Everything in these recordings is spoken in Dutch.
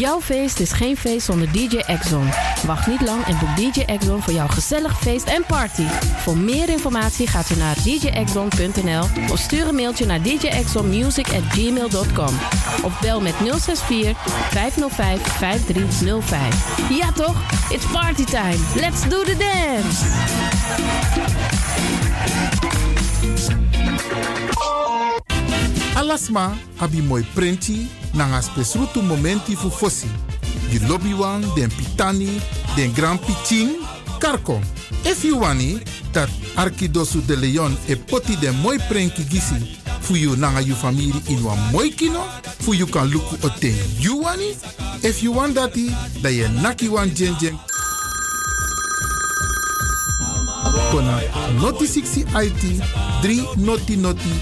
Jouw feest is geen feest zonder DJ Exxon. Wacht niet lang en boek DJ Exxon voor jouw gezellig feest en party. Voor meer informatie gaat u naar djexxon.nl of stuur een mailtje naar djexxonmusic@gmail.com of bel met 064 505 5305. Ja toch? It's party time. Let's do the dance. Alasma abi moi prenti nanga spesrutu momenti fu fosi. Di lobby wan, den pitani, den grand pitin, karko. If you wani, dat Arkidosu de Leon e poti den moi prenki gisi fu you nanga you family in wan moi kino, fu you kan luku o ten you wani. If you want dati, da ye naki wan jen jen kona noti 60 IT 3 noti noti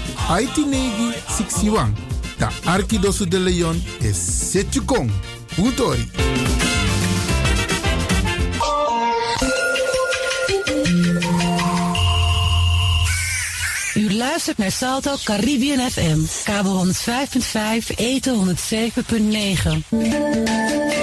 IT negi 61. Da Arkidosu de Leon is Setjukong. Puntori. U luistert naar Salto Caribbean FM. Kabel 105.5, eten 107.9.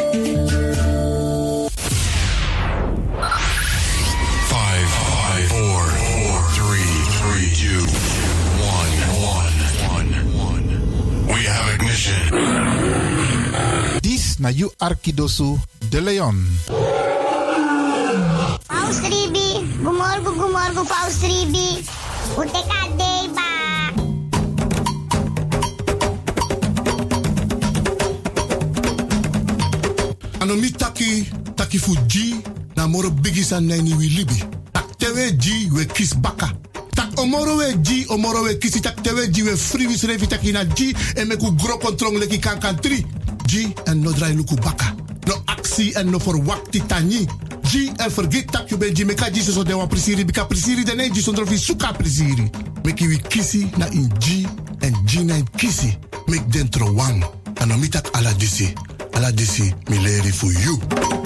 Dis na you Arkidosu de Leon. Paus Ribi, gumorgo gumorgo Paus Ribi. Uteka deba. Anomi taki, taki fuji, na moro bigisa nani wi libi. Tak tewe ji we kis baka. Tak omoro we ji, omoro we kisi, tak tewe ji we free wis revi taki na ji, en meku gro kontrong leki kan kan tri. Ji en no drai luku baka. No aksi en no verwakti tani. Ji en vergeet tak je ben ji meka ji so de wan prisiri, bika prisiri de ne ji zonder vi suka prisiri. Meki wi kisi na in ji en ji na in kisi. Mek dentro wang. Anomi tak ala disi. Ala disi mi leri for you.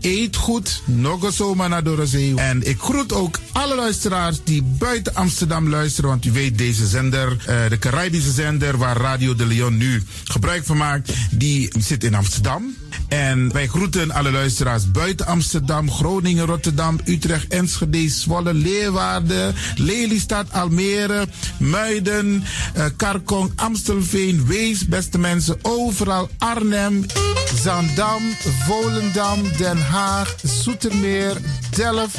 eet goed, nog eens zomaar naar de zee. En ik groet ook alle luisteraars die buiten Amsterdam luisteren, want u weet deze zender, eh, de Caribische zender waar Radio de Leon nu gebruik van maakt, die zit in Amsterdam. En wij groeten alle luisteraars buiten Amsterdam, Groningen, Rotterdam, Utrecht, Enschede, Zwolle, Leeuwarden, Lelystad, Almere, Muiden, eh, Karkong, Amstelveen, Wees, beste mensen, overal Arnhem, Zandam, Volendam, Den Haag, Zoetermeer, Delft,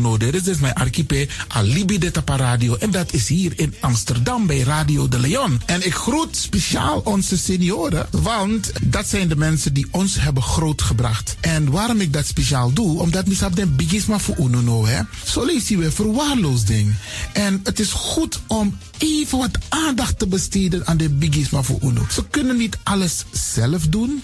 Etenono. Dit is dus mijn archipel Alibi de Radio. En dat is hier in Amsterdam bij Radio de Leon. En ik groet speciaal onze senioren, want dat zijn de mensen die ons hebben grootgebracht. En waarom ik dat speciaal doe, omdat misap den bigisma voor ununo, hè. Je weer verwaarloosding. En het is goed om even wat aandacht te besteden aan de bigisma voor uno. Ze kunnen niet alles zelf doen.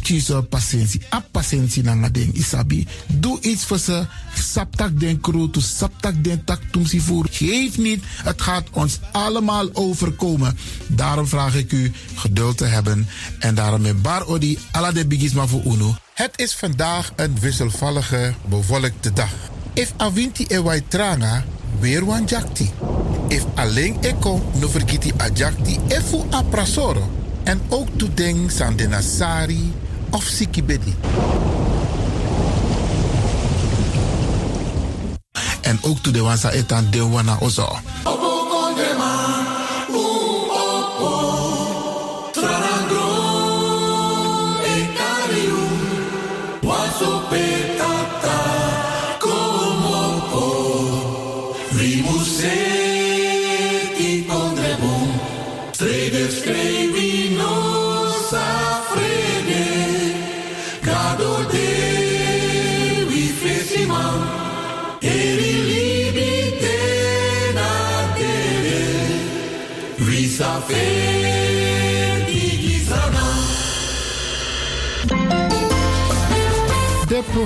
kiezen patiëntie. A patiëntie na ding isabi. Doe iets voor ze. Saptak den kroto, saptak den tak tumsi voer. Geef niet, het gaat ons allemaal overkomen. Daarom vraag ik u geduld te hebben. En daarom met bar odi ala de bigisma voor uno. Het is vandaag een wisselvallige, bewolkte dag. If avinti e wai tranga, weer wan jakti. If alleen eko no vergiti a jakti efu. En ook to ding san de nasari of sikibedi. En ook to de wansa etan de wana ozo.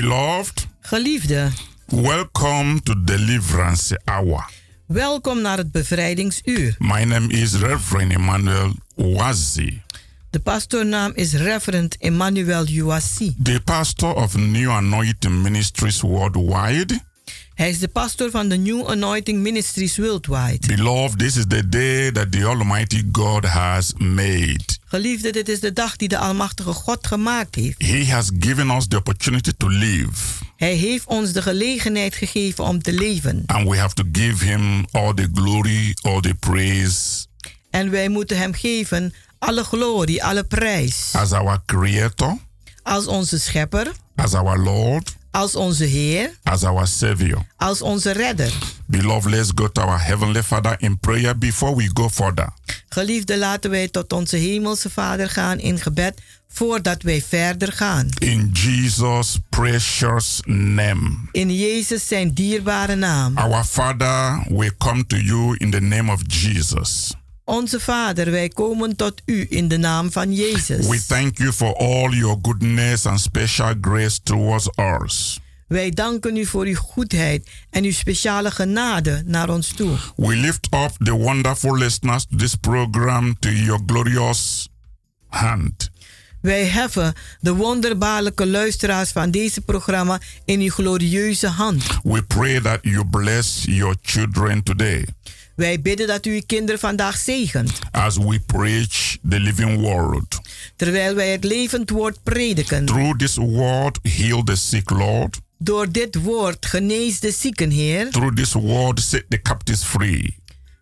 Beloved, Geliefde, welcome to Deliverance Hour. welkom naar het bevrijdingsuur. My name is Reverend Emmanuel Wazi, De pastoornaam is Reverend Emmanuel Uwasi. the pastor of New Anointing Ministries Worldwide. Hij is de pastor van de New Anointing Ministries Worldwide. Beloved, this is the day that the Almighty God has made. Geliefde, dit is de dag die de Almachtige God gemaakt heeft. He has given us the opportunity to live, Hij heeft ons de gelegenheid gegeven om te leven. and we have to give Him all the glory, all the praise En wij moeten Hem geven alle glorie, alle prijs. as our Creator, Als onze Schepper, as our Lord, als onze Heer, as our Savior. als onze Redder. Beloved, let's go to our Heavenly Father in prayer before we go further. Geliefde, laten wij tot onze Hemelse Vader gaan in gebed voordat wij verder gaan. In Jesus' precious name. In Jezus zijn dierbare naam. Our Father, we come to you in the name of Jesus. Onze Vader, wij komen tot u in de naam van Jezus. We thank you for all your goodness and special grace towards us. Wij danken u voor uw goedheid en uw speciale genade naar ons toe. We lift up the wonderful listeners to this program to your glorious hand. Wij heffen de wonderbaarlijke luisteraars van deze programma in uw glorieuze hand. We pray that you bless your children today Wij bidden dat u uw kinderen vandaag zegent, as we preach the living word. terwijl wij het levend woord prediken. Through this word, heal the sick, Lord. Door dit woord genees de zieken, Heer. Through this word, set the captives free.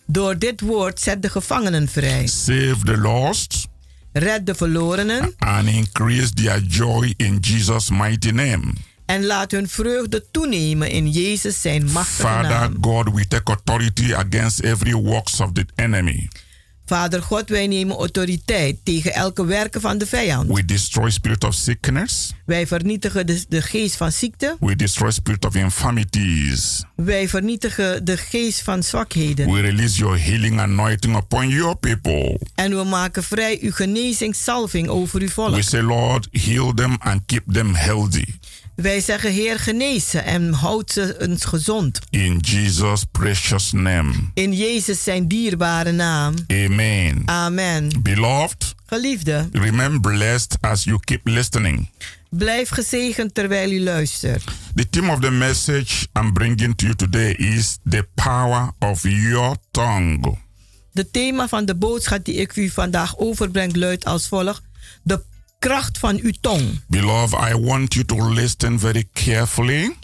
Door dit woord zet de gevangenen vrij. Save the lost Red de verlorenen and increase their joy in Jesus' mighty name. En laat hun vreugde toenemen in Jezus zijn machtige Father naam. God, we take authority against every works of the enemy. Vader God, wij nemen autoriteit tegen elke werken van de vijand. We destroy spirit of sickness. Wij vernietigen de, de geest van ziekte. We destroy spirit of infirmities. Wij vernietigen de geest van zwakheden. We release your healing anointing upon your people. En we maken vrij uw genezingsalving over uw volk. We say, Lord, heal them and keep them healthy. Wij zeggen, Heer, genees ze en houd ze eens gezond. In Jesus' precious name. In Jezus zijn dierbare naam. Amen. Amen. Beloved, Geliefde, remain blessed as you keep listening. blijf gezegend terwijl u luistert. The theme of the message I'm bringing to you today is the power of your tongue. De thema van de boodschap die ik u vandaag overbreng luidt als volgt: De kracht van uw tong. Beloved, I want you to listen very carefully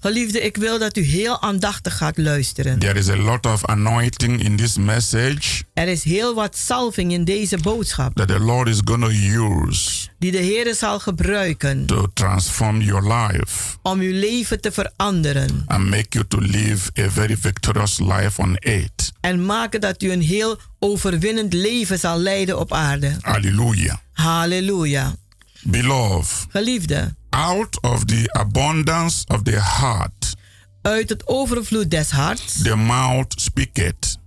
Geliefde, ik wil dat u heel aandachtig gaat luisteren. There is a lot of anointing in this message Er is heel wat salving in deze boodschap that the Lord is going to use die de Heer zal gebruiken to transform your life om uw leven te veranderen and make you to live a very victorious life on earth. en maken dat u een heel overwinnend leven zal leiden op aarde. Hallelujah. Halleluja. Beloved, Geliefde, out of the abundance of the heart, uit het overvloed des harts the mouth speaketh.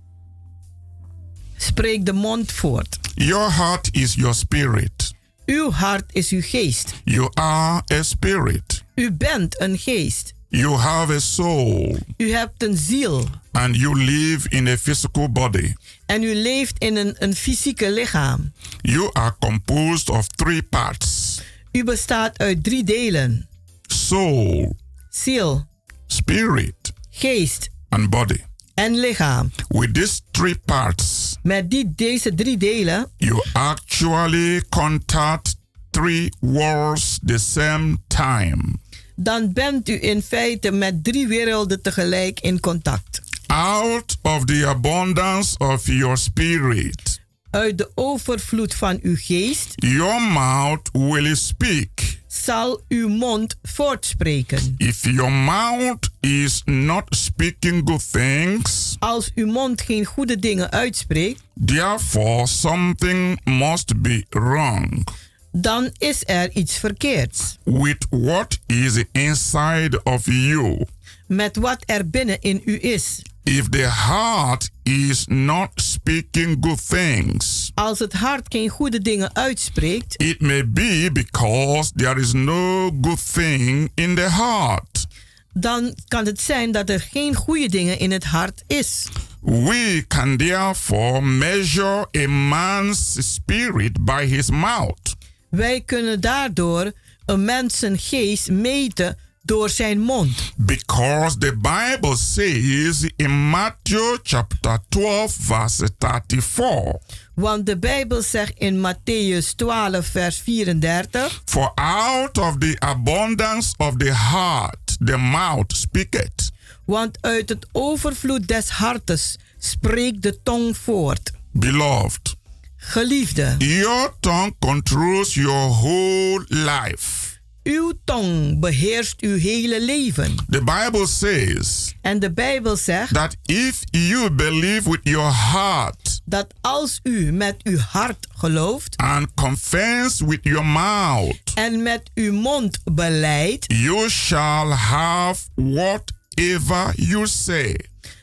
spreekt de mond voort. Your heart is your spirit. Uw hart is uw geest. You are a spirit. U bent een geest. You have a soul. U hebt een ziel. And you live in a physical body. En u leeft in een, een fysieke lichaam. You are composed of three parts U bestaat uit drie delen: soul, ziel, spirit, geest and body. en lichaam. With these three parts, Met die, deze drie delen you actually contact three worlds the same time. dan bent u in feite met drie werelden tegelijk in contact. Out of the abundance of your spirit, Uit de overvloed van uw geest your mouth will speak. zal uw mond voortspreken. If your mouth is not speaking good things, Als uw mond geen goede dingen uitspreekt, therefore something must be wrong dan is er iets verkeerds with what is inside of you. met wat er binnen in u is. If the heart is not speaking good things, Als het hart geen goede dingen uitspreekt, it may be because there is no good thing in the heart. dan kan het zijn dat er geen goede dingen in het hart is. We can therefore measure a man's spirit by his mouth. Wij kunnen daardoor een mens zijn geest meten door zijn mond. Because the Bible says in Matthew chapter 12, verse 34, Want de Bijbel zegt in Matthäus 12, vers 34: For out of the abundance of the heart the mouth speaketh. Want uit het overvloed des hartes spreekt de tong voort. Beloved, Geliefde, your tongue controls your whole life. Uw tong beheerst uw hele leven. The Bible says En de Bijbel zegt that if you believe with your heart dat als u met uw hart gelooft and confess with your mouth, en met uw mond beleidt, you shall have whatever you say.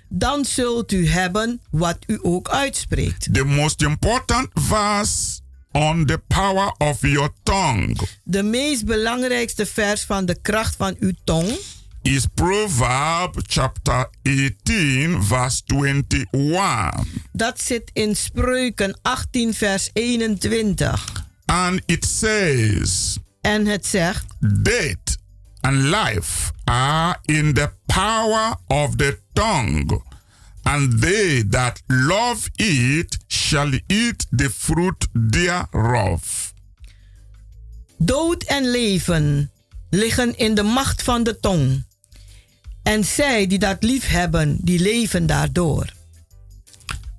dan zult u hebben wat u ook uitspreekt. The most important verse on the power of your tongue De meest belangrijkste vers van de kracht van uw tong is Proverb chapter 18 verse 21. Dat zit in Spreuken 18, vers 21. And it says, En het zegt: Death and life are in the power of the tongue, and they that love it shall eat the fruit thereof. Dood en leven liggen in de macht van de tong. En zij die dat lief hebben, die leven daardoor.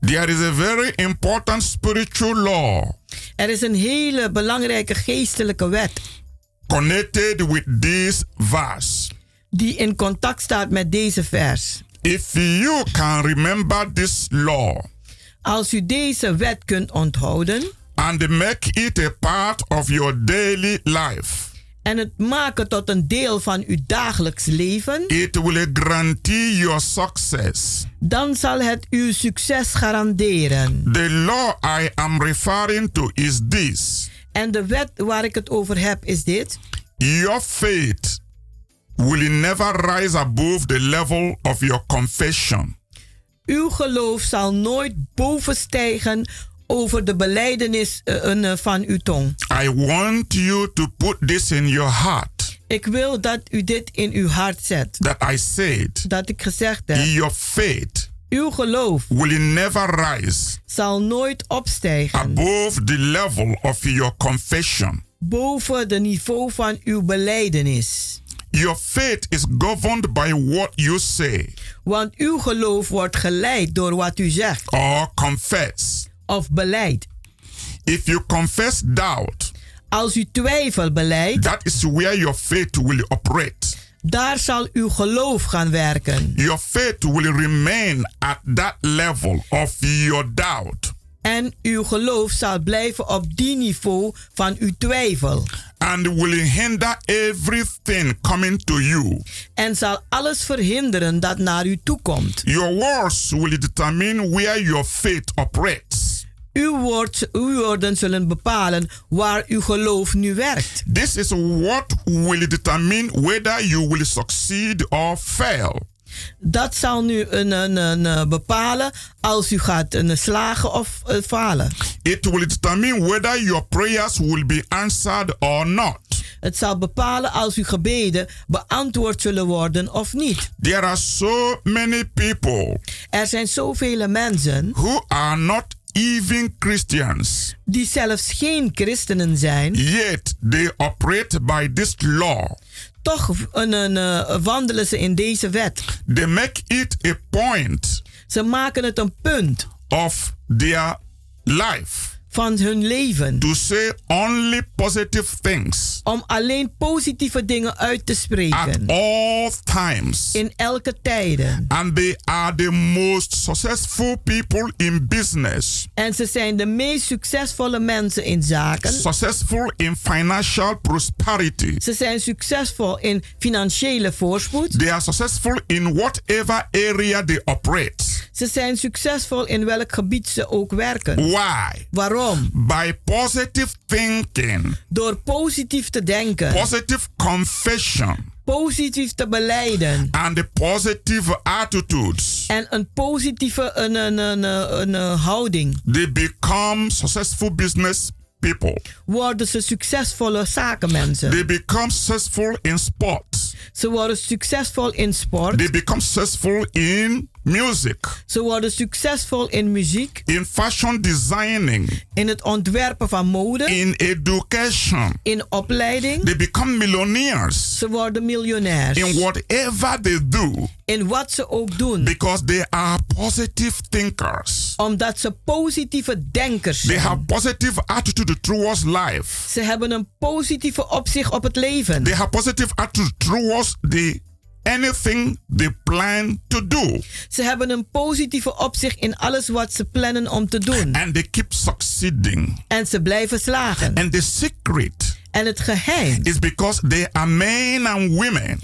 There is a very important spiritual law Er is een hele belangrijke geestelijke wet connected with this verse. die in contact staat met deze vers. If you can remember this law Als u deze wet kunt onthouden and make it a part of your daily life, en het maken tot een deel van uw dagelijks leven, it will guarantee your success. dan zal het uw succes garanderen. The law I am referring to is this En de wet waar ik het over heb is dit. your faith will never rise above the level of your confession. Uw geloof zal nooit bovenstijgen over de beleidenis eh, eh, van uw tong. I want you to put this in your heart Ik wil dat u dit in uw hart zet. that I said Dat ik gezegd heb. your faith Uw geloof will never rise zal nooit opstijgen above the level of your confession. boven de niveau van uw beleidenis. Your faith is governed by what you say Want uw geloof wordt geleid door wat u zegt or confess. of beleidt. If you confess doubt, Als u twijfel beleidt, that is where your faith will operate. daar zal uw geloof gaan werken. Your faith will remain at that level of your doubt. En uw geloof zal blijven op die niveau van uw twijfel. and will hinder everything coming to you. En zal alles verhinderen dat naar u toe komt. Your words will determine where your faith operates. Uw, woord, uw woorden zullen bepalen waar uw geloof nu werkt. This is what will determine whether you will succeed or fail. Dat zal nu een, een, een, eh, bepalen als u gaat een, slagen of eh, falen. It will determine whether your prayers will be answered or not. Het zal bepalen als uw gebeden beantwoord zullen worden of niet. There are so many people Er zijn zoveel mensen who are not even Christians, die zelfs geen christenen zijn, yet they operate by this law. Toch een, een, eh, wandelen ze in deze wet. They make it a point Ze maken het een punt of their life van hun leven to say only positive things om alleen positieve dingen uit te at spreken all times. in elke tijden. And they are the most successful people in business, En ze zijn de meest succesvolle mensen in zaken. successful in financial prosperity. Ze zijn succesvol in financiële voorspoed. They are successful in whatever area they operate. Ze zijn succesvol in welk gebied ze ook werken. Why? Waarom? By positive thinking, Door positief te denken, positive confession, positief te beleiden and the positive attitudes. en een positieve een, een, een, een, houding, They become successful business people. worden ze succesvolle zakenmensen. They become successful in sports. Ze worden succesvol in sport. They become successful in music, Ze worden succesvol in muziek, in fashion designing, in het ontwerpen van mode, in education. in opleiding. They become millionaires Ze worden miljonairs. in whatever they do In wat ze ook doen. because they are positive thinkers. Omdat ze positieve denkers They have zijn. positive attitude towards life. Ze hebben een positieve opzicht op het leven. They have positive attitude towards the anything they plan to do. Ze hebben een positieve opzicht in alles wat ze plannen om te doen. And they keep succeeding. En ze blijven slagen. And the secret En het geheim is because they are men and women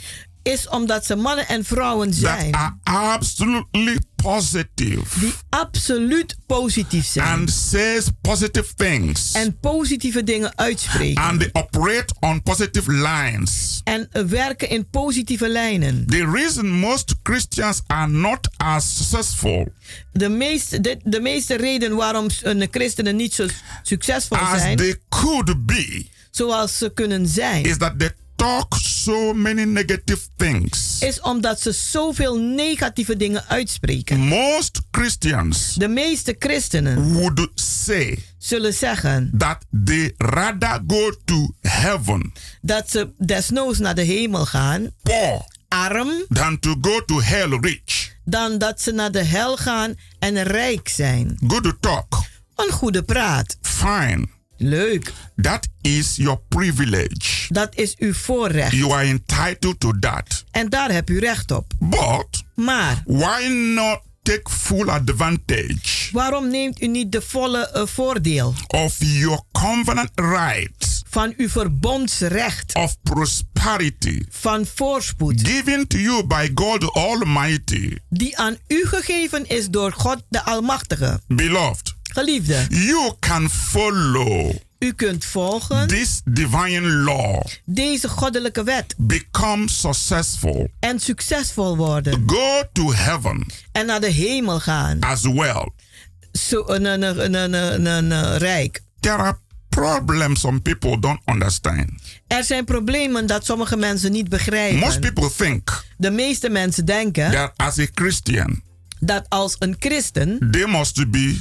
is omdat ze mannen en vrouwen that zijn are absolutely positive die absoluut positief zijn. and says positive things En positieve dingen uitspreken. and they operate on positive lines. En werken in positieve lijnen. The reason most Christians are not as successful De meeste, de, de meeste reden waarom een christenen niet zo succesvol as zijn, they could be zoals ze kunnen zijn, is that they talk so many negative things. is omdat ze zoveel negatieve dingen uitspreken. Most Christians De meeste christenen would say zullen zeggen that they rather go to heaven dat ze desnoods naar de hemel gaan, poor arm, than to go to hell rich. dan dat ze naar de hel gaan en rijk zijn. Good talk. Een goede praat. Fine. Leuk. That is your privilege. Dat is uw voorrecht. You are entitled to that. En daar heb u recht op. But Maar why not take full advantage waarom neemt u niet de volle eh, voordeel of your covenant rights van uw verbondsrecht of prosperity van voorspoed given to you by God Almighty? die aan u gegeven is door God de Almachtige? Beloved, Geliefde, you can follow u kunt volgen this divine law, deze goddelijke wet become successful, en succesvol worden go to heaven en naar de hemel gaan. as well. Zo een, een, rijk. There are problems some people don't understand. Er zijn problemen dat sommige mensen niet Most begrijpen. people think De meeste mensen denken that as a Christian, dat als een christen they must be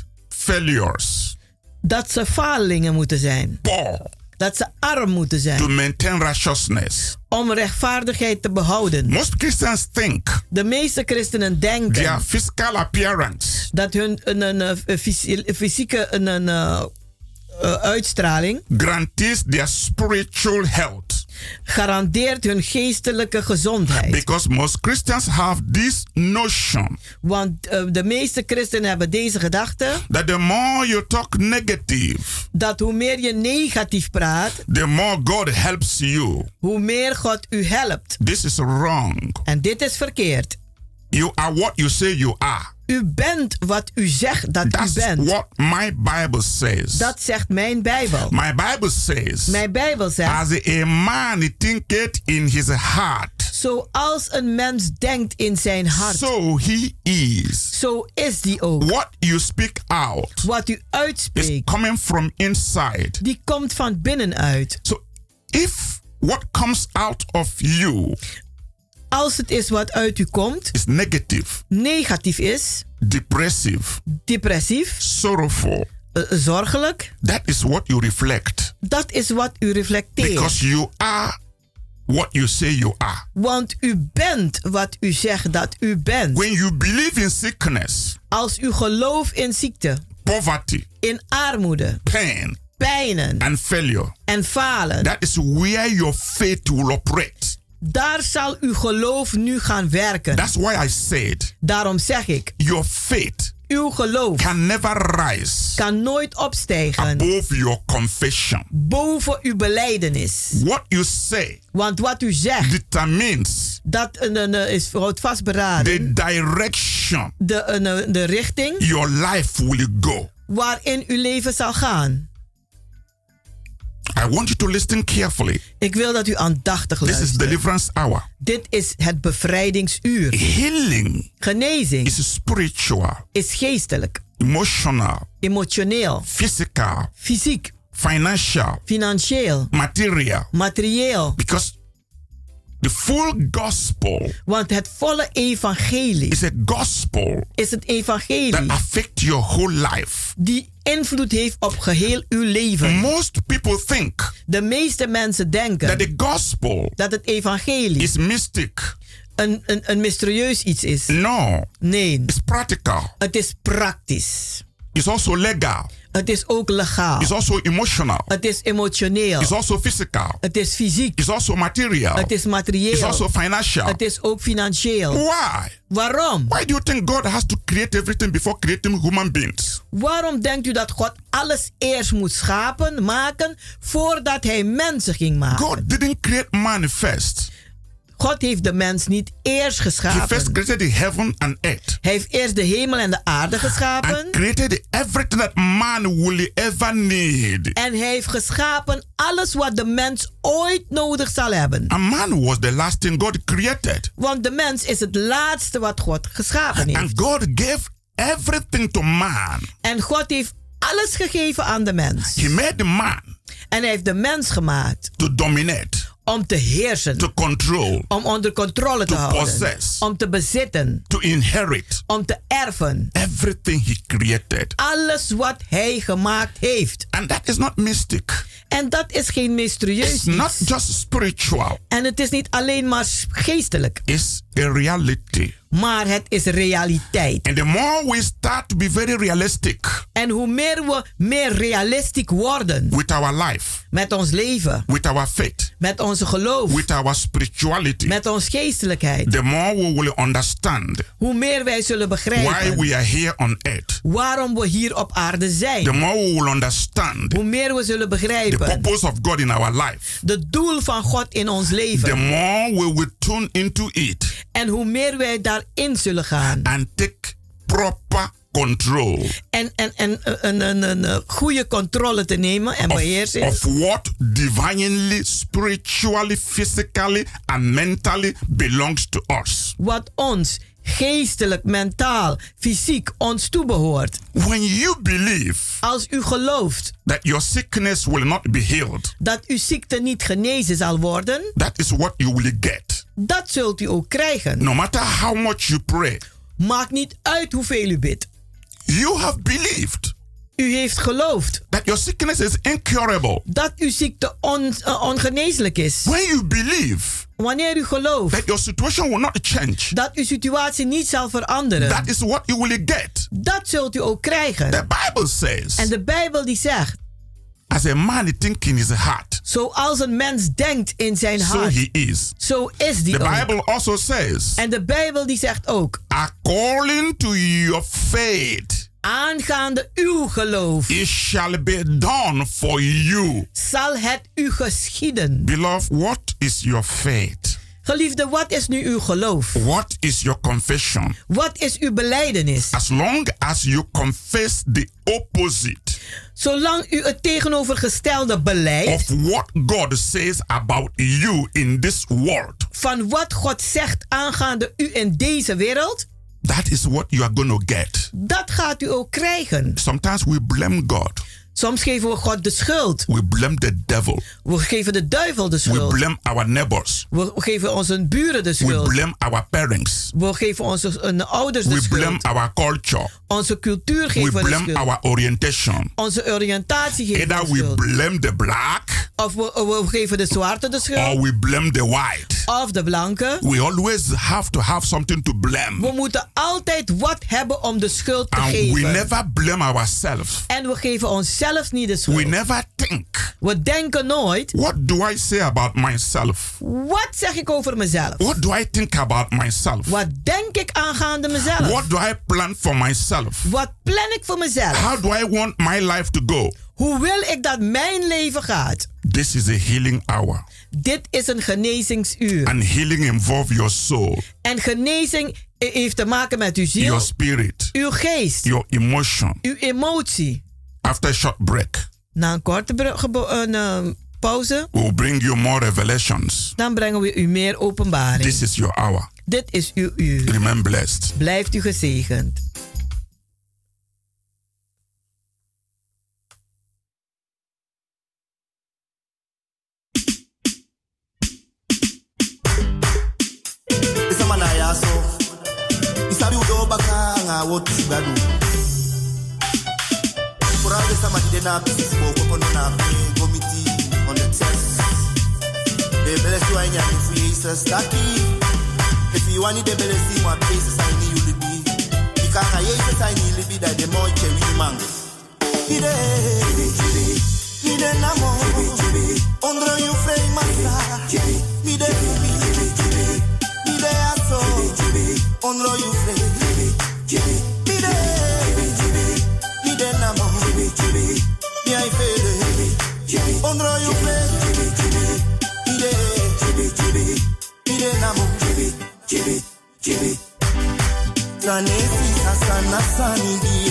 failures, dat ze falingen moeten zijn. poor, Dat ze arm moeten zijn. to maintain righteousness. Om rechtvaardigheid te behouden. Most Christians think De meeste christenen denken their physical appearance dat hun een, een, een, fysi- fysieke een, een, eh, uitstraling guarantees their spiritual health. Garandeert hun geestelijke gezondheid. Because most Christians have this notion Want eh, de meeste christenen hebben deze gedachte that the more you talk negative, dat hoe meer je negatief praat, the more God helps you. hoe meer God u helpt. This is wrong. En dit is verkeerd. You are what you say you are. U bent wat u zegt dat That's u bent. what my Bible says. Dat zegt mijn Bijbel. My Bible says, Mijn Bijbel zegt, as a man thinketh in his heart, zoals een mens denkt in zijn hart, so he is. zo is die ook. What you speak out Wat u is uitspreekt, coming from inside. die komt van binnenuit. So if what comes out of you Als het is wat uit u komt, is negative, negatief is, depressive, depressief, sorrowful, eh, zorgelijk, that is what you reflect. dat is wat u reflecteert. Because you are what you say you are. Want u bent wat u zegt dat u bent. When you believe in sickness, Als u gelooft in ziekte, poverty, in armoede, pain, pijnen and failure, en falen, that is where your faith will operate. Daar zal uw geloof nu gaan werken. That's why I said Daarom zeg ik, your faith uw geloof can never rise kan nooit opstijgen above your confession. boven uw beleidenis. What you say Want wat u zegt, determines dat een, een, is houdt vastberaden. the direction De, een- de richting your life will go. waarin uw leven zal gaan. I want you to listen carefully. Ik wil dat u aandachtig This is luistert. deliverance hour. Dit is het bevrijdingsuur. Healing Genezing is spiritual, is geestelijk, emotional, emotioneel, physical, fysiek, financial, financieel, material. materieel. Because the full gospel Want het volle evangelie is a gospel is het evangelie that affects your whole life. die invloed heeft op geheel uw leven. Most people think De meeste mensen that denken the gospel dat het evangelie is mystic. een, een, een mysterieus iets is. No, Nee, it's practical. het is praktisch. It's also legal. Het is ook legaal. It's also emotional. Het is emotioneel. It's also physical. Het is fysiek. It's also material. Het is It's materieel. also financial. Het is ook financieel. Why? Waarom? Why do you think God has to create everything before creating human beings? Waarom denkt u dat God alles eerst moet schapen, maken, voordat hij mensen ging maken? God didn't create man first. God heeft de mens niet eerst He first geschapen. created the heaven and earth. Hij heeft eerst de hemel en de aarde geschapen. And created everything that man will ever need. En hij heeft geschapen alles wat de mens ooit nodig zal hebben. And man was the last thing God created. Want de mens is het laatste wat God geschapen heeft. And God gave everything to man. En God heeft alles gegeven aan de mens. He made the man En hij heeft de mens gemaakt to dominate, om te heersen. to control, Om onder controle te To houden. possess. Om te bezitten. to inherit Om te erven. everything he created. Alles wat hij gemaakt heeft. And that is not mystic. En dat is geen mysterieus It's not just spiritual. En het is niet alleen maar geestelijk. It's a reality. Maar het is realiteit. And the more we start to be very realistic En hoe meer we meer realistisch worden with our life, met ons leven, with our faith, met onze geloof, with our spirituality, met onze geestelijkheid, the more we will understand hoe meer wij zullen why begrijpen we are here on earth. waarom we hier op aarde The zijn. more we will understand Hoe meer we zullen the begrijpen purpose of God in our life. de doel van God in ons The leven. more we will tune into it En hoe meer wij daarin zullen gaan. and take proper control En, en, en een, een, een, een goede controle te nemen en of, beheersing. of what divinely, spiritually, physically, and mentally belongs to us. Wat ons geestelijk, mentaal, fysiek ons toebehoort. When you believe Als u gelooft that your sickness will not be healed, dat uw ziekte niet genezen zal worden, that is what you will get. dat zult u ook krijgen. No matter how much you pray, Maakt niet uit hoeveel u bidt. you have believed U heeft geloofd. That your sickness is incurable. Dat uw ziekte on, uh, ongeneeslijk is. When you believe Wanneer u gelooft. that your situation will not change, Dat uw situatie niet zal veranderen. that is what you will get. Dat zult u ook krijgen. The Bible says, En de Bijbel die zegt. as a man think in his heart, Zoals een mens denkt in zijn so hart. he is. Zo is die The ook. Bible also says, En de Bijbel die zegt ook. according to your faith, Aangaande uw geloof. it shall be done for you. Zal het u geschieden. Beloved, what is your faith? Geliefde, wat is nu uw geloof? What is your confession? Wat is uw beleidenis? As long as you confess the opposite Zolang u het tegenovergestelde beleidt. of what God says about you in this world, Van wat God zegt aangaande u in deze wereld. That is what you are going to get. Dat gaat u ook krijgen. Sometimes we blame God. Soms geven we God de schuld. We blame the devil. We geven de duivel de We schuld. blame our neighbors. We geven onze buren de We schuld. blame our parents. We geven onze ouders de We blame schuld. our culture. Onze cultuur We geven we de blame schuld. our orientation. Onze oriëntatie geven Either we de we schuld. blame the black Of we, we geven de zwarte de or schuld. we blame the white. Of de blanke. We always have to have something to blame. We moeten altijd wat hebben om de schuld te And we geven. never blame ourselves. En we geven onszelf niet de We schuld. never think, We denken nooit. what do I say about myself? Wat zeg ik over mezelf? What do I think about myself? Wat denk ik aangaande mezelf? What do I plan for myself? Wat plan ik voor mezelf? How do I want my life to go? Hoe wil ik dat mijn leven gaat? This is a healing hour. Dit is een genezingsuur. And healing involves your soul, En genezing heeft te maken met uw ziel, your spirit, uw geest, your emotion. uw emotie. After a short break, Na een korte gebo- een, eh, pauze, we'll bring you more revelations. dan brengen we u meer openbaring. This is your hour. Dit is uw uur. Remain blessed. Blijft u gezegend. Isabi udo baka nga wotu gadu. Regardless of man, they not busy on the Committee on the test They bless you and your Jesus Lucky If you want it, they bless you My places I need you to be Because I Jesus I need to be That the more cherry man Hide Hide namo Ondro you frame masa Hide Hide Hide aso Ondro you frame Tranesi sasana sani di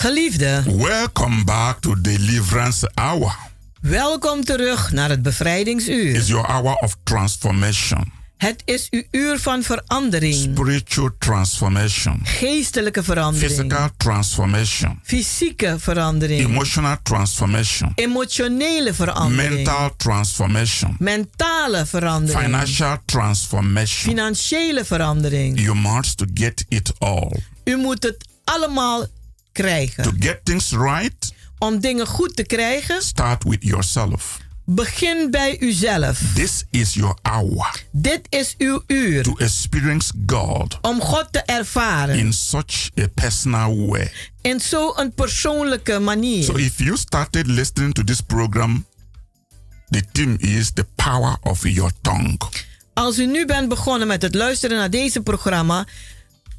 Geliefde, welcome back to Deliverance Hour. welkom terug naar het bevrijdingsuur. It's your hour of transformation, Het is uw uur van verandering. spiritual transformation, Geestelijke verandering. physical transformation, Fysieke verandering. emotional transformation, Emotionele verandering. mental transformation, Mentale verandering. financial transformation. Financiële verandering. You must to get it all. U moet het allemaal krijgen. To get things right, Om dingen goed te krijgen, start with yourself. begin bij uzelf. This is your hour Dit is uw uur to experience God om God te ervaren in such a personal way. in zo'n persoonlijke So manier. if you started listening to this program, the theme is the power of your tongue. Als u nu bent begonnen met het luisteren naar deze programma,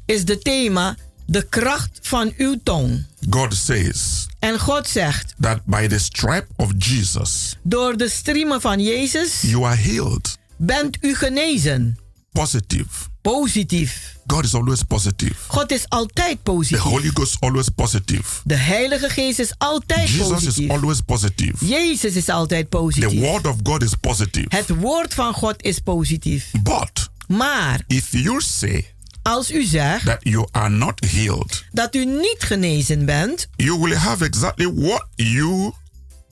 is de thema de kracht van uw tong. God says En God zegt, that by the stripe of Jesus, door de striemen van Jezus you are healed. bent u genezen. Positive. Positief. God is always positive. God is altijd The positief. Holy Ghost always positive. De Heilige Geest is altijd Jesus positief. is always positive. Jezus is altijd The positief. word of God is positive. Het woord van God is positief. But Maar if you say als u zegt that you are not healed, dat u niet genezen bent, you will have exactly what you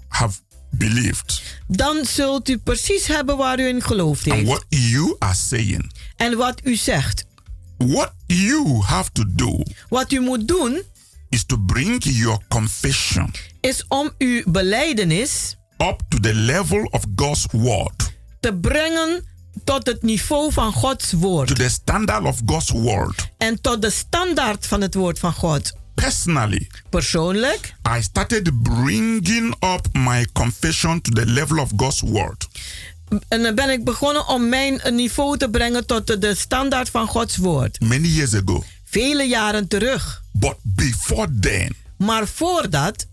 have believed dan zult u precies hebben waar u in geloofd and heeft. what you are saying. En wat u zegt. What you have to do Wat u moet doen is to bring your confession is om uw beleidenis up to the level of God's word, te brengen tot het niveau van Gods to woord. the standard of God's word. En tot de standaard van het woord van God. Personally, Persoonlijk I started bringing up my confession to the level of God's word. en dan ben ik begonnen om mijn niveau te brengen tot de, de standaard van Gods woord. many years ago. Vele jaren terug. But before then, Maar voordat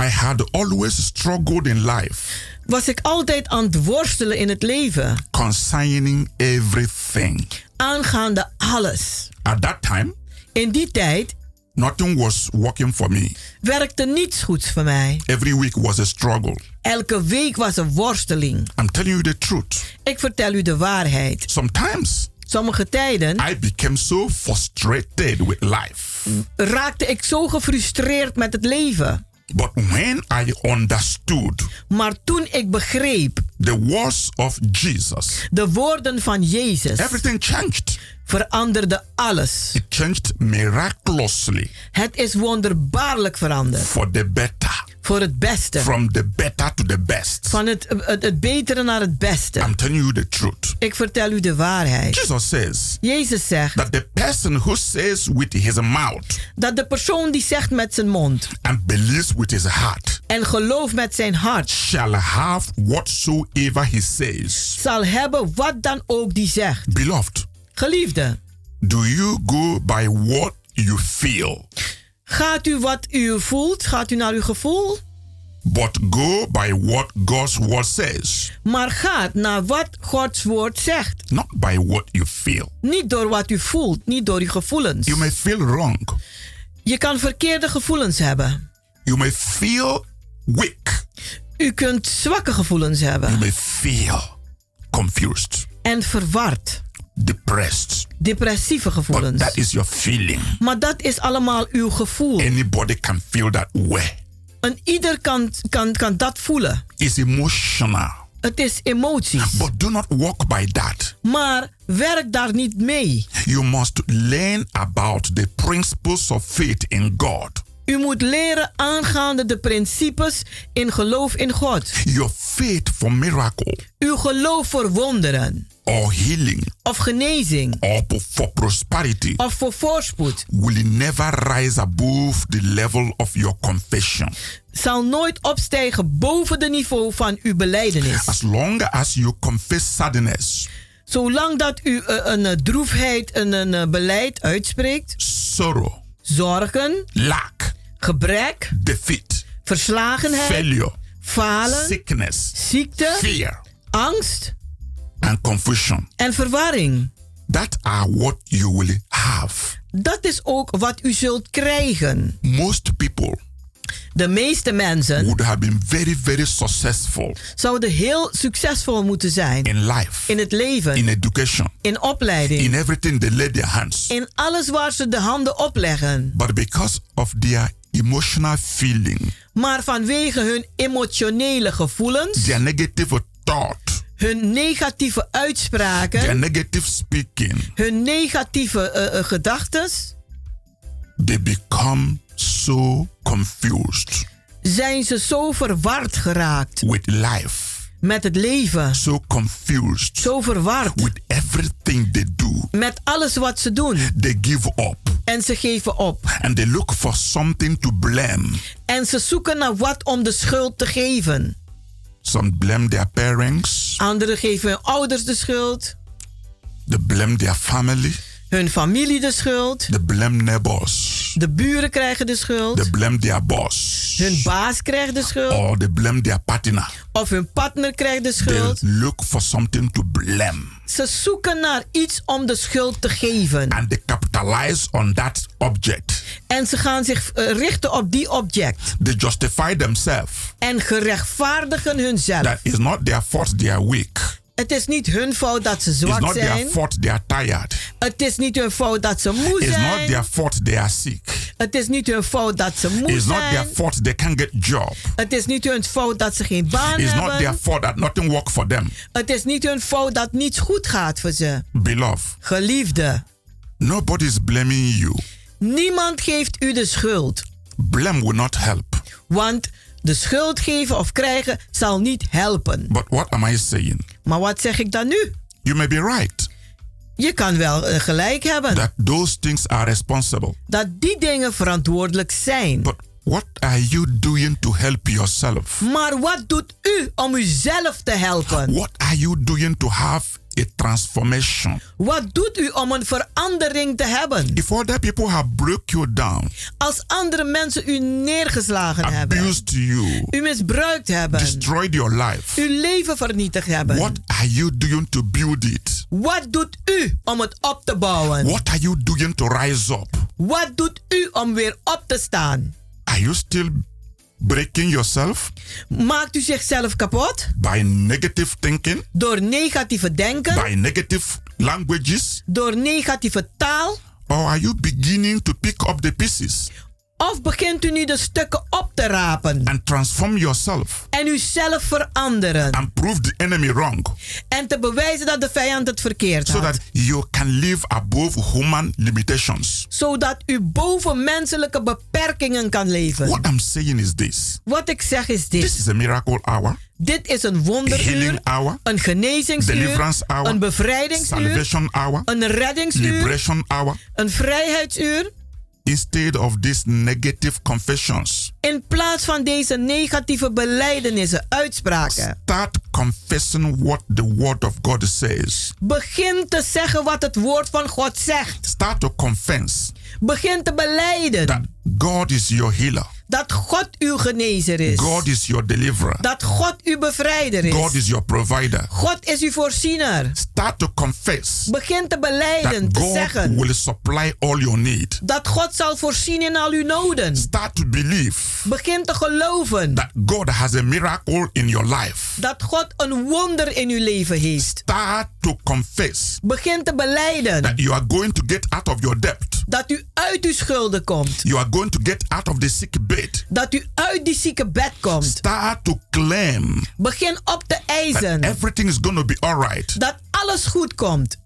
I had always struggled in life was ik altijd aan het worstelen in het leven. concerning everything. Aangaande alles. At that time, In die tijd nothing was working for me. werkte niets goeds voor mij. Every week was a struggle. Elke week was een worsteling. I'm telling you the truth. Ik vertel u de waarheid. Sometimes Sommige tijden I became so frustrated with life. raakte ik zo gefrustreerd met het leven. But when I understood Maar toen ik begreep the words of Jesus, de woorden van Jezus, everything changed. veranderde alles. It changed miraculously Het is wonderbaarlijk veranderd. for the better. Voor het beste. From the better to the best. Van het, het, het betere naar het beste. I'm telling you the truth. Ik vertel u de waarheid. Jesus says Jezus zegt that the person who says with his mouth dat de persoon die zegt met zijn mond and believes with his heart en gelooft met zijn hart shall have whatsoever he says. zal hebben wat dan ook die zegt. Beloved, Geliefde, do you go by what you feel, gaat u wat u voelt, gaat u naar uw gevoel, but go by what God's word says, maar gaat naar wat Gods woord zegt. not by what you feel? Niet door wat u voelt, niet door uw gevoelens. You may feel wrong. Je kan verkeerde gevoelens hebben. You may feel weak. U kunt zwakke gevoelens hebben. You may feel confused, En verward. Depressed. Depressieve But gevoelens. that is your feeling. Maar dat is allemaal uw gevoel. Anybody can feel that way. En ieder kan, kan, kan dat voelen. It's emotional. Het is emoties. But do not walk by that. Maar werk daar niet mee. You must learn about the principles of faith in God. U moet leren aangaande de principes in geloof in God. Your faith for miracle Uw geloof voor wonderen. Or healing Of genezing. or for prosperity Of voor voorspoed. will never rise above the level of your confession. Zal nooit opstijgen boven de niveau van uw beleidenis. As long as you confess sadness, Zolang dat u eh, een eh, droefheid, een, een eh, beleid uitspreekt. sorrow, Zorgen. lack, Gebrek. defeat, Verslagenheid. failure, Falen. sickness, Ziekte. fear, Angst. And confusion. En verwarring. That are what you will have. Dat is ook wat u zult krijgen. Most people De meeste mensen would have been very, very successful zouden heel succesvol moeten zijn. in life, In het leven. in education, In opleiding. in everything they lay their hands. In alles waar ze de handen opleggen. But because of their emotional feeling, Maar vanwege hun emotionele gevoelens, their negative thought, hun negatieve uitspraken, negative speaking, hun negatieve eh, eh, gedachtes, they become so confused zijn ze zo verward geraakt with life, met het leven. so confused Zo verward with everything they do. met alles wat ze doen. They give up En ze geven op. and they look for something to blame. En ze zoeken naar wat om de schuld te geven. Some blame their parents, Anderen geven hun ouders de schuld, they blame their family, hun familie de schuld, they blame neighbors. De buren krijgen de schuld. They blame their boss. Hun baas krijgt de schuld. Or they blame their partner. Of hun partner krijgt de They schuld. look for something to blame. Ze zoeken naar iets om de schuld te geven. And they capitalize on that object. En ze gaan zich eh, richten op die object. They justify themselves. En gerechtvaardigen hunzelf. That is not their fault they are weak. Het is niet hun fout dat ze It's zwak not their zijn. fault they are tired. Het is niet hun fout dat ze moe It's not zijn. their fault they are sick. Het is niet hun fout dat ze moe It's not their zijn. fault they can't get job. Het is niet hun fout dat ze geen baan It's not hebben. their fault that nothing work for them. Het is niet hun fout dat niets goed gaat voor ze. Beloved, Geliefde, nobody is blaming you. niemand geeft u de schuld. Blame will not help. Want de schuld geven of krijgen zal niet helpen. But what am I saying? Maar wat zeg ik dan nu? You may be right Je kan wel eh, gelijk hebben that those things are responsible. dat die dingen verantwoordelijk zijn. But what are you doing to help yourself? Maar wat doet u om uzelf te helpen? What are you doing to have a transformation? Wat doet u om een verandering te hebben? If other people have broke you down, Als andere mensen u neergeslagen hebben, abused you, u misbruikt hebben, destroyed your life, uw leven vernietigd hebben. what are you doing to build it? Wat doet u om het op te bouwen? What are you doing to rise up? Wat doet u om weer op te staan? Are you still breaking yourself. Maakt u zichzelf kapot? By negative thinking, door negatieve denken, by negative languages? door negatieve taal? Or are you beginning to pick up the pieces Of begint u nu de stukken op te rapen and transform yourself en uzelf veranderen and prove the enemy wrong en te bewijzen dat de vijand het verkeerd so had? that you can live above human limitations? Zodat u boven menselijke beperkingen kan leven. What I'm saying is this Wat ik zeg is this dit. is a miracle hour, Dit is een wonderuur, hour, een genezingsuur, hour, een bevrijdingsuur, hour, een reddingsuur, hour. een vrijheidsuur. Instead of these negative confessions, In plaats van deze negatieve belijdenissen, uitspraken. start confessing what the word of God says. Begin te zeggen wat het woord van God zegt. Start to confess Begin te beleiden that God is your healer. dat God uw genezer is. God is your deliverer. Dat God uw bevrijder God is. is your provider. God is uw voorziener. Start to confess Begin te beleiden, te God zeggen will supply all your need. dat God zal voorzien in al uw noden. Start to believe Begin te geloven that God has a miracle in your life. dat God een wonder in uw leven heeft. Start to confess Begin te beleiden that you are going to get out of your debt. dat u uit uw schulden komt. You are going to get out of the sick bed. Dat u uit die zieke bed komt. Start to claim Begin op te that eisen everything is going to be all right. dat alles goed komt.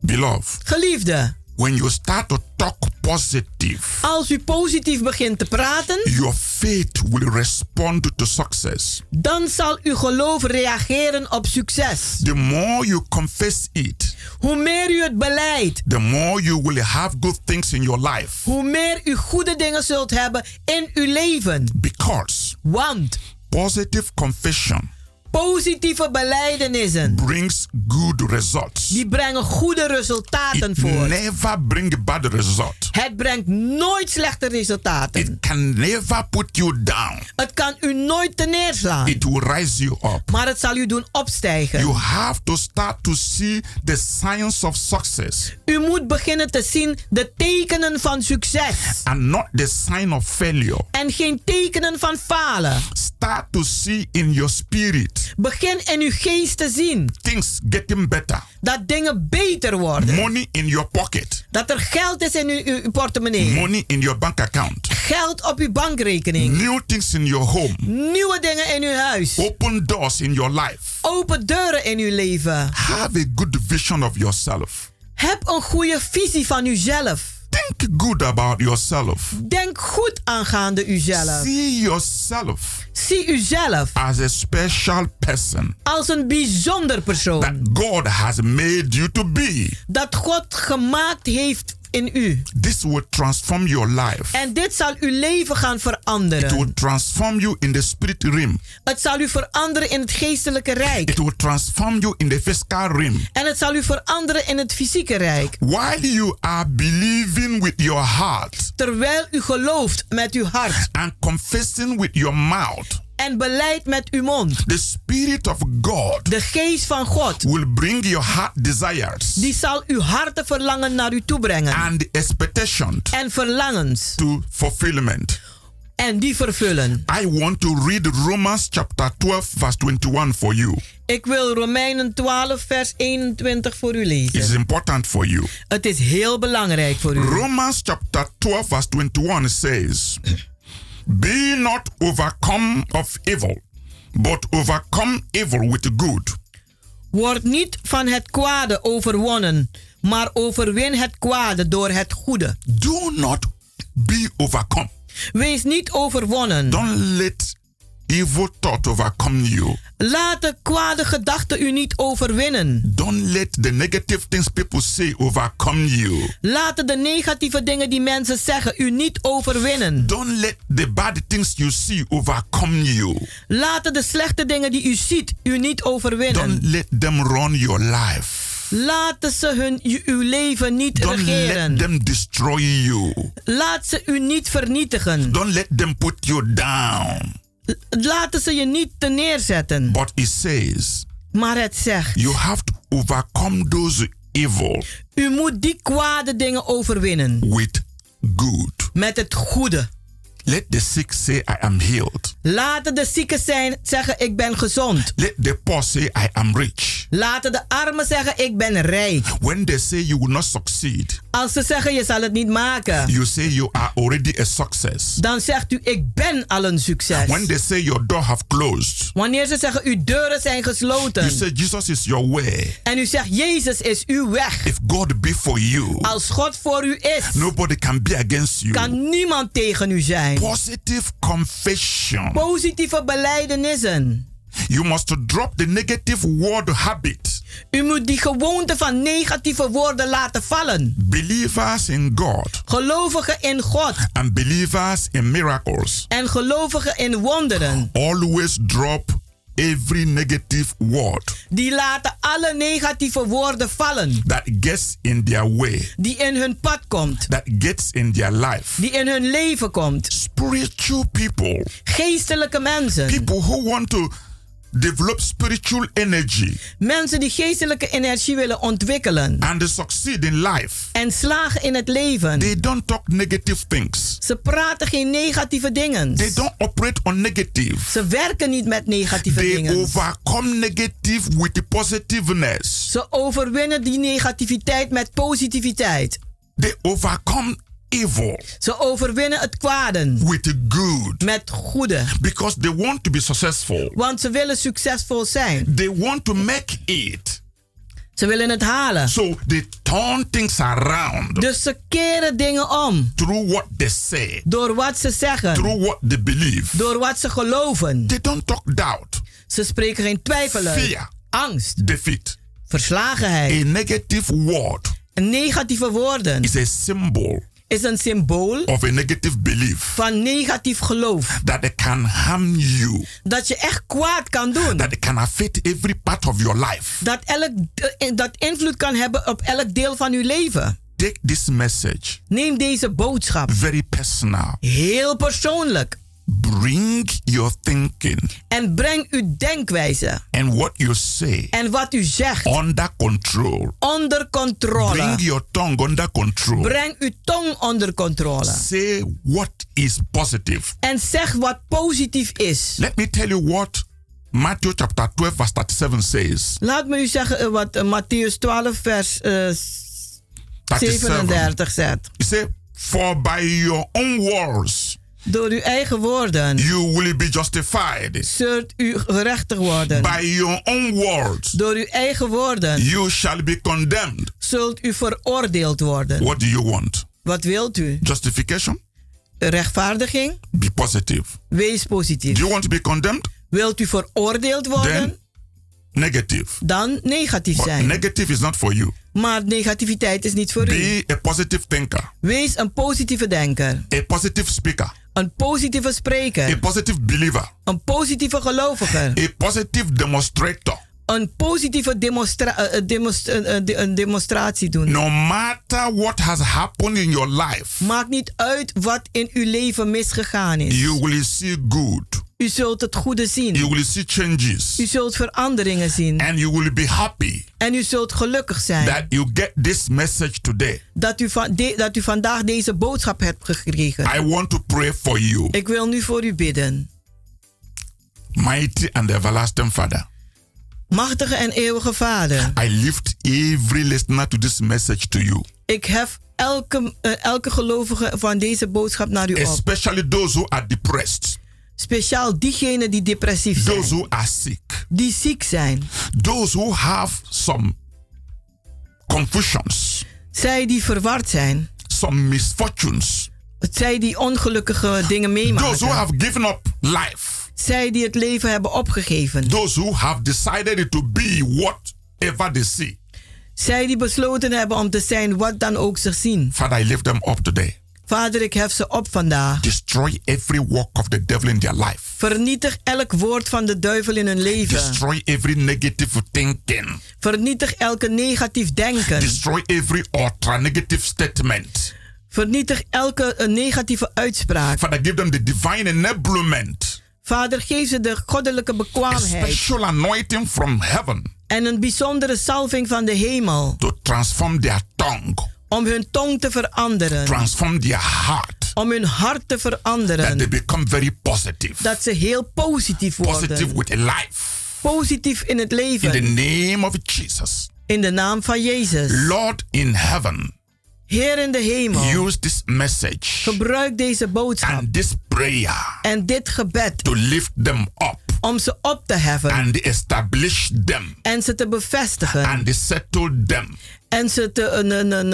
Beloved, Geliefde, when you start to talk positive, als u positief begint te praten, your faith will respond to success. dan zal uw geloof reageren op succes. The more you confess it, Hoe meer u het beleidt, the more you will have good things in your life. hoe meer u goede dingen zult hebben in uw leven. Because Want positive confession positieve belijdenissen, brings good results. die brengen goede resultaten It voort. never bring bad result. Het brengt nooit slechte resultaten. It can never put you down. Het kan u nooit te neerslaan. It will rise you up. Maar het zal u doen opstijgen. You have to start to see the signs of success U moet beginnen te zien de tekenen van succes. and not the sign of failure. En geen tekenen van falen. Start to see in your spirit Begin in uw geest te zien things getting better. dat dingen beter worden. Money in your pocket, Dat er geld is in uw, uw portemonnee. money in your bank account, Geld op uw bankrekening. new things in your home, Nieuwe dingen in uw huis. open doors in your life. Open deuren in uw leven. Have a good vision of yourself. Heb een goede visie van uzelf. Think good about yourself. Denk goed aangaande uzelf. See yourself Zie uzelf as a special person als een bijzonder that persoon. God has made you to be. Dat God gemaakt heeft in u. This will transform your life. En dit zal uw leven gaan It veranderen. will transform you in the spirit realm. Het zal u veranderen in het geestelijke rijk. It will transform you in the physical realm. En het zal u veranderen in het fysieke rijk. While you are believing with your heart Terwijl u gelooft met uw hart and confessing with your mouth, en beleidt met uw mond. the Spirit of God De geest van God, will bring your heart desires die zal uw harten verlangen naar u toe brengen. and expectation En verlangens. to fulfillment. En die vervullen. I want to read Romans chapter 12, verse 21 for you. Ik wil Romeinen 12, vers 21 voor u It is lezen. important for you. Het is heel belangrijk voor u. Romans chapter 12, verse 21 says, Be not overcome of evil, but overcome evil with good. Word niet van het kwade overwonnen, maar overwin het kwade door het goede. Do not be overcome. Wees niet overwonnen. Don't let evil thought overcome you. Laat de kwade gedachten u niet overwinnen. Don't let the negative things people say overcome you. Laten de negatieve dingen die mensen zeggen u niet overwinnen. Don't let the bad things you see overcome you. Laten de slechte dingen die u ziet u niet overwinnen. Don't let them run your life. Laten ze hun, uw leven niet Don't let regeren. them destroy you. Laat ze u niet vernietigen. Don't let them put you down. Laten ze je niet te neerzetten. But it says Maar het zegt, you have to overcome those evil u moet die kwade dingen overwinnen. with good. Met het goede. Let the sick say, I am healed. Laten de zieken zijn, zeggen ik ben gezond. Let the poor say, I am rich. Laten de armen zeggen ik ben rijk. When they say you will not succeed, Als ze zeggen je zal het niet maken. you say you are already a success. Dan zegt u ik ben al een succes. When they say your door have closed, Wanneer ze zeggen uw deuren zijn gesloten. you say Jesus is your way. En u zegt Jezus is uw weg. If God be for you, Als God voor u is. nobody can be against you. Kan niemand tegen u zijn. Positive confession. Positieve beleidenissen. You must drop the negative word habit. U moet die gewoonte van negatieve woorden laten vallen. Believers in God Gelovigen in God and believers in miracles en gelovigen in wonderen. always drop every negative word Die laten alle negatieve woorden vallen. that gets in their way, Die in hun pad komt. that gets in their life. Die in hun leven komt. Spiritual people, Geestelijke mensen. people who want to develop spiritual energy Mensen die geestelijke energie willen ontwikkelen. and they succeed in life, En slagen in het leven. they don't talk negative things. Ze praten geen negatieve dingen. They don't operate on negative. Ze werken niet met negatieve They dingen. overcome negative with positiveness. Ze overwinnen die negativiteit met positiviteit. They overcome evil Ze overwinnen het kwaden with good met goede. because they want to be successful. Want ze willen succesvol zijn. They want to make it. Ze willen het halen. So they turn things around Dus ze keren dingen om. through what they say, Door wat ze zeggen. through what they believe. Door wat ze geloven. They don't talk doubt, Ze spreken geen twijfel uit. fear, Angst. defeat. Verslagenheid. A negative word Negatieve woorden is a symbol is een symbool of a negative belief van negatief geloof. that it can harm you, Dat je echt kwaad kan doen. that it can affect every part of your life. Dat, elk, dat invloed kan hebben op elk deel van uw leven. Take this message Neem deze boodschap very personal. heel persoonlijk. Bring your thinking En breng uw denkwijze and what you say en wat u zegt under control. onder controle. Bring your tongue under control. Breng uw tong onder controle. Say what is positive. En zeg wat positief is. Let me tell you what Matthew chapter 12 verse 37 says. Laat me u zeggen eh, wat eh, Matthäus 12 vers eh, 37 zegt. He said, For by your own words Door uw eigen woorden you will be justified. zult u gerechtig worden. By your own words Door uw eigen woorden you shall be condemned. zult u veroordeeld worden. What do you want? Wat wilt u? Justification? Rechtvaardiging? Be positive. Wees positief. Do you want to be condemned? Wilt u veroordeeld worden? Then negative. Dan negatief But zijn. negative is not for you. Maar negativiteit is niet voor u. Be a positive thinker, Wees een positieve denker. a positive speaker, Een positieve spreker. positive believer, Een positieve gelovige. a positive demonstrator. Een positieve demonstra eh, eh, eh, een demonstratie doen. No matter what has happened in your life, Maakt niet uit wat in uw leven misgegaan is. you will see good. U zult het goede zien. You will see changes. U zult veranderingen zien. And you will be happy En u zult gelukkig zijn that you get this message today. dat u, van de- dat u vandaag deze boodschap hebt gekregen. I want to pray for you, Ik wil nu voor u bidden. mighty and everlasting Father. Machtige en eeuwige Vader, I lift every listener to this message to you, ik hef elke, eh, elke gelovige van deze boodschap naar u op. especially those who are depressed, Speciaal diegenen die depressief those zijn, who are sick, die ziek zijn, those who have some confusions, zij die verward zijn, some misfortunes, zij die ongelukkige dingen those who meemaken, have given up life, zij die het leven hebben opgegeven, those who have decided to be whatever they see. zij die besloten hebben om te zijn wat dan ook ze zien. Father, I lift them up today. Vader, ik hef ze op vandaag. Destroy every work of the devil in their life. Vernietig elk woord van de duivel in hun leven. Destroy every negative thinking. Vernietig elke negatief denken. Destroy every ultra negative statement. Vernietig elke eh, negatieve uitspraak. Father, give them the divine enablement. Vader, geef ze de goddelijke A bekwaamheid special anointing from heaven en een bijzondere salving van de hemel to transform their tongue, om hun tong te veranderen, transform their heart, om hun hart te that they veranderen, become very positive. dat ze heel positief Positive worden. with a life. Positief in het In the leven, name of Jesus. in de naam van Jezus. Lord in heaven, Heer in de hemel, use this message gebruik deze boodschap and this prayer en dit gebed to lift them up om ze op te heffen and establish them en ze te bevestigen and settle them en ze te, eh,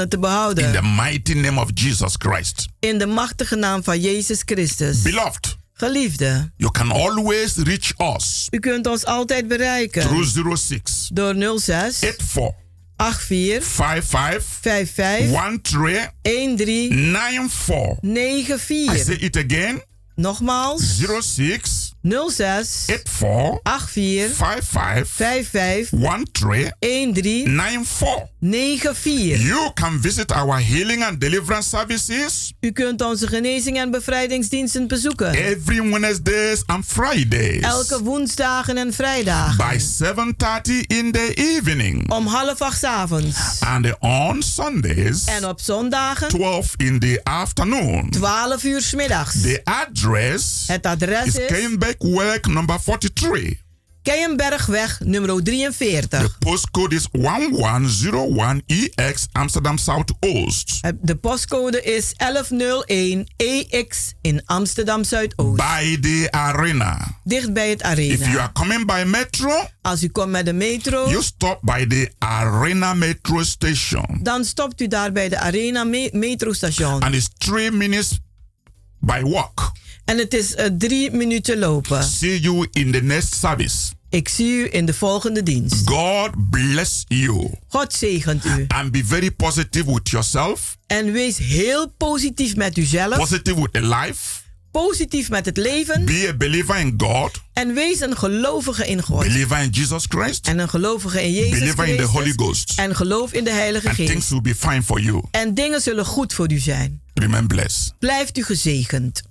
te in behouden. the mighty name of Jesus Christ. In de machtige naam van Jezus Christus. Beloved, Geliefde, you can always reach us u kunt ons altijd bereiken through 06 door 06 84 84 55 55 13 13 94. I say 94. it again Nogmaals 06 06 84 84 55 55 13 13 94. 94. You can visit our healing and deliverance services U kunt onze genezing en bevrijdingsdiensten bezoeken. every Wednesdays and Fridays Elke woensdagen en vrijdagen. by 7:30 in the evening Om half acht avonds. and on Sundays En op zondagen 12 in the afternoon. 12 uur 's middags. The address Het adres is is Keienbergweg number 43. Keienbergweg nummer 43. The postcode is 1101EX Amsterdam Zuidoost. De postcode is 1101 EX in Amsterdam Zuidoost. By the arena. Dicht bij het If you arena. are coming by metro, Als u komt met de metro, you stop by the arena metro station. dan stopt u daar bij de arena me- metrostation. And it's three minutes by walk. En het is eh, drie minuten lopen. See you in the next service. Ik zie u in de volgende dienst. God bless you. God zegent u. And be very positive with yourself, En wees heel positief met uzelf. positive with the life. Positief met het leven. Be a believer in God, En wees een gelovige in God. believer in Jesus Christ, En een gelovige in Jezus believer in the Christus. Holy Ghost. En geloof in de Heilige And things Geest. will be fine for you. En dingen zullen goed voor u zijn. Remain blessed. Blijft u gezegend.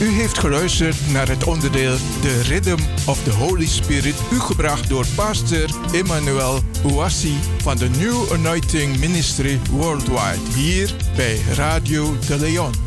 U heeft geluisterd naar het onderdeel The Rhythm of the Holy Spirit, u gebracht door pastor Emmanuel Ouassi van de New Anointing Ministry Worldwide, hier bij Radio de Leon.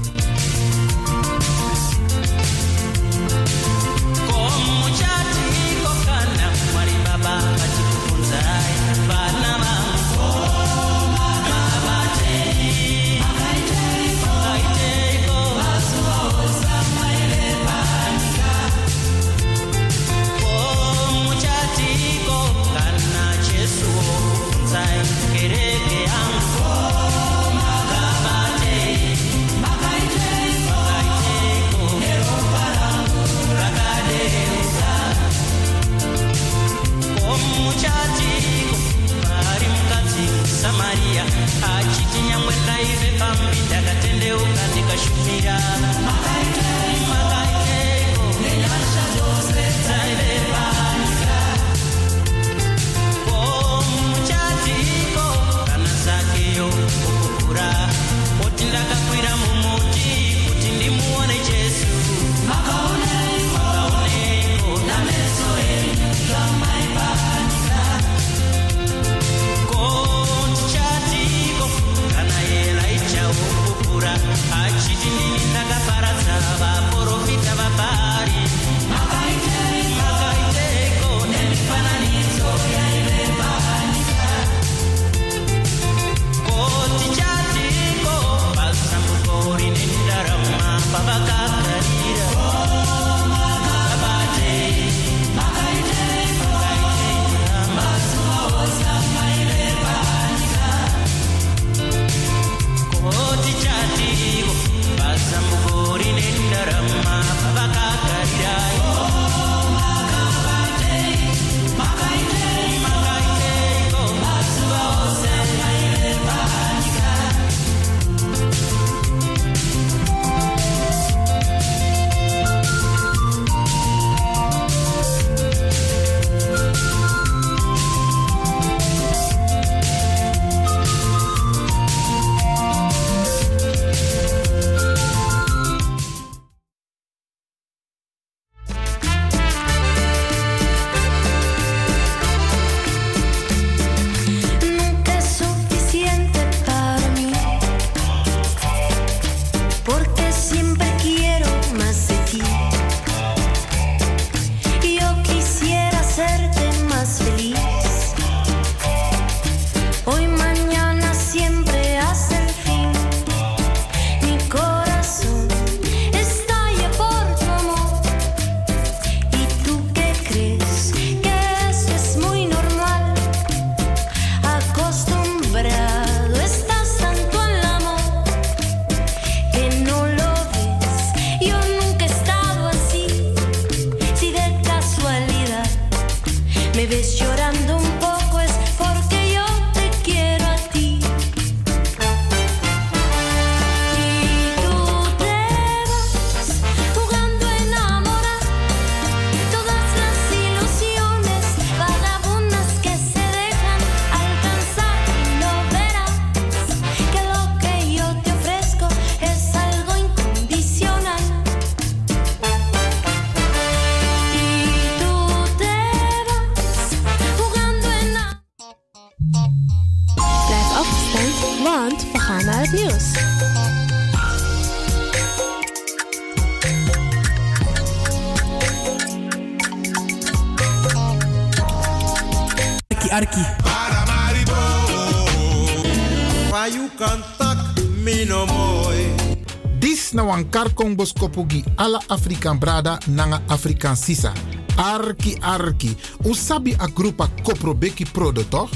Boskopugi ala Afrikan brada nanga Afrikan sisa. Arki arki. Usabi a grupa koprobeki prodo toch?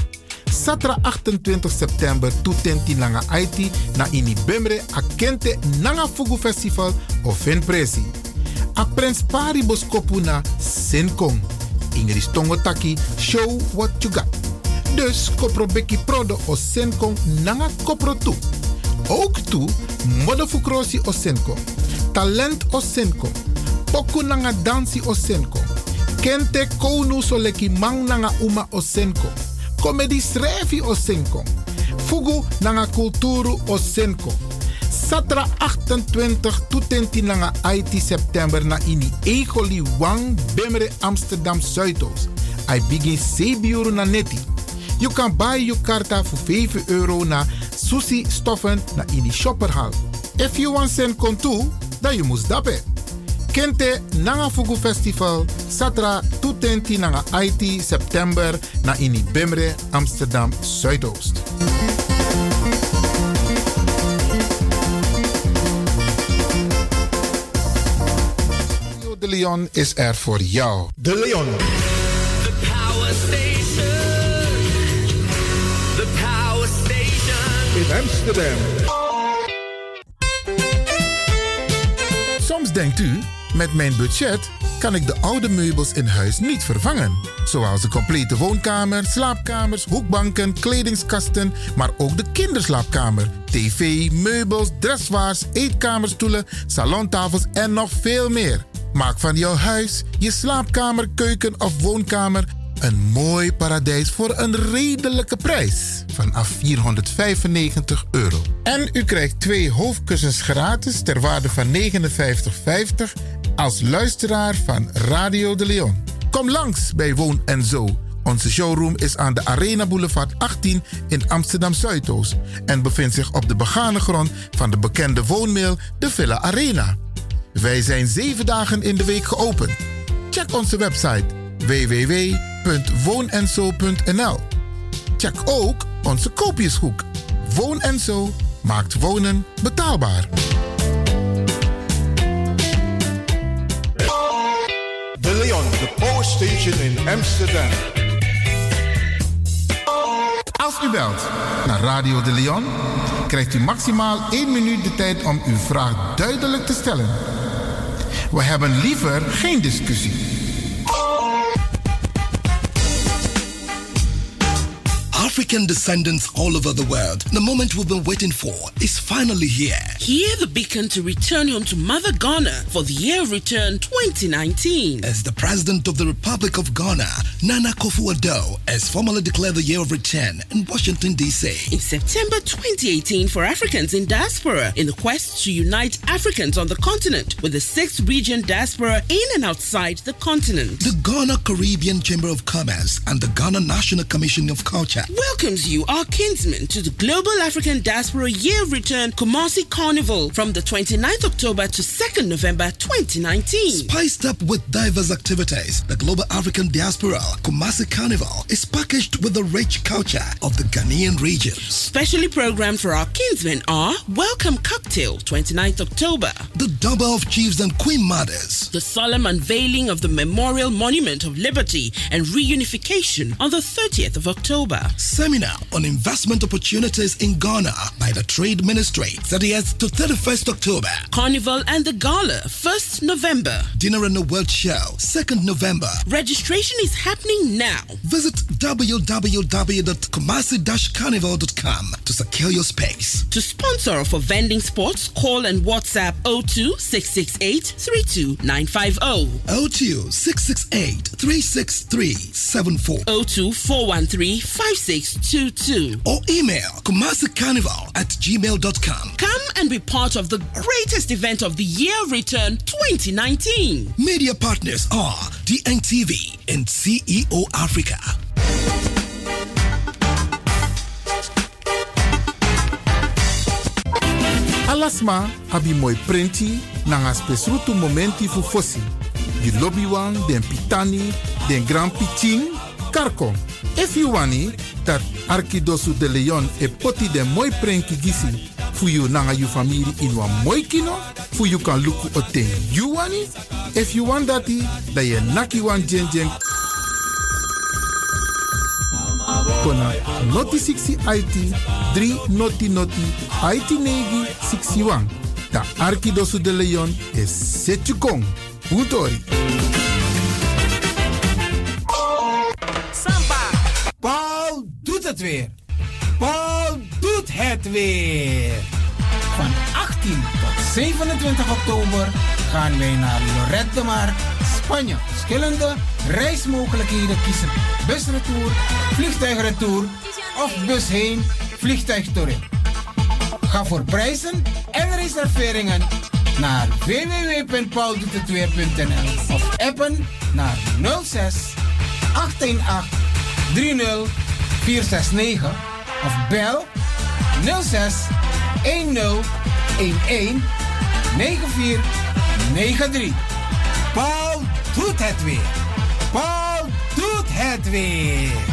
Satra 28 september tutenti nanga Haiti na ini bemre a kente nanga fugu festival of in presi. A prens pari boskopu na Senkong. Ingris tongo taki show what you got. Dus koprobeki prodo o Senkong nanga kopro tu. Ook toe, modderfukrosi o Senko. Talent o Senko. Poku nanga dansi o Senko. Kente konu so mang nanga uma o Senko. Comedy srefi o. Fugu nanga kulturu o Senko. Satra 28 tutenti nanga IT september na ini Egoli Wang Bemere Amsterdam Zuidoost. I begin 7 euro na neti. Je kan buy je karta voor 5 euro na Susi Stoffen na in die shopperhal. If you want send kon dan je moest dappen. Kente Nanga Fugu Festival, Satra 220 Nanga IT september na in die Bemre Amsterdam Zuidoost. Radio De Leon is er voor jou. De Leon. The Power Station. The Power Station. In Amsterdam. Denkt u, met mijn budget kan ik de oude meubels in huis niet vervangen. Zoals de complete woonkamer, slaapkamers, hoekbanken, kledingskasten, maar ook de kinderslaapkamer, tv, meubels, dressoirs, eetkamerstoelen, salontafels en nog veel meer. Maak van jouw huis, je slaapkamer, keuken of woonkamer een mooi paradijs voor een redelijke prijs vanaf 495 euro. En u krijgt twee hoofdkussens gratis ter waarde van 59,50 als luisteraar van Radio de Leon. Kom langs bij Woon en Zo. Onze showroom is aan de Arena Boulevard 18 in Amsterdam Zuidoost en bevindt zich op de begane grond van de bekende woonmail de Villa Arena. Wij zijn zeven dagen in de week geopend. Check onze website www.woonenzo.nl. Check ook onze koopjeshoek. Woon en Zo maakt wonen betaalbaar. De Leon, the Power Station in Amsterdam. Als u belt naar Radio de Leon, krijgt u maximaal 1 minuut de tijd om uw vraag duidelijk te stellen. We hebben liever geen discussie. African descendants all over the world. The moment we've been waiting for is finally here. Hear the beacon to return home to Mother Ghana for the year of return 2019. As the President of the Republic of Ghana, Nana Akufo-Addo, has formally declared the year of return in Washington, D.C. In September 2018 for Africans in diaspora in the quest to unite Africans on the continent with the sixth region diaspora in and outside the continent. The Ghana Caribbean Chamber of Commerce and the Ghana National Commission of Culture welcomes you, our kinsmen, to the Global African Diaspora Year Return Kumasi Carnival from the 29th October to 2nd November 2019. Spiced up with diverse activities, the Global African Diaspora Kumasi Carnival is packaged with the rich culture of the Ghanaian region. Specially programmed for our kinsmen are Welcome Cocktail, 29th October, the Double of Chiefs and Queen Mothers, the solemn unveiling of the Memorial Monument of Liberty and Reunification on the 30th of October. Seminar on investment opportunities in Ghana by the Trade Ministry, 30th to 31st October. Carnival and the Gala, 1st November. Dinner and the World Show, 2nd November. Registration is happening now. Visit www.kumasi-carnival.com to secure your space. To sponsor or for vending spots, call and WhatsApp 02 668 32950. 02 668 363 74. 02 413 5622. Or email kumasicarnival at gmail.com. Come and be part of the greatest event of the year return 2019. Media partners are DNTV and CEO Africa. Alasma abi moi prenti nanga spesrutu momenti fu fosi. Di lobby wan, den pitani, den grand pitin, Karko, if you wani dat Arkidosu de Leon e poti de moi prenki gisi fu you nanga you family in wa moi kino fu you kan luku o ten you wani if you want dati da ye naki wan jen jen. Kona noti 60 IT 3 noti noti IT negi 61 da Arkidosu de Leon e setu kong. Utori. Doet het weer. Paul doet het weer. Van 18 tot 27 oktober gaan wij naar Lorette de Mar, Spanje. Verschillende reismogelijkheden kiezen. Busretour, vliegtuigretour of bus heen, vliegtuig terug. Ga voor prijzen en reserveringen naar www.pauldoetetweer.nl of appen naar 06 818 30 469 of bel 06 10 11 9493. Paul doet het weer. Paul doet het weer.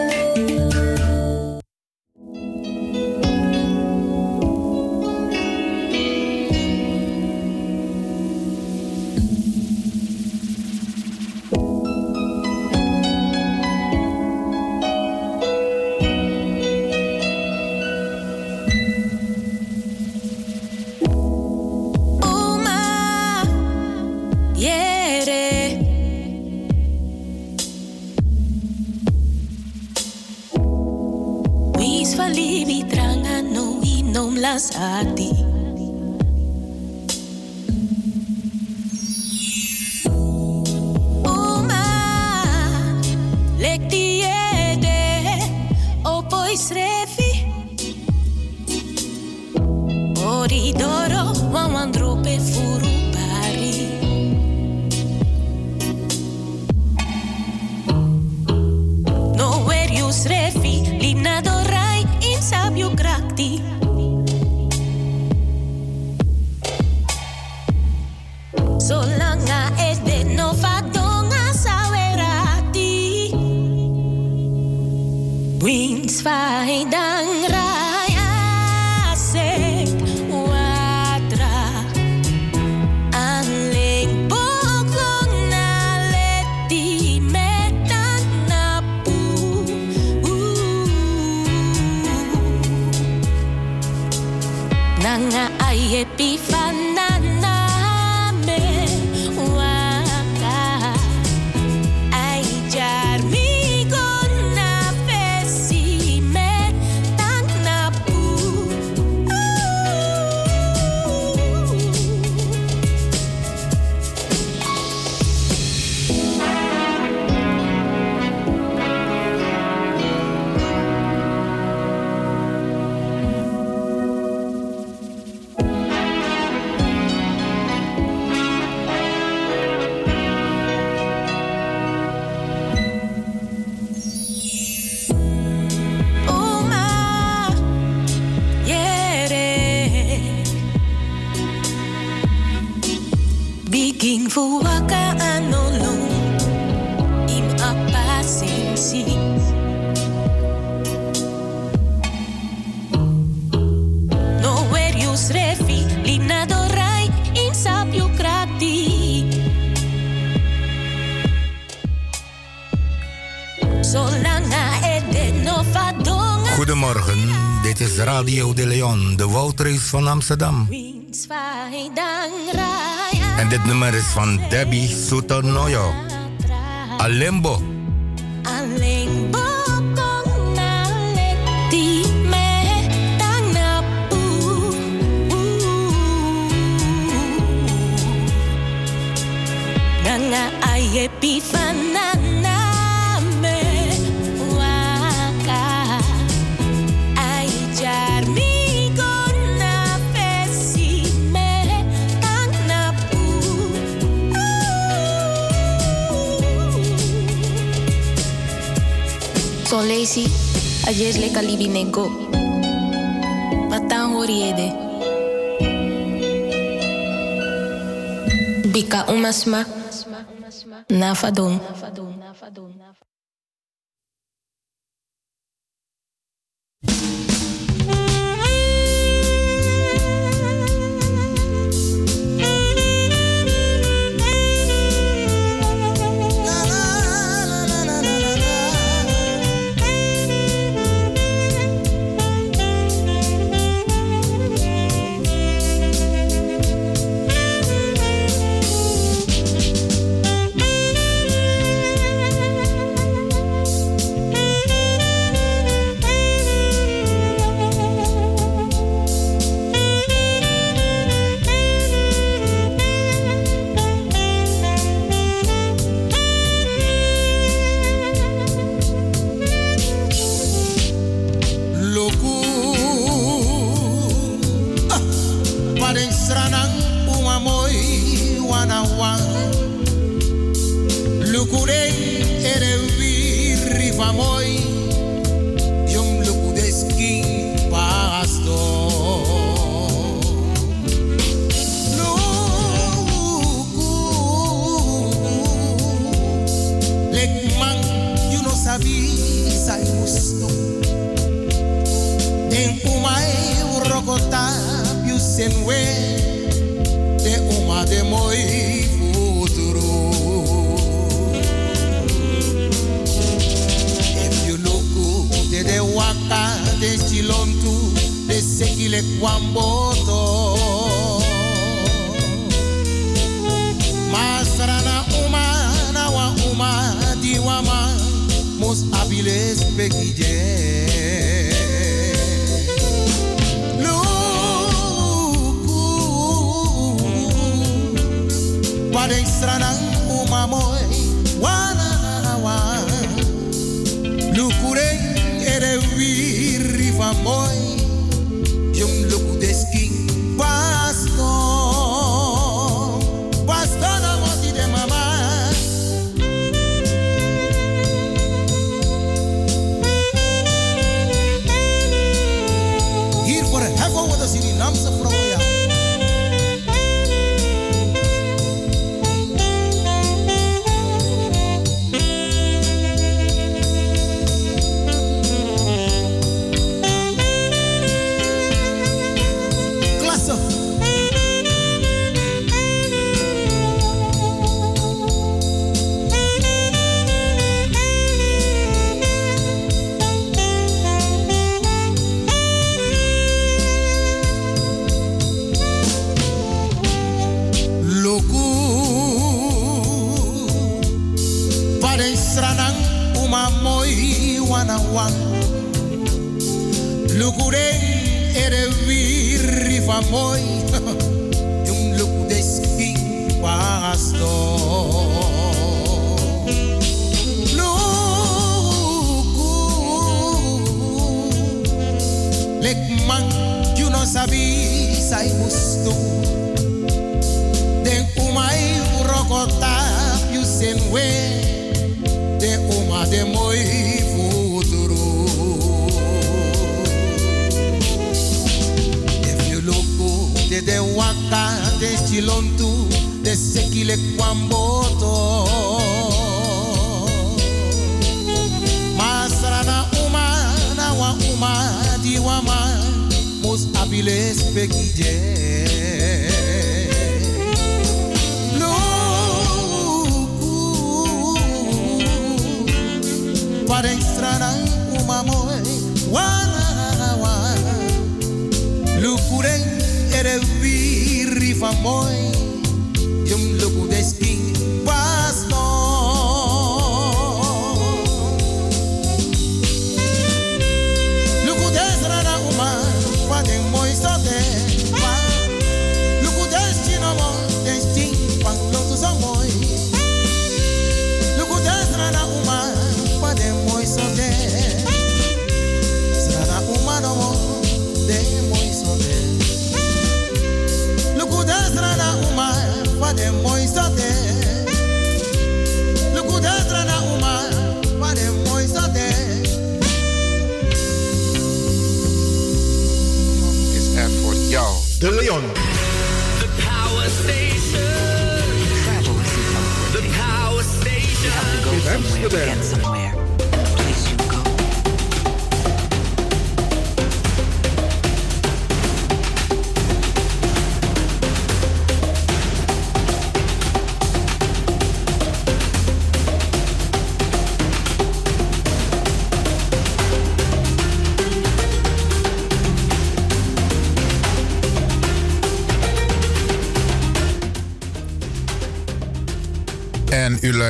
gracias a ti. Van Amsterdam. En dit nummer is van Debbie Soetonoyo. Alembo. seka libi nego. Patan. Bika umasma. Nafadon. Nafadon. Wadai strana umamoy Wananawa Lukure ere wiri famoy Yung lukure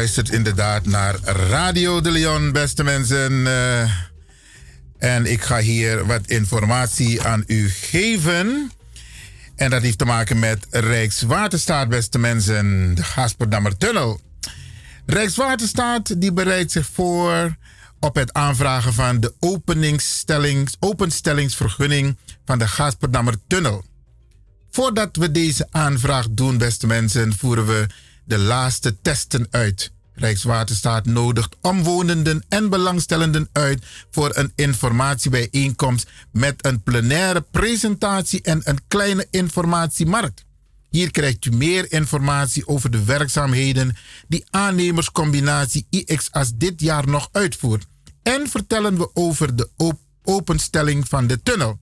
luistert inderdaad naar Radio de Leon, beste mensen. Eh, en ik ga hier wat informatie aan u geven. En dat heeft te maken met Rijkswaterstaat, beste mensen. De Gasperdammer Tunnel. Rijkswaterstaat die bereidt zich voor op het aanvragen van de openstellingsvergunning van de Gasperdammer Tunnel. Voordat we deze aanvraag doen, beste mensen, voeren we de laatste testen uit. Rijkswaterstaat nodigt omwonenden en belangstellenden uit voor een informatiebijeenkomst met een plenaire presentatie en een kleine informatiemarkt. Hier krijgt u meer informatie over de werkzaamheden die aannemerscombinatie IXAS dit jaar nog uitvoert. En vertellen we over de op openstelling van de tunnel.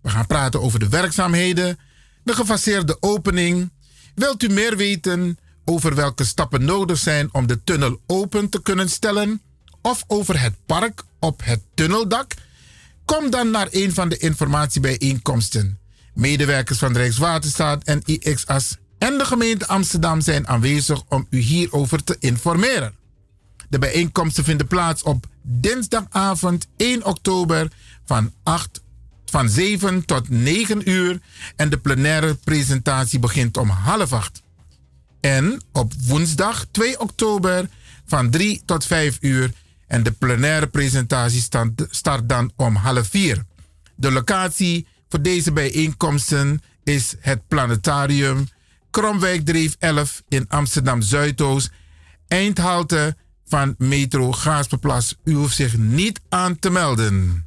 We gaan praten over de werkzaamheden, de gefaseerde opening. Wilt u meer weten? Over welke stappen nodig zijn om de tunnel open te kunnen stellen of over het park op het tunneldak? Kom dan naar een van de informatiebijeenkomsten. Medewerkers van Rijkswaterstaat en IXAS en de gemeente Amsterdam zijn aanwezig om u hierover te informeren. De bijeenkomsten vinden plaats op dinsdagavond 1 oktober van, 8, van 7 tot 9 uur en de plenaire presentatie begint om half 8. En op woensdag 2 oktober van 3 tot 5 uur. En de plenaire presentatie start dan om half 4. De locatie voor deze bijeenkomsten is het Planetarium Kromwijkdreef 11 in Amsterdam Zuidoost. Eindhalte van Metro Gaasperplas. U hoeft zich niet aan te melden.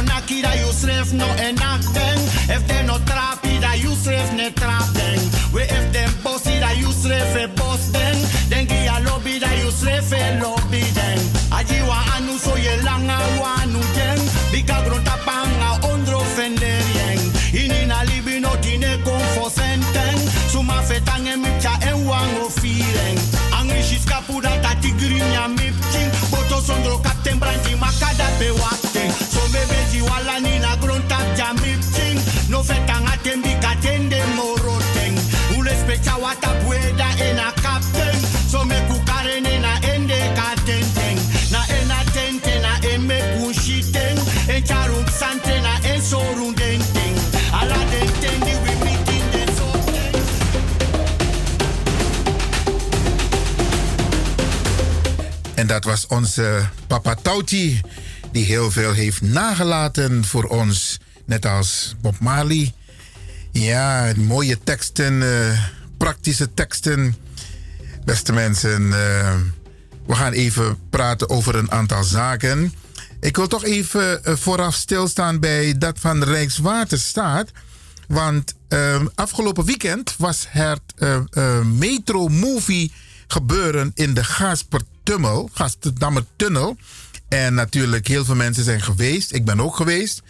No naki da you no enak den. If den no trapi da you ne trap den. We if den bossy da you sref e boss den. Den gi a lobby da you sref e lobby den. Aji wa anu so ye langa wa anu den. Bika gronta panga ondro fenderien. Ini na libi no tine confo senten. Suma fetange mipcha en wango firen. Angri shiska puda tati grinya mipching. Boto sondro kapten branchi makada pe En dat was onze papa Tauti, die heel veel heeft nagelaten voor ons. Net als Bob Marley. Ja, mooie teksten, eh, praktische teksten. Beste mensen, eh, we gaan even praten over een aantal zaken. Ik wil toch even eh, vooraf stilstaan bij dat van Rijkswaterstaat. Want eh, afgelopen weekend was het eh, eh, Metro Movie gebeuren in de Gaspertunnel, Gasterdammer Tunnel. En natuurlijk, heel veel mensen zijn geweest. Ik ben ook geweest.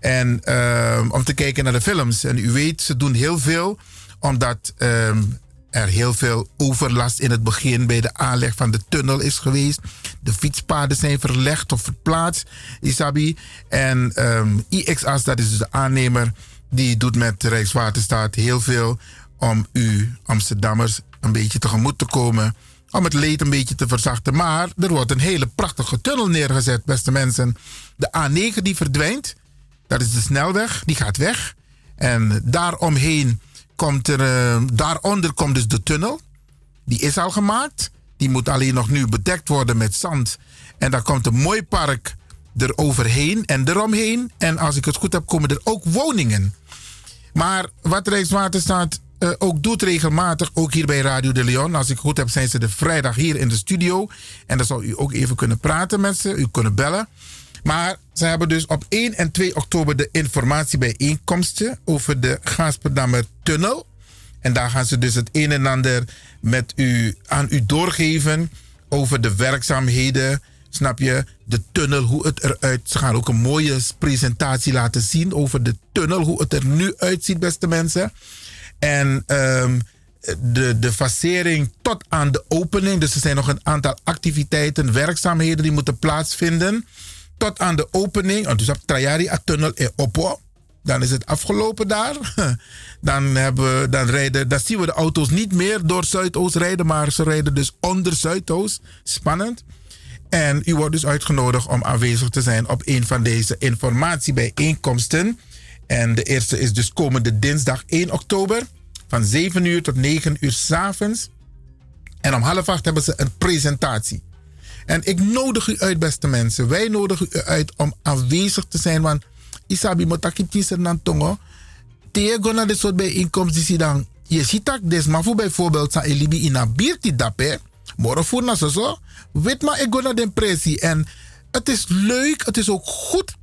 En eh, om te kijken naar de films. En u weet, ze doen heel veel omdat ehm, er heel veel overlast in het begin bij de aanleg van de tunnel is geweest. De fietspaden zijn verlegd of verplaatst, Isabi. En ehm IXAS, dat is dus de aannemer, die doet met Rijkswaterstaat heel veel om u Amsterdammers een beetje tegemoet te komen. Om het leed een beetje te verzachten. Maar er wordt een hele prachtige tunnel neergezet, beste mensen. De A9 die verdwijnt. Dat is de snelweg, die gaat weg. En daaromheen komt er, eh, daaronder komt dus de tunnel. Die is al gemaakt. Die moet alleen nog nu bedekt worden met zand. En daar komt een mooi park eroverheen en eromheen. En als ik het goed heb, komen er ook woningen. Maar wat Rijkswaterstaat eh, ook doet regelmatig, ook hier bij Radio de Leon. Als ik het goed heb, zijn ze de vrijdag hier in de studio. En dan zal u ook even kunnen praten met ze, u kunnen bellen. Maar ze hebben dus op 1 en 2 oktober de informatiebijeenkomsten over de Gaasperdammer Tunnel. En daar gaan ze dus het een en ander met u, aan u doorgeven over de werkzaamheden. Snap je? De tunnel, hoe het eruit. Ze gaan ook een mooie presentatie laten zien over de tunnel, hoe het er nu uitziet, beste mensen. En ehm, de, de facering tot aan de opening. Dus er zijn nog een aantal activiteiten, werkzaamheden die moeten plaatsvinden. Tot aan de opening. Dus op Trajari tunnel in Oppo. Dan is het afgelopen daar. Dan, hebben, dan, rijden, dan zien we de auto's niet meer door Zuidoost rijden, maar ze rijden dus onder Zuidoost. Spannend. En u wordt dus uitgenodigd om aanwezig te zijn op een van deze informatiebijeenkomsten. En de eerste is dus komende dinsdag 1 oktober van 7 uur tot 9 uur s'avonds. En om half acht hebben ze een presentatie. En ik nodig u uit, beste mensen. Wij nodigen u uit om aanwezig te zijn. Want isabi motaki tiser nan tongo. Tegen naar dit soort bijeenkomsten die dan. Je ziet dat voor bijvoorbeeld sa elibi in een bierti dape. Morgen voor na zo. Weet maar ik ga naar de impressie. En het is leuk, het is ook goed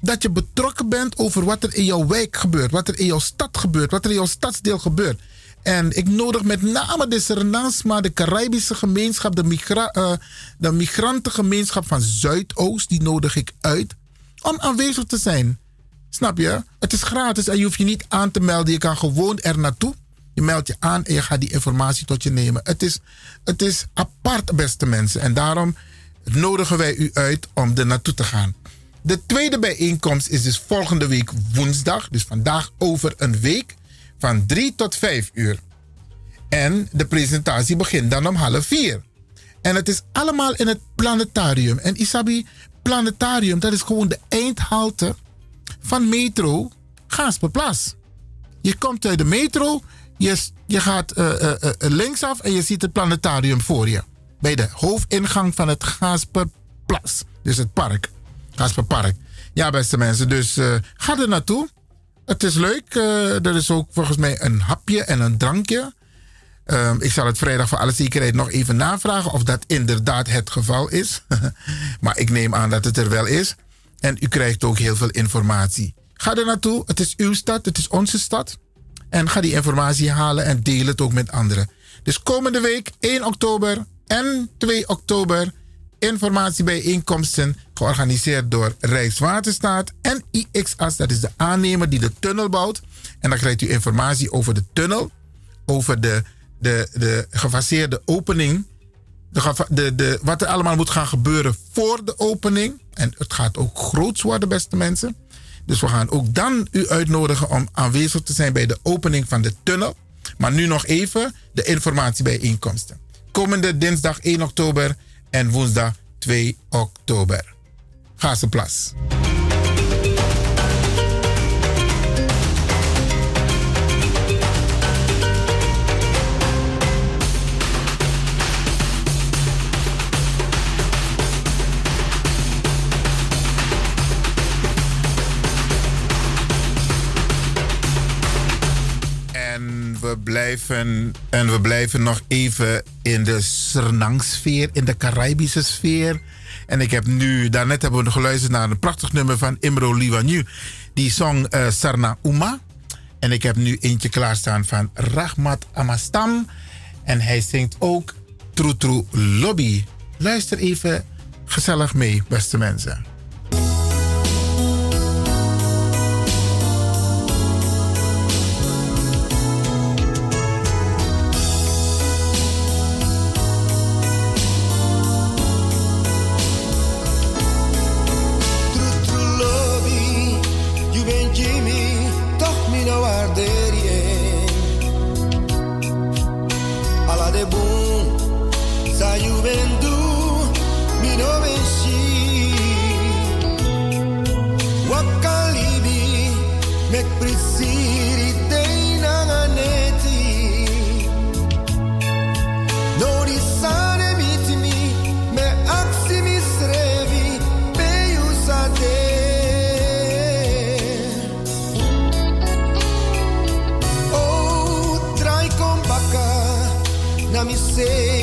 dat je betrokken bent over wat er in jouw wijk gebeurt, wat er in jouw stad gebeurt, wat er in jouw stadsdeel gebeurt. En ik nodig met name de Surinamesma, de Caribische gemeenschap, de, eh, de migrantengemeenschap van Zuidoost, die nodig ik uit om aanwezig te zijn. Snap je? Het is gratis en je hoeft je niet aan te melden. Je kan gewoon er naartoe. Je meldt je aan en je gaat die informatie tot je nemen. Het is, het is apart, beste mensen. En daarom nodigen wij u uit om er naartoe te gaan. De tweede bijeenkomst is dus volgende week woensdag. Dus vandaag over een week. Van 3 tot 5 uur. En de presentatie begint dan om half 4. En het is allemaal in het planetarium. En Isabi, planetarium, dat is gewoon de eindhalte van metro Gaasperplas. Je komt uit de metro, je, je gaat eh, eh, eh, linksaf en je ziet het planetarium voor je. Bij de hoofdingang van het Gaasperplas. Dus het park. Gaasperpark. Ja, beste mensen, dus ga er naartoe. Het is leuk. eh, er is ook volgens mij een hapje en een drankje. Ehm, ik zal het vrijdag voor alle zekerheid nog even navragen of dat inderdaad het geval is. maar ik neem aan dat het er wel is. En u krijgt ook heel veel informatie. Ga er naartoe. Het is uw stad, het is onze stad. En ga die informatie halen en deel het ook met anderen. Dus komende week 1 oktober en 2 oktober informatiebijeenkomsten georganiseerd door Rijkswaterstaat en IXAS. Dat is de aannemer die de tunnel bouwt. En dan krijgt u informatie over de tunnel, over de, de, de gefaseerde opening. De, de, de, wat er allemaal moet gaan gebeuren voor de opening. En het gaat ook groots worden, beste mensen. Dus we gaan ook dan u uitnodigen om aanwezig te zijn bij de opening van de tunnel. Maar nu nog even de informatiebijeenkomsten. Komende dinsdag 1 oktober en woensdag 2 oktober. Ga blijven, en we blijven nog even in de Sernang-sfeer, in de Caribische sfeer. En ik heb nu, daarnet hebben we geluisterd naar een prachtig nummer van Imro Liwanyu. Die song eh, Sarna Uma. En ik heb nu eentje klaarstaan van Rahmat Amastam. En hij zingt ook True True Lobby. Luister even gezellig mee, beste mensen. Na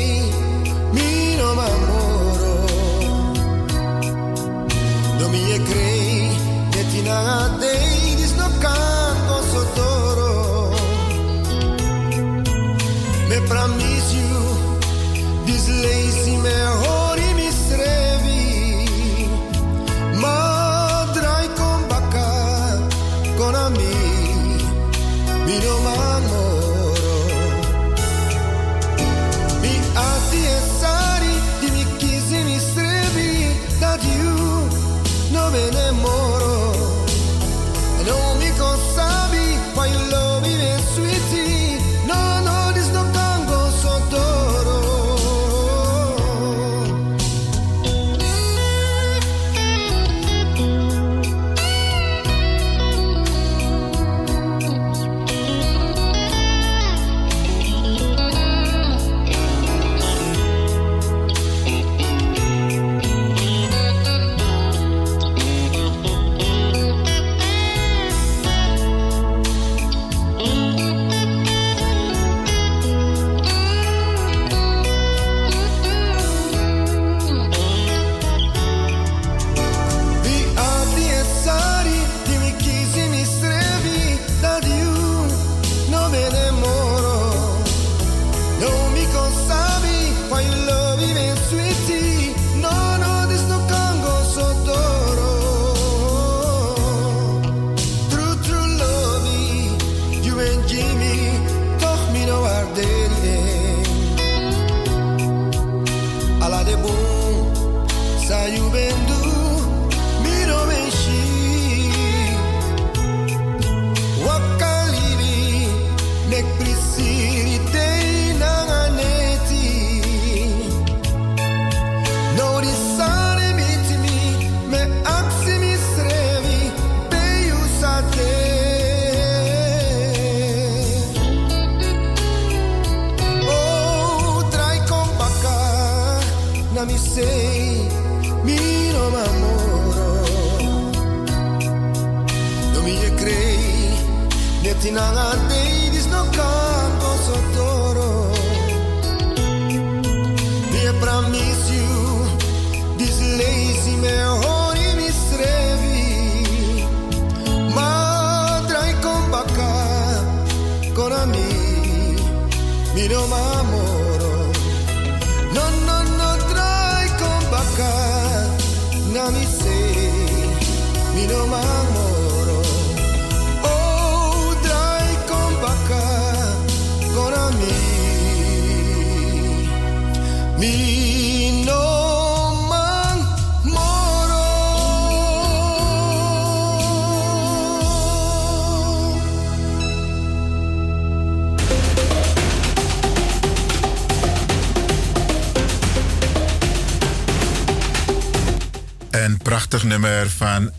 prachtig nummer van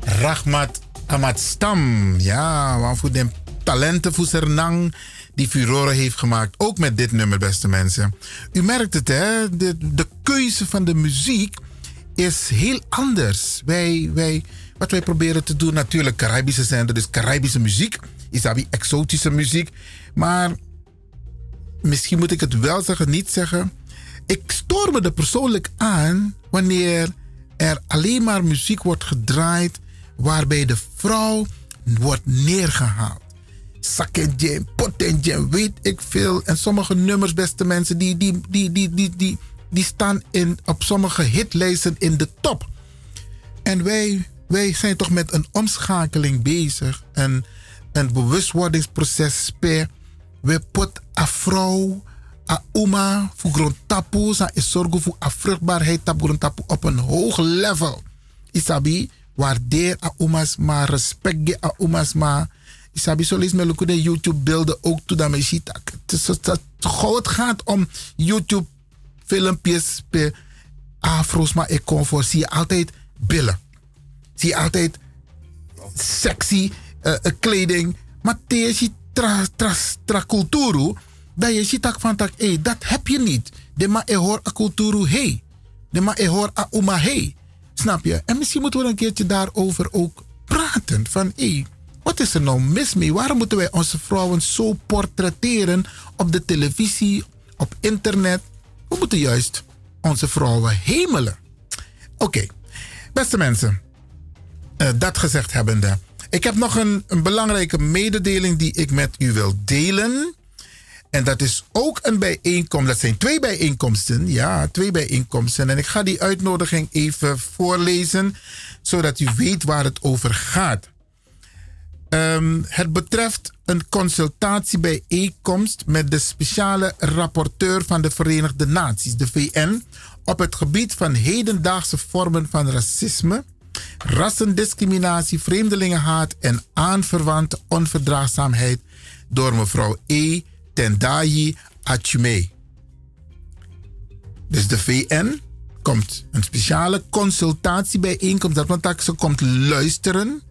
Rahmat Ahmad Stam. Ja, waarvoor de talenten voor Sernang die furore heeft gemaakt. Ook met dit nummer, beste mensen. U merkt het, hè? De, de keuze van de muziek is heel anders. Wij, wij, wat wij proberen te doen, natuurlijk Caribische zender, dus Caribische muziek. Isabi, exotische muziek. Maar misschien moet ik het wel zeggen, niet zeggen. Ik stoor me er persoonlijk aan wanneer er alleen maar muziek wordt gedraaid waarbij de vrouw wordt neergehaald. Saketje, potentje, weet ik veel. En sommige nummers, beste mensen, die, die, die, die, die, die, die staan in, op sommige hitlijsten in de top. En wij, wij zijn toch met een omschakeling bezig. En een bewustwordingsproces. We put a vrouw, a oma, voor grond tapu, sa is zorgen voor a vruchtbaarheid tapu op een hoog level. Isabi, waardeer a oma's maar, respect ge a oma's maar. Isabi, zo lees me de YouTube beelden ook toe dat me ziet. Het gaat om YouTube filmpjes per afro's, maar ik kom voor, zie je altijd billen. Zie je altijd sexy eh, kleding. Maar deze tra, tra, tra culturu, dat je ziet van tak, hey, dat heb je niet. De ma e hoor a culturu hey. De ma e hoor uma hey. Snap je? En misschien moeten we een keertje daarover ook praten. Van hé, wat is er nou mis mee? Waarom moeten wij onze vrouwen zo portretteren op de televisie, op internet? We moeten juist onze vrouwen hemelen. Oké, beste mensen, eh, dat gezegd hebbende. Ik heb nog een, een belangrijke mededeling die ik met u wil delen. En dat is ook een bijeenkomst. Dat zijn twee bijeenkomsten. Ja, twee bijeenkomsten. En ik ga die uitnodiging even voorlezen, zodat u weet waar het over gaat. Ehm, het betreft een consultatiebijeenkomst met de speciale rapporteur van de Verenigde Naties, de VN, op het gebied van hedendaagse vormen van racisme, rassendiscriminatie, vreemdelingenhaat en aanverwante onverdraagzaamheid door mevrouw E. Tendayi Achume. Dus de VN komt een speciale consultatiebijeenkomst, dat want ze komt luisteren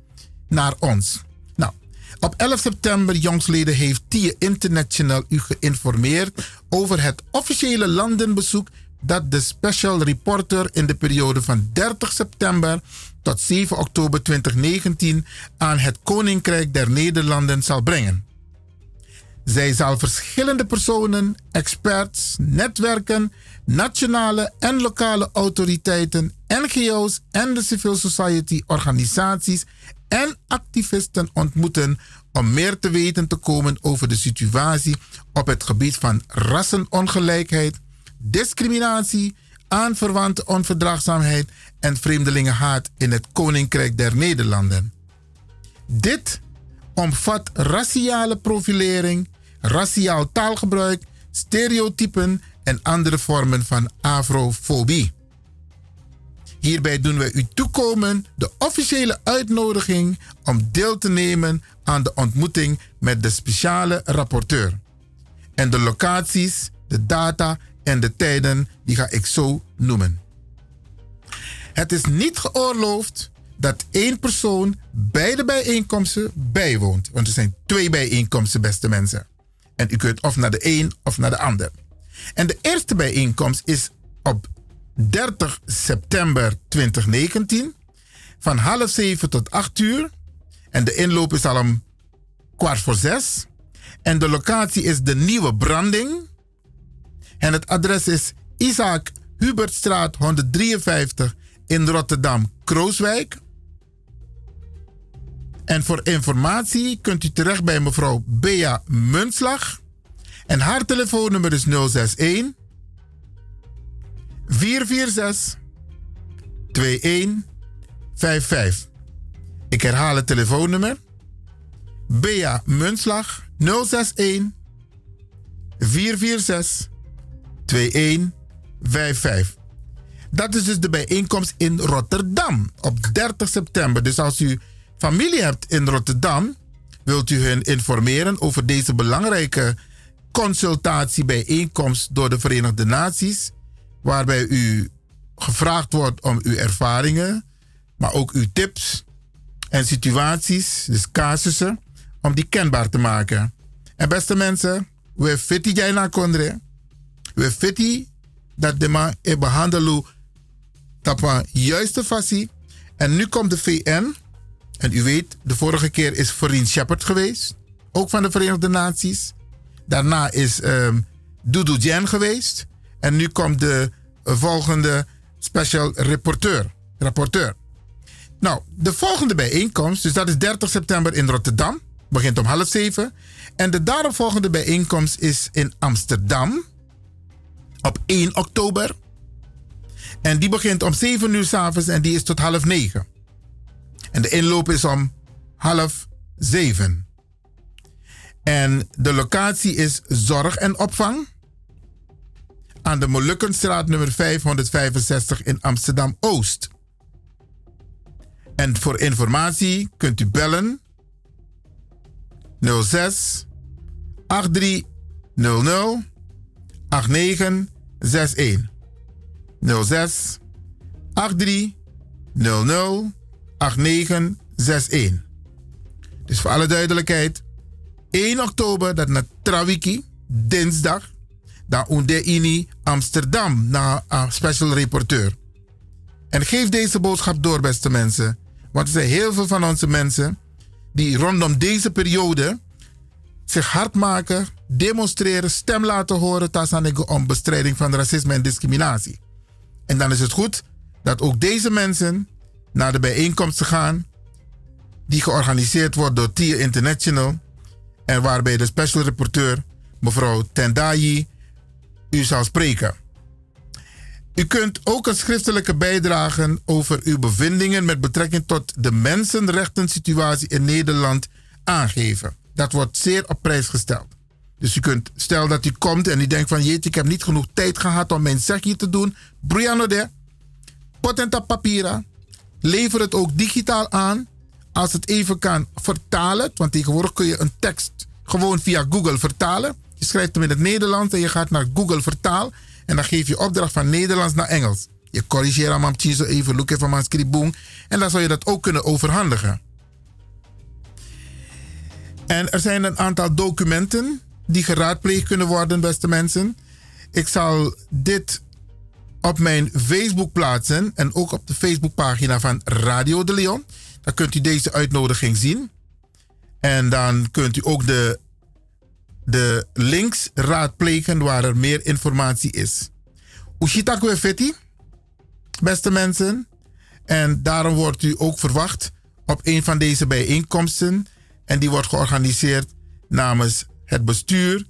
naar ons. Nou, op 11 september jongsleden heeft TIE International u geïnformeerd over het officiële landenbezoek dat de special reporter in de periode van 30 september tot 7 oktober 2019 aan het Koninkrijk der Nederlanden zal brengen. Zij zal verschillende personen, experts, netwerken, nationale en lokale autoriteiten, NGO's en de civil society organisaties en activisten ontmoeten om meer te weten te komen over de situatie op het gebied van rassenongelijkheid, discriminatie, aanverwante onverdraagzaamheid en vreemdelingenhaat in het Koninkrijk der Nederlanden. Dit omvat raciale profilering, raciaal taalgebruik, stereotypen en andere vormen van afrofobie. Hierbij doen wij u toekomen de officiële uitnodiging om deel te nemen aan de ontmoeting met de speciale rapporteur. En de locaties, de data en de tijden, die ga ik zo noemen. Het is niet geoorloofd dat één persoon beide bijeenkomsten bijwoont. Want er zijn twee bijeenkomsten, beste mensen. En u kunt of naar de een of naar de ander. En de eerste bijeenkomst is op 30 september 2019. Van half zeven tot acht uur. En de inloop is al om kwart voor zes. En de locatie is de Nieuwe Branding. En het adres is Isaac Hubertstraat 153 in Rotterdam, Krooswijk. En voor informatie kunt u terecht bij mevrouw Bea Munslag. En haar telefoonnummer is 061 446 2155. Ik herhaal het telefoonnummer. Bea Munslag 061 446 2155. Dat is dus de bijeenkomst in Rotterdam op 30 september. Dus als u familie hebt in Rotterdam, wilt u hen informeren over deze belangrijke consultatiebijeenkomst door de Verenigde Naties, waarbij u gevraagd wordt om uw ervaringen, maar ook uw tips en situaties, dus casussen, om die kenbaar te maken. En beste mensen, we fiti jij na kondre. We fiti dat de man e behandelen op een juiste fasie. En nu komt de VN. En u weet, de vorige keer is Vereen Shepard geweest. Ook van de Verenigde Naties. Daarna is um, Doudou Jen geweest. En nu komt de volgende special rapporteur. rapporteur. Nou, de volgende bijeenkomst, dus dat is 30 september in Rotterdam. Begint om half zeven. En de daaropvolgende bijeenkomst is in Amsterdam. Op 1 oktober. En die begint om 7 uur s'avonds en die is tot half 9. En de inloop is om half 7. En de locatie is zorg en opvang. Aan de Molukkenstraat nummer 565 in Amsterdam Oost. En voor informatie kunt u bellen 06 8300 8961. 06 8300 8961. Dus voor alle duidelijkheid, 1 oktober, dat na Trawiki, dinsdag, dan onder ini Amsterdam naar een special reporteur. En geef deze boodschap door, beste mensen. Want er zijn heel veel van onze mensen die rondom deze periode zich hard maken, demonstreren, stem laten horen tasanigo om bestrijding van racisme en discriminatie. En dan is het goed dat ook deze mensen naar de bijeenkomsten gaan die georganiseerd wordt door TIA International en waarbij de special reporteur mevrouw Tendayi u zal spreken. U kunt ook een schriftelijke bijdrage over uw bevindingen met betrekking tot de mensenrechten situatie in Nederland aangeven. Dat wordt zeer op prijs gesteld. Dus u kunt, stel dat u komt en u denkt van jeetje, ik heb niet genoeg tijd gehad om mijn zegje te doen. Briano de, potenta papira, lever het ook digitaal aan. Als het even kan, vertalen. Want tegenwoordig kun je een tekst gewoon via Google vertalen. Je schrijft hem in het Nederlands en je gaat naar Google vertaal. En dan geef je opdracht van Nederlands naar Engels. Je corrigeert hem zo even, look even aan scriboom. En dan zou je dat ook kunnen overhandigen. En er zijn een aantal documenten die geraadpleegd kunnen worden, beste mensen. Ik zal dit op mijn Facebook plaatsen en ook op de Facebookpagina van Radio de Leon. Dan kunt u deze uitnodiging zien. En dan kunt u ook de, de links raadplegen waar er meer informatie is. Ushitakwe Feti, beste mensen. En daarom wordt u ook verwacht op een van deze bijeenkomsten. En die wordt georganiseerd namens het bestuur,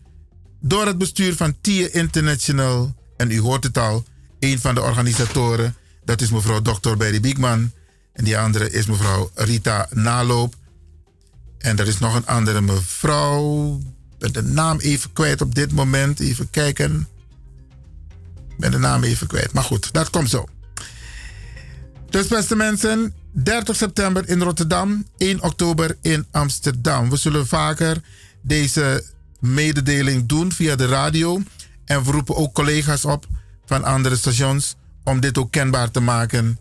door het bestuur van TIA International. En u hoort het al, een van de organisatoren, dat is mevrouw Dr. Berry Biekman. En die andere is mevrouw Rita Naloop. En er is nog een andere mevrouw. Ben de naam even kwijt op dit moment. Even kijken. Ben de naam even kwijt. Maar goed, dat komt zo. Dus beste mensen, 30 september in Rotterdam, 1 oktober in Amsterdam. We zullen vaker deze mededeling doen via de radio. En we roepen ook collega's op van andere stations om dit ook kenbaar te maken.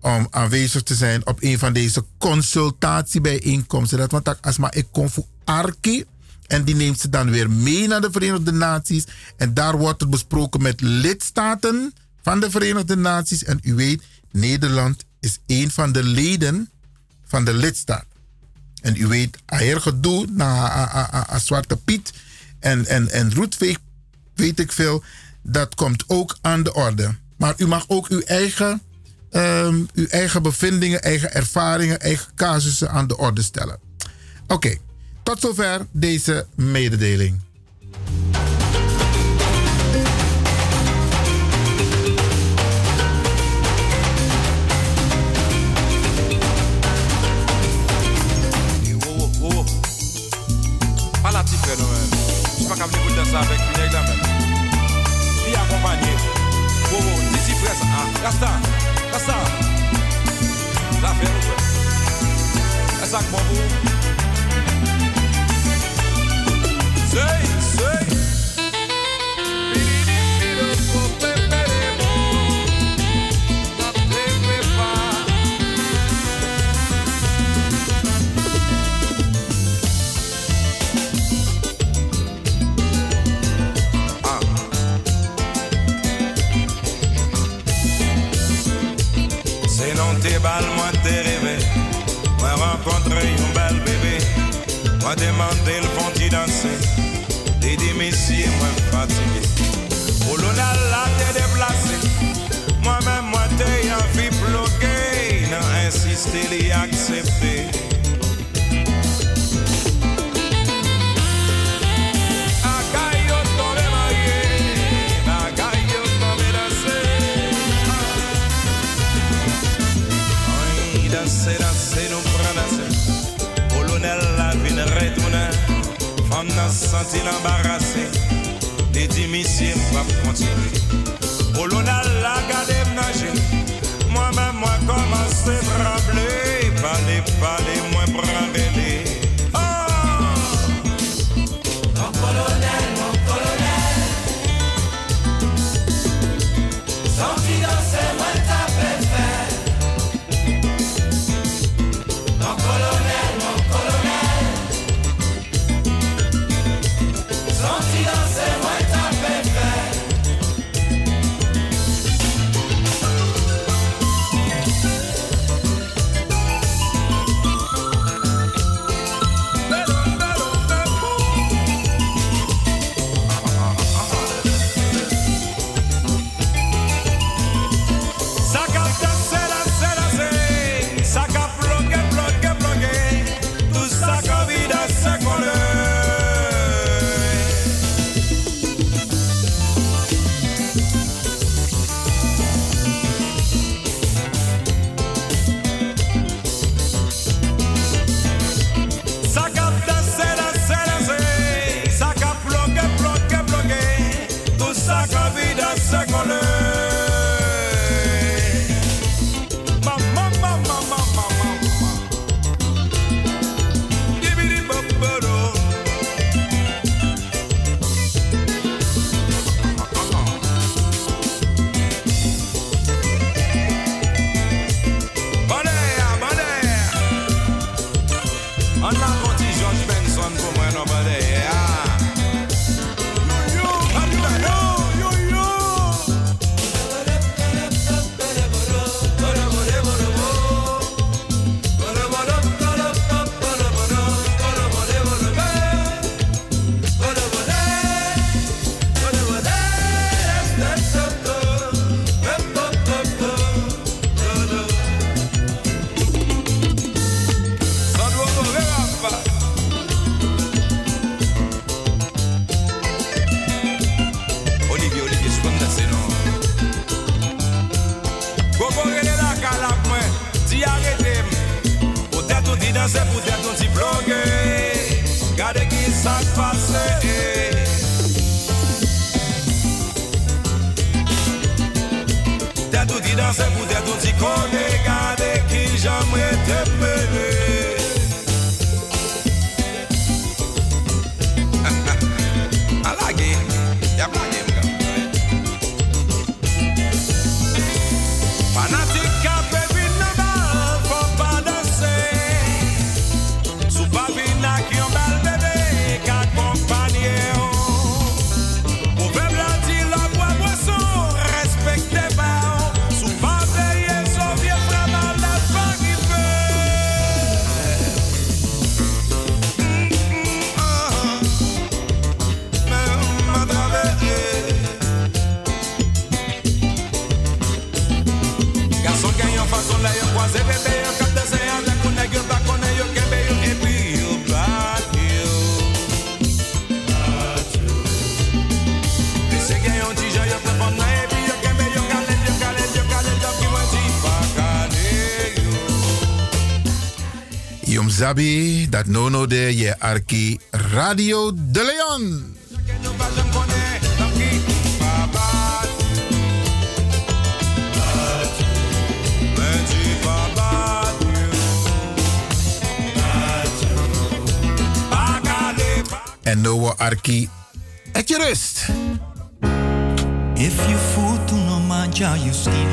Om aanwezig te zijn op een van deze consultatiebijeenkomsten. Dat want als maar ik kom voor Arki. En die neemt ze dan weer mee naar de Verenigde Naties. En daar wordt er besproken met lidstaten van de Verenigde Naties. En u weet, Nederland is een van de leden van de lidstaat. En u weet, aher gedoe na Zwarte Piet en, en, en Roetveeg, weet ik veel dat komt ook aan de orde. Maar u mag ook uw eigen, ehm, uw eigen bevindingen, eigen ervaringen, eigen casussen aan de orde stellen. Oké, tot zover deze mededeling. está, cá já vendo, a ver, Essa que Mwen demande l fon ti danse Te di mesye mwen fatige O lona la te deplase Mwen men mwen te yon vi bloke Nan insiste li akse Барбара Zabi, dat nono de je arki Radio de Leon. En noa arki, et je rust. If you fool to no man, you still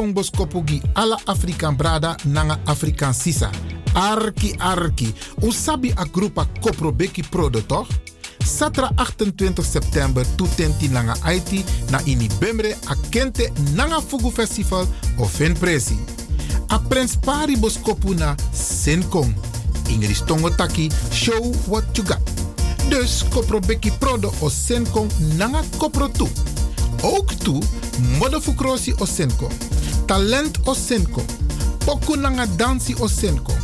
wan karkong boskopugi ala Afrikan brada nanga Afrikan sisa. Arki arki. Usabi a grupa koprobeki prodo toch? Satra 28 september tutenti nanga Haiti na ini bemre a kente nanga fugu festival of in presi. A prens pari boskopu na Senkong. Ingris tongo taki show what you got. Dus koprobeki prodo o Senkong nanga kopro toe. Ook toe, modefu krosi o Senkong. Talent o Senkong. Poku nanga dansi o Senkong.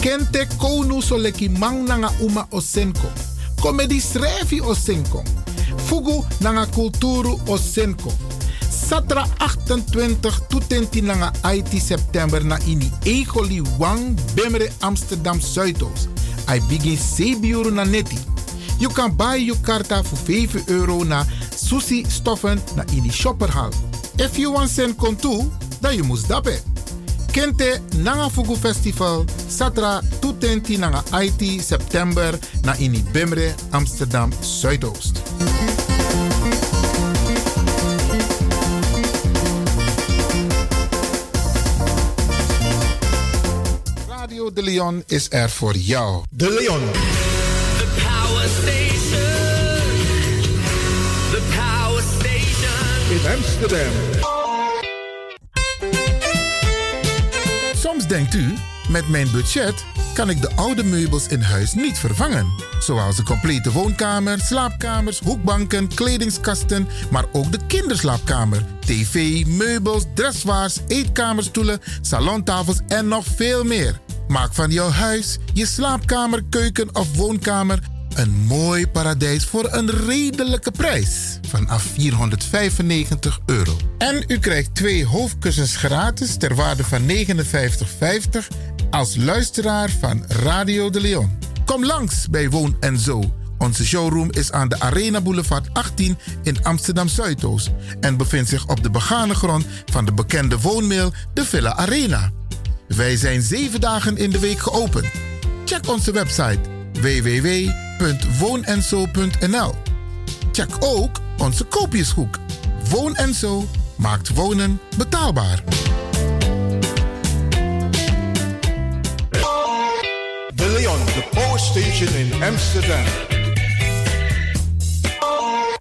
Kente konu so leki mang nanga uma o Senkong. Comedy schrijfi o Senkong. Fugu nanga kulturu o Senkong. Satra 28 tutenti nanga IT september na ini Egoli Wang Bemre Amsterdam Zuidoost. I begin 7 euro na neti. Je kan buy je karta voor 5 euro na Susi Stoffen na ini shopperhal. If you want send kon je moet dappen. Kente Nanga Fugu Festival, Satra tutenti nanga IT september na ini Bemre Amsterdam Zuidoost. Radio De Leon is er voor jou. De Leon. The Power Station. The Power Station. In Amsterdam. Soms denkt u, met mijn budget kan ik de oude meubels in huis niet vervangen. Zoals de complete woonkamer, slaapkamers, hoekbanken, kledingskasten, maar ook de kinderslaapkamer, tv, meubels, dressoirs, eetkamerstoelen, salontafels en nog veel meer. Maak van jouw huis, je slaapkamer, keuken of woonkamer een mooi paradijs voor een redelijke prijs vanaf 495 euro. En u krijgt twee hoofdkussens gratis ter waarde van 59,50 als luisteraar van Radio de Leon. Kom langs bij Woon en Zo. Onze showroom is aan de Arena Boulevard 18 in Amsterdam Zuidoost en bevindt zich op de begane grond van de bekende woonmail de Villa Arena. Wij zijn zeven dagen in de week geopend. Check onze website www.woonenzo.nl. Check ook onze koopjeshoek. Woon en Zo maakt wonen betaalbaar. De Leon, the Power Station in Amsterdam.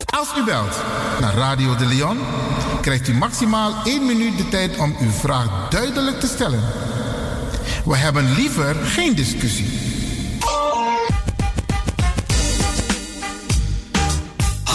Als u belt naar Radio de Leon, krijgt u maximaal 1 minuut de tijd om uw vraag duidelijk te stellen. We hebben liever geen discussie.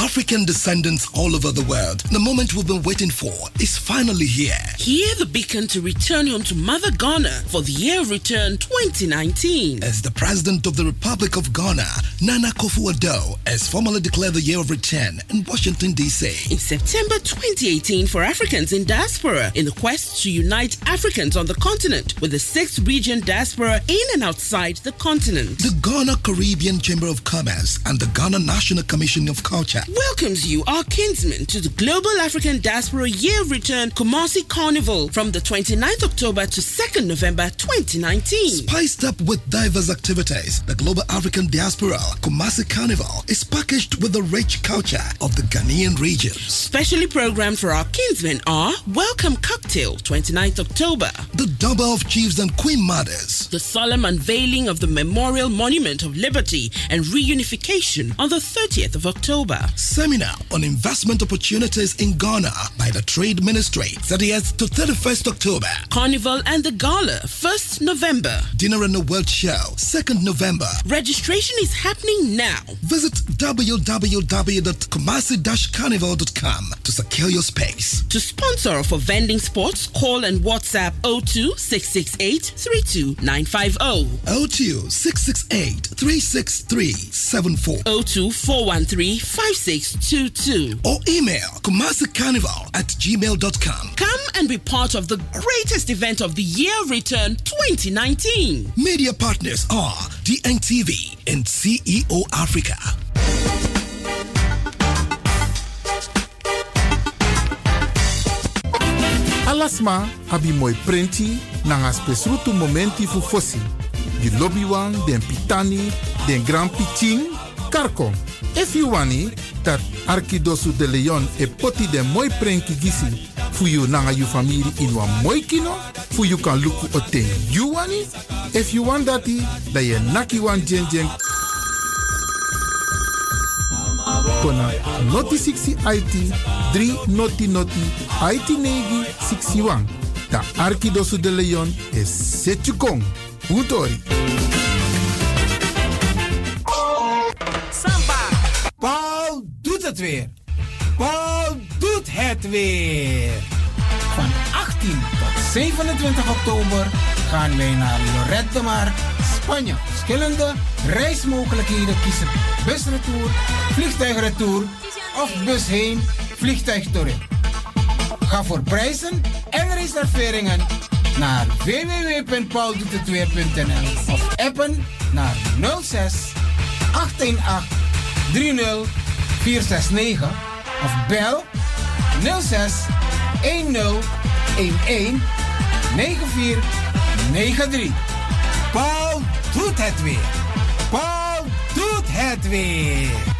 African descendants all over the world. The moment we've been waiting for is finally here. Hear the beacon to return home to Mother Ghana for the year of return 2019. As the President of the Republic of Ghana, Nana Akufo-Addo, has formally declared the year of return in Washington, D.C. In September 2018 for Africans in diaspora in the quest to unite Africans on the continent with the sixth region diaspora in and outside the continent. The Ghana Caribbean Chamber of Commerce and the Ghana National Commission of Culture welcomes you, our kinsmen, to the Global African Diaspora Year of Return Kumasi Carnival from the 29th October to 2nd November 2019. Spiced up with diverse activities, the Global African Diaspora Kumasi Carnival is packaged with the rich culture of the Ghanaian regions. Specially programmed for our kinsmen are Welcome Cocktail, 29th October. The Double of Chiefs and Queen Mothers. The solemn unveiling of the Memorial Monument of Liberty and Reunification on the 30th of October. Seminar on investment opportunities in Ghana by the Trade Ministry, 30th to 31st October. Carnival and the Gala, 1st November. Dinner and the World Show, 2nd November. Registration is happening now. Visit www.kumasi-carnival.com to secure your space. To sponsor or for vending sports, call and WhatsApp 02 668 32950. 02 668 363 74. 02 413 0622. Or email Kumasi at gmail.com. Come and be part of the greatest event of the year return 2019. Media partners are DNTV and CEO Africa. Alasma abi moi prenti nanga spesrutu momenti fu fosi. Di lobby wan, den pitani, den grand pitching karko. If you wani, dat Arkidosu de Leon e poti den moi prenki gisi fu you nanga you family in wan moi kino, fu you kan luku oten you wani. If you want dati, da ye naki wan jen jen kona noti 60 IT 3 noti noti IT negi 61. Da Arkidosu de Leon is Setjukong. Utori. Paul doet het weer. Paul doet het weer. Van 18 tot 27 oktober gaan wij naar Lorette de Mar, Spanje. Verschillende reismogelijkheden kiezen. Busretour, vliegtuigretour of bus heen, vliegtuig terug. Ga voor prijzen en reserveringen naar www.pauldoetetweer.nl of appen naar 06 818 30 469 of bel 06 10 11 9493. Paul doet het weer. Paul doet het weer.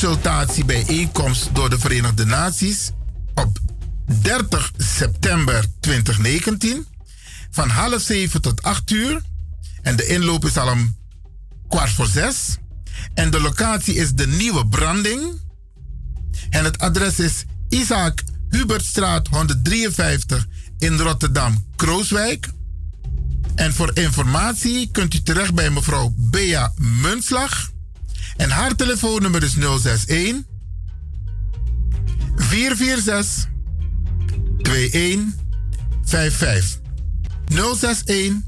consultatiebijeenkomst door de Verenigde Naties op 30 september 2019 van half zeven tot acht uur. En de inloop is al om kwart voor zes. En de locatie is de Nieuwe Branding. En het adres is Isaac Hubertstraat 153 in Rotterdam, Krooswijk. En voor informatie kunt u terecht bij mevrouw Bea Munslag. En haar telefoonnummer is 061 446 2155. 061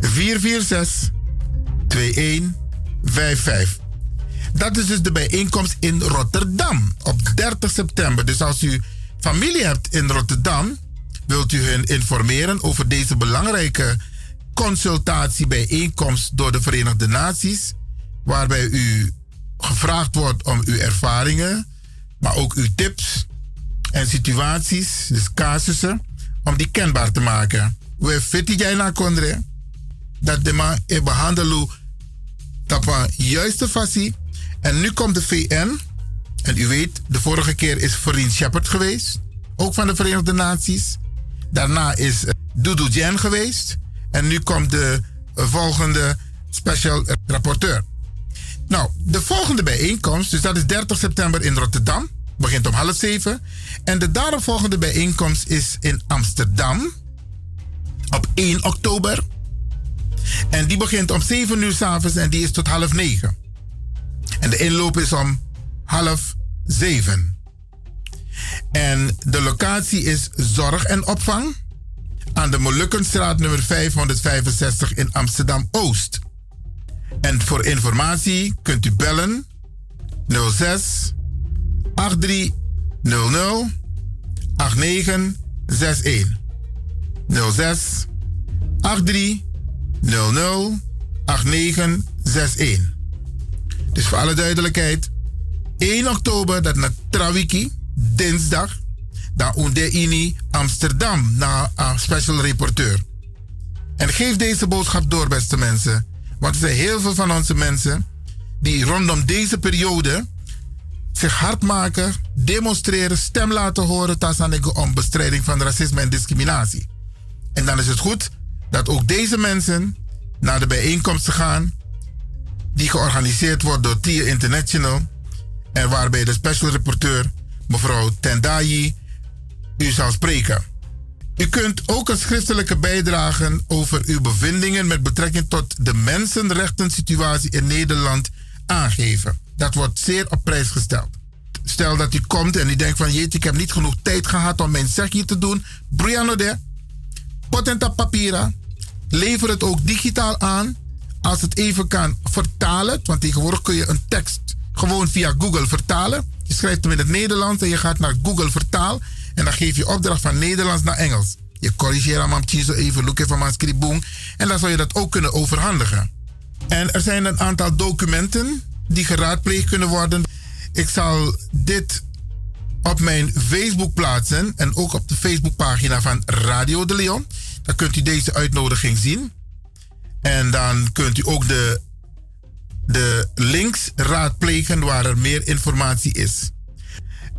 446 2155. Dat is dus de bijeenkomst in Rotterdam op 30 september. Dus als u familie hebt in Rotterdam, wilt u hen informeren over deze belangrijke consultatiebijeenkomst door de Verenigde Naties, waarbij u gevraagd wordt om uw ervaringen, maar ook uw tips en situaties, dus casussen, om die kenbaar te maken. We fitten jij naar kondre dat de man e behandelen op een juiste fasie. En nu komt de VN. En u weet, de vorige keer is Vereen Shepard geweest. Ook van de Verenigde Naties. Daarna is Doudou Jen geweest. En nu komt de volgende special rapporteur. Nou, de volgende bijeenkomst, dus dat is 30 september in Rotterdam. Begint om half zeven. En de daaropvolgende bijeenkomst is in Amsterdam. Op 1 oktober. En die begint om 7 uur s'avonds en die is tot half 9. En de inloop is om half 7. En de locatie is zorg en opvang aan de Molukkenstraat nummer 565 in Amsterdam Oost. En voor informatie kunt u bellen 06 8300 8961. 06 8300 8961. Dus voor alle duidelijkheid, 1 oktober, dat naar Trawiki, dinsdag, daar onder ini Amsterdam, naar een special reporteur. En geef deze boodschap door, beste mensen. Want er zijn heel veel van onze mensen die rondom deze periode zich hard maken, demonstreren, stem laten horen tasanigo om bestrijding van racisme en discriminatie. En dan is het goed dat ook deze mensen naar de bijeenkomsten gaan die georganiseerd wordt door TIA International en waarbij de special reporteur mevrouw Tendayi u zal spreken. U kunt ook een schriftelijke bijdrage over uw bevindingen met betrekking tot de mensenrechten situatie in Nederland aangeven. Dat wordt zeer op prijs gesteld. Stel dat u komt en u denkt van jeetje, ik heb niet genoeg tijd gehad om mijn zegje te doen. Briano de, potenta papira. Lever het ook digitaal aan. Als het even kan, vertalen. Want tegenwoordig kun je een tekst gewoon via Google vertalen. Je schrijft hem in het Nederlands en je gaat naar Google vertaal. En dan geef je opdracht van Nederlands naar Engels. Je corrigeert hem zo even, look even aan scriboom. En dan zou je dat ook kunnen overhandigen. En er zijn een aantal documenten die geraadpleegd kunnen worden. Ik zal dit op mijn Facebook plaatsen en ook op de Facebookpagina van Radio de Leon. Dan kunt u deze uitnodiging zien. En dan kunt u ook de, de links raadplegen waar er meer informatie is.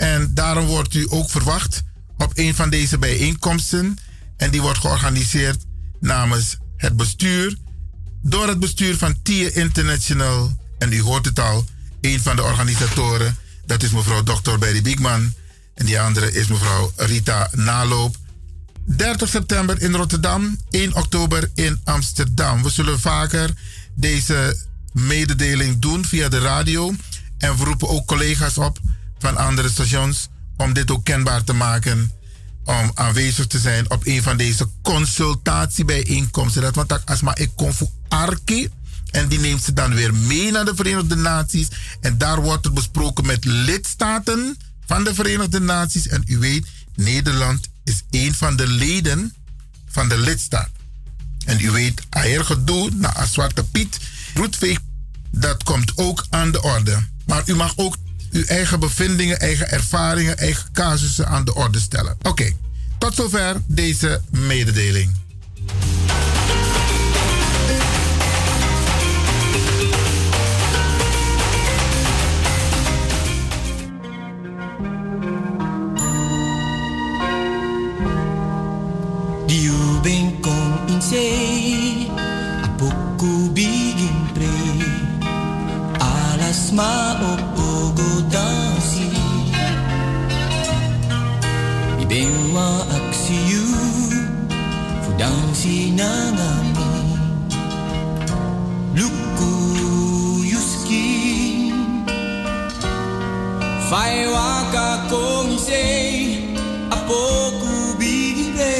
En daarom wordt u ook verwacht op een van deze bijeenkomsten. En die wordt georganiseerd namens het bestuur, door het bestuur van TIA International. En u hoort het al, een van de organisatoren, dat is mevrouw Dr. Berry Biekman. En die andere is mevrouw Rita Naloop. 30 september in Rotterdam, 1 oktober in Amsterdam. We zullen vaker deze mededeling doen via de radio. En we roepen ook collega's op van andere stations om dit ook kenbaar te maken. Om aanwezig te zijn op een van deze consultatiebijeenkomsten. Dat want als maar ik kom voor Arki. En die neemt ze dan weer mee naar de Verenigde Naties. En daar wordt het besproken met lidstaten van de Verenigde Naties. En u weet, Nederland is een van de leden van de lidstaat. En u weet, eier gedoe naar Zwarte Piet, roetveeg, dat komt ook aan de orde. Maar u mag ook uw eigen bevindingen, eigen ervaringen, eigen casussen aan de orde stellen. Oké, tot zover deze mededeling. a Fudansi nangami Luku yuski Fai waka kong say Apoku bigire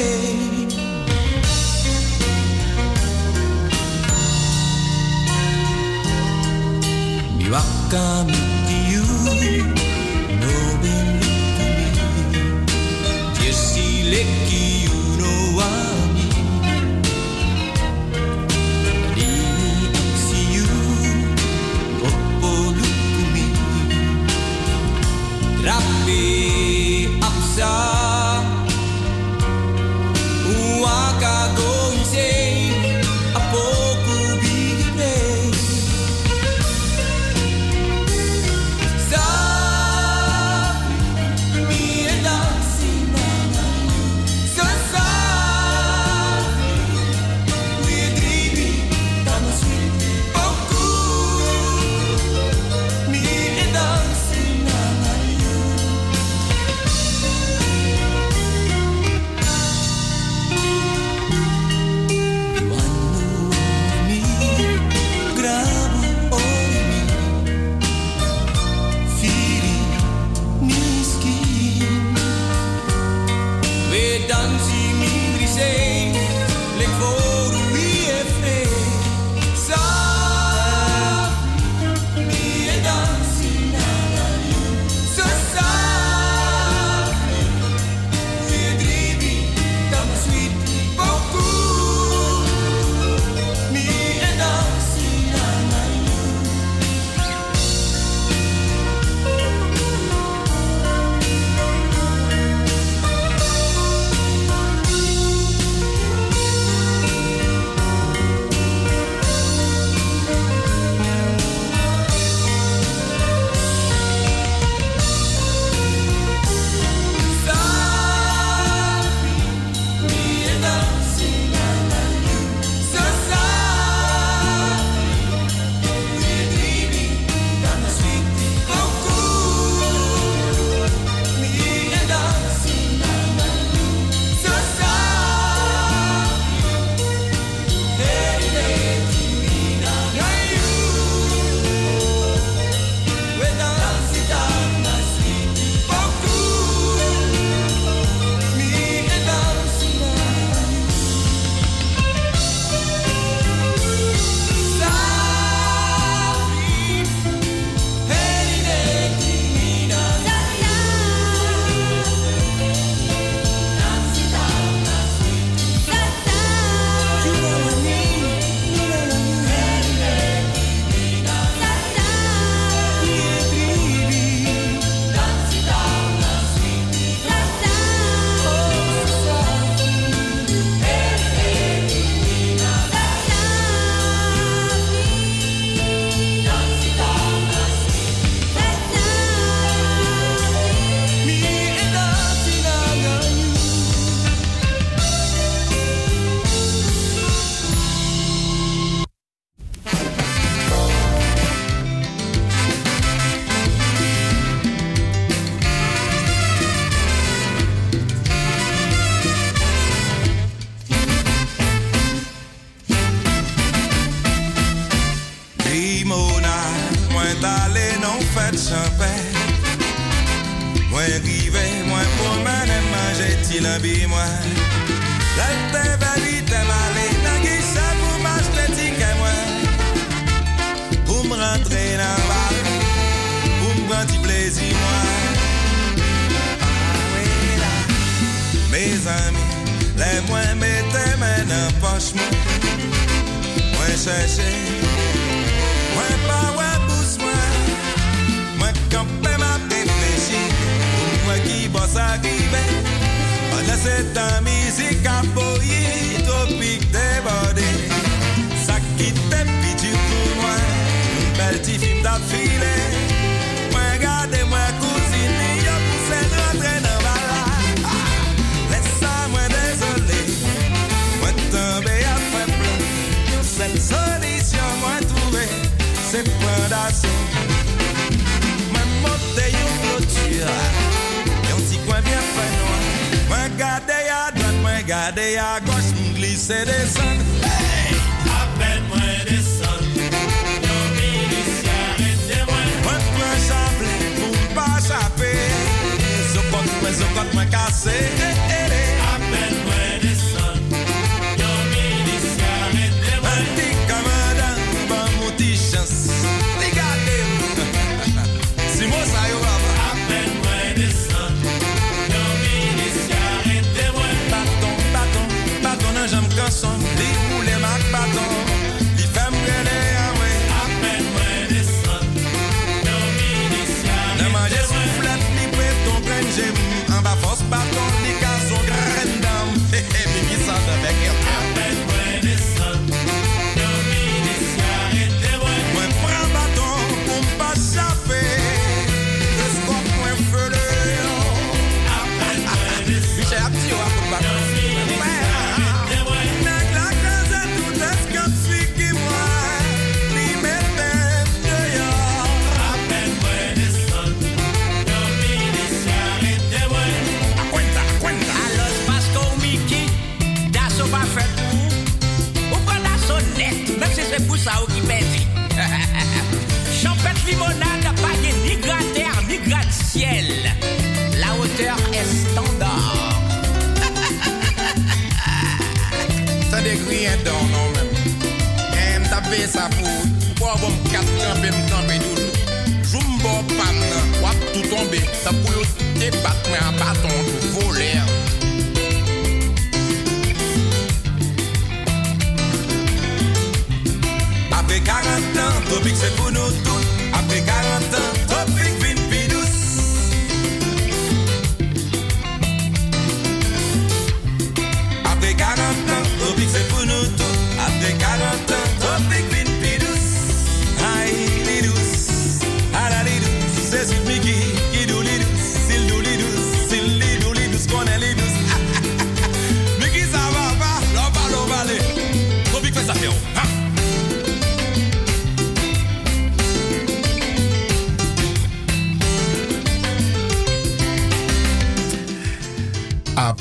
say.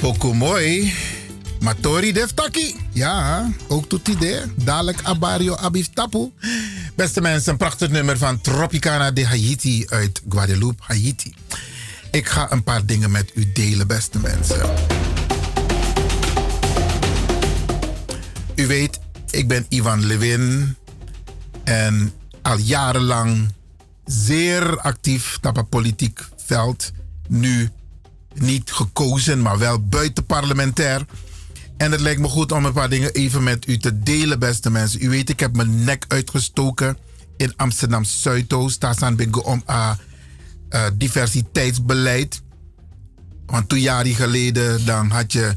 Apoko mooi. Matori deftaki. Ja, ook tot idee. Dadelijk Abario Abiftapu. Beste mensen, een prachtig nummer van Tropicana de Haiti uit Guadeloupe, Haiti. Ik ga een paar dingen met u delen, beste mensen. U weet, ik ben Ivan Levin. En al jarenlang zeer actief op het politiek veld. Nu niet gekozen, maar wel buitenparlementair. En het lijkt me goed om een paar dingen even met u te delen, beste mensen. U weet, ik heb mijn nek uitgestoken in Amsterdam Zuidoost. Daar staan we om uh, uh, diversiteitsbeleid. Want twee jaar geleden dan had je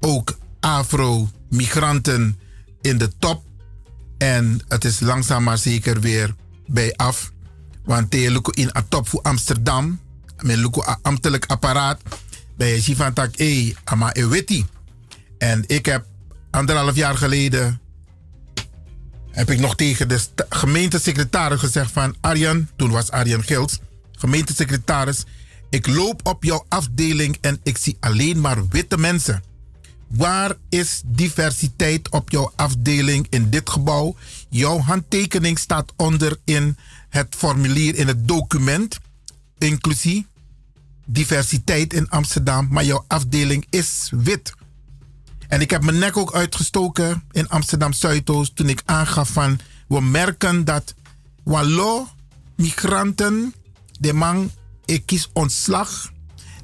ook Afro-migranten in de top. En het is langzaam maar zeker weer bij af. Want je in een top voor Amsterdam met een ambtelijk apparaat. Bij je van tak, hé, ama eweti. En ik heb anderhalf jaar geleden. heb ik nog tegen de gemeentesecretaris gezegd van Arjan. Toen was Arjan Gils, gemeentesecretaris. Ik loop op jouw afdeling en ik zie alleen maar witte mensen. Waar is diversiteit op jouw afdeling in dit gebouw? Jouw handtekening staat onder in het formulier, in het document inclusie, diversiteit in Amsterdam, maar jouw afdeling is wit. En ik heb mijn nek ook uitgestoken in Amsterdam Zuidoost toen ik aangaf van we merken dat Wallo migranten, de man, ik kies ontslag,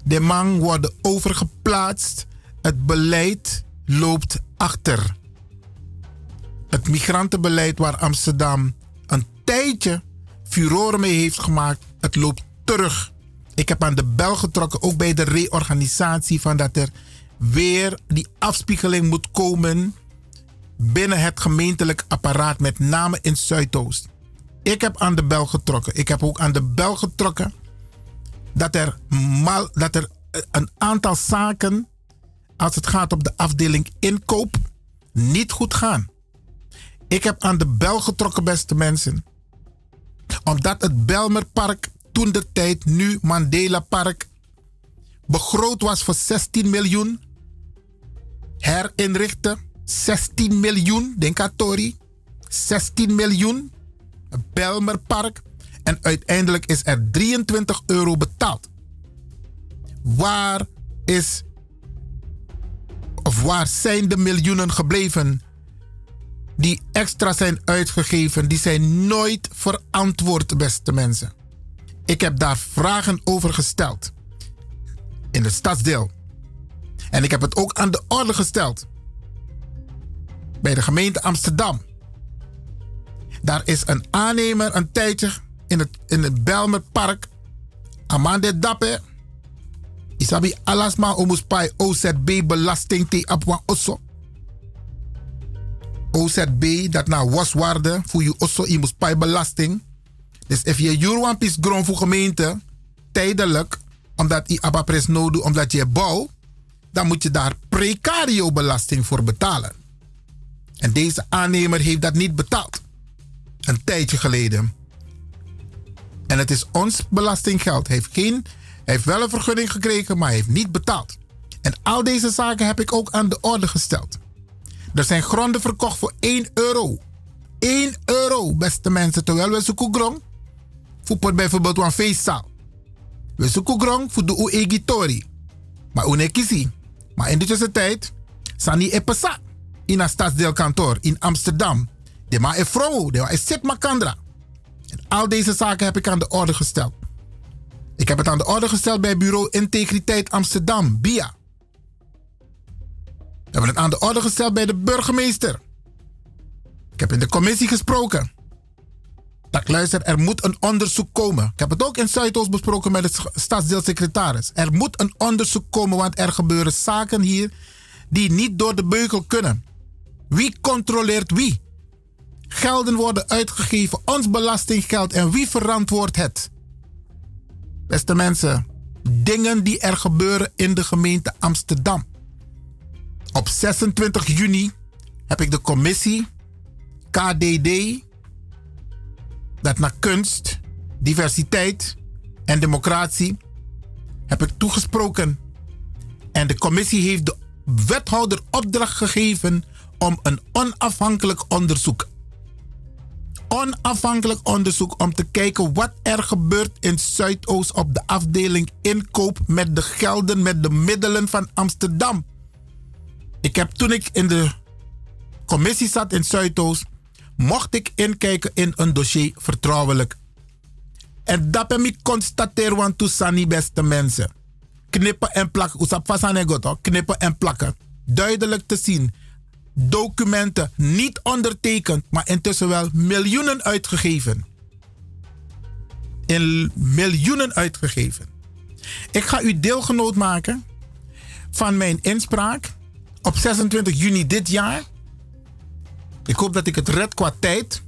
de man worden overgeplaatst, het beleid loopt achter. Het migrantenbeleid waar Amsterdam een tijdje furoren mee heeft gemaakt, het loopt terug. Ik heb aan de bel getrokken, ook bij de reorganisatie, van dat er weer die afspiegeling moet komen binnen het gemeentelijk apparaat, met name in Zuidoost. Ik heb aan de bel getrokken. Ik heb ook aan de bel getrokken dat er, mal, dat er een aantal zaken, als het gaat op de afdeling inkoop, niet goed gaan. Ik heb aan de bel getrokken, beste mensen. Omdat het Belmerpark toen de tijd, nu Mandela Park, begroot was voor 16 miljoen. herinrichten. 16 miljoen, denk aan Tori. 16 miljoen. Belmerpark. En uiteindelijk is er 23 euro betaald. Waar is of waar zijn de miljoenen gebleven die extra zijn uitgegeven? Die zijn nooit verantwoord, beste mensen. Ik heb daar vragen over gesteld in het stadsdeel. En ik heb het ook aan de orde gesteld bij de gemeente Amsterdam. Daar is een aannemer een tijdje in het, in het Belmerpark. Amande Dappe. Isabi alasma omuspai OZB belasting te osso. OZB dat na waswaarde voor je osso imuspai belasting. Dus if je juurwan pis grond voor gemeente tijdelijk omdat je abapres nodig omdat je bouwt, dan moet je daar precario belasting voor betalen. En deze aannemer heeft dat niet betaald. Een tijdje geleden. En het is ons belastinggeld. Hij heeft, geen, heeft wel een vergunning gekregen, maar hij heeft niet betaald. En al deze zaken heb ik ook aan de orde gesteld. Er zijn gronden verkocht voor 1 euro. 1 euro, beste mensen. Terwijl we zoeken grond voor bijvoorbeeld een feestzaal. We zoeken grond voor de uegitori. Maar unekisi. Maar in deze tijd, sani epesa in een stadsdeelkantoor in Amsterdam. De ma e vrouw, de ma e makandra. En al deze zaken heb ik aan de orde gesteld. Ik heb het aan de orde gesteld bij bureau Integriteit Amsterdam, BIA. We hebben het aan de orde gesteld bij de burgemeester. Ik heb in de commissie gesproken. Luister, er moet een onderzoek komen. Ik heb het ook in Zuidoost besproken met de stadsdeelsecretaris. Er moet een onderzoek komen, want er gebeuren zaken hier die niet door de beugel kunnen. Wie controleert wie? Gelden worden uitgegeven, ons belastinggeld en wie verantwoordt het? Beste mensen, dingen die er gebeuren in de gemeente Amsterdam. Op 26 juni heb ik de commissie KDD, dat naar kunst, diversiteit en democratie, heb ik toegesproken. En de commissie heeft de wethouder opdracht gegeven om een onafhankelijk onderzoek. Onafhankelijk onderzoek om te kijken wat er gebeurt in Zuidoost op de afdeling inkoop met de gelden, met de middelen van Amsterdam. Ik heb toen ik in de commissie zat in Zuidoost, mocht ik inkijken in een dossier vertrouwelijk. En dat heb ik constateerd, want zijn beste mensen. Knippen en plakken, knippen en plakken. Duidelijk te zien documenten niet ondertekend, maar intussen wel miljoenen uitgegeven. In miljoenen uitgegeven. Ik ga u deelgenoot maken van mijn inspraak op 26 juni dit jaar. Ik hoop dat ik het red qua tijd.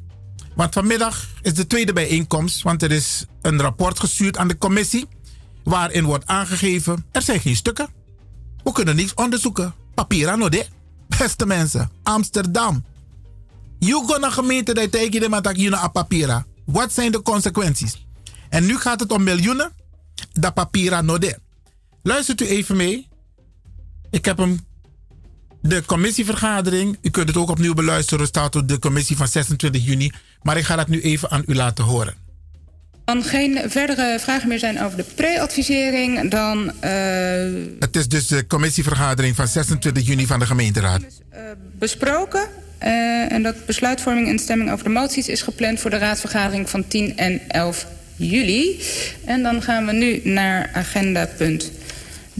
Want vanmiddag is de tweede bijeenkomst, want er is een rapport gestuurd aan de commissie. Waarin wordt aangegeven: er zijn geen stukken. We kunnen niets onderzoeken. Papier aan ode. Beste mensen, Amsterdam. Gaat naar gemeente dat tegen de matak je naar papiera. Wat zijn de consequenties? En nu gaat het om miljoenen. Dat papiera node. Luistert u even mee. Ik heb hem. De commissievergadering. U kunt het ook opnieuw beluisteren. staat op de commissie van 26 juni. Maar ik ga dat nu even aan u laten horen. Dan geen verdere vragen meer zijn over de pre-advisering, dan... Uh, het is dus de commissievergadering van 26 juni van de gemeenteraad. Uh, besproken. Uh, en dat besluitvorming en stemming over de moties is gepland voor de raadsvergadering van 10 en 11 juli. En dan gaan we nu naar agenda punt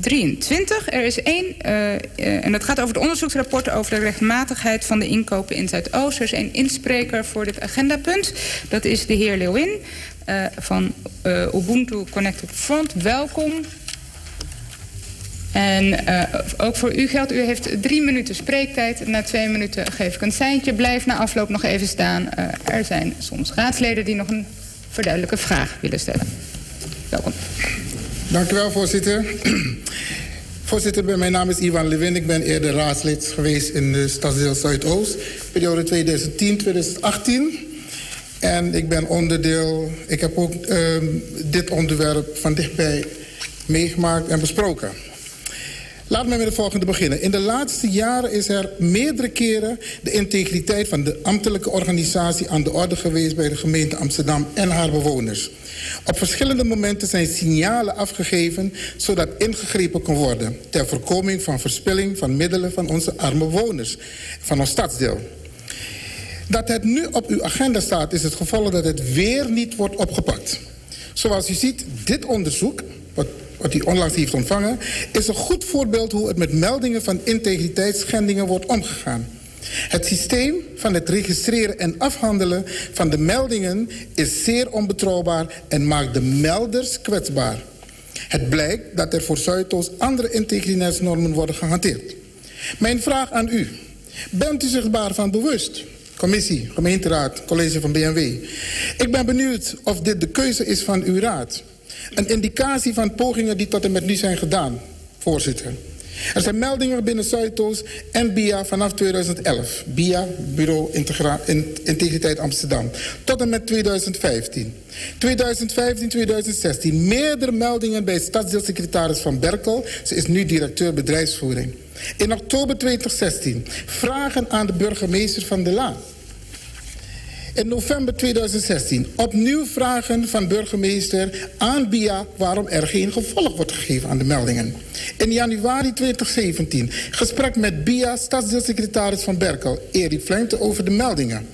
23. Er is één, uh, uh, en dat gaat over het onderzoeksrapport over de rechtmatigheid van de inkopen in Zuidoost. Er is één inspreker voor dit agendapunt. Dat is de heer Leeuwin uh, van Ubuntu Connected Front. Welkom. En ook voor u geldt, u heeft drie minuten spreektijd. Na twee minuten geef ik een seintje. Blijf na afloop nog even staan. er zijn soms raadsleden die nog een verduidelijke vraag willen stellen. Welkom. Dank u wel, voorzitter. voorzitter, mijn naam is Ivan Lewin. Ik ben eerder raadslid geweest in de stadsdeel Zuidoost. Periode 2010-2018. En ik ben onderdeel... Ik heb ook uh, dit onderwerp van dichtbij meegemaakt en besproken. Laat me met het volgende beginnen. In de laatste jaren is er meerdere keren de integriteit van de ambtelijke organisatie aan de orde geweest bij de gemeente Amsterdam en haar bewoners. Op verschillende momenten zijn signalen afgegeven zodat ingegrepen kon worden ter voorkoming van verspilling van middelen van onze arme bewoners van ons stadsdeel. Dat het nu op uw agenda staat is het gevolg dat het weer niet wordt opgepakt. Zoals u ziet, dit onderzoek, wat, wat u onlangs heeft ontvangen, is een goed voorbeeld hoe het met meldingen van integriteitsschendingen wordt omgegaan. Het systeem van het registreren en afhandelen van de meldingen is zeer onbetrouwbaar en maakt de melders kwetsbaar. Het blijkt dat er voor Zuidoost andere integriteitsnormen worden gehanteerd. Mijn vraag aan u. Bent u zich daarvan bewust? Commissie, gemeenteraad, college van BMW. Ik ben benieuwd of dit de keuze is van uw raad. Een indicatie van pogingen die tot en met nu zijn gedaan, voorzitter. Er zijn meldingen binnen Zuidoost en BIA vanaf 2011. BIA, Bureau Integriteit Amsterdam. Tot en met 2015. 2015, 2016. Meerdere meldingen bij stadsdeelsecretaris Van Berkel. Ze is nu directeur bedrijfsvoering. In oktober 2016. Vragen aan de burgemeester van de Laan. In november 2016 opnieuw vragen van burgemeester aan BIA waarom er geen gevolg wordt gegeven aan de meldingen. In januari 2017 gesprek met BIA stadsdeelsecretaris van Berkel, Erik Fluinte, over de meldingen.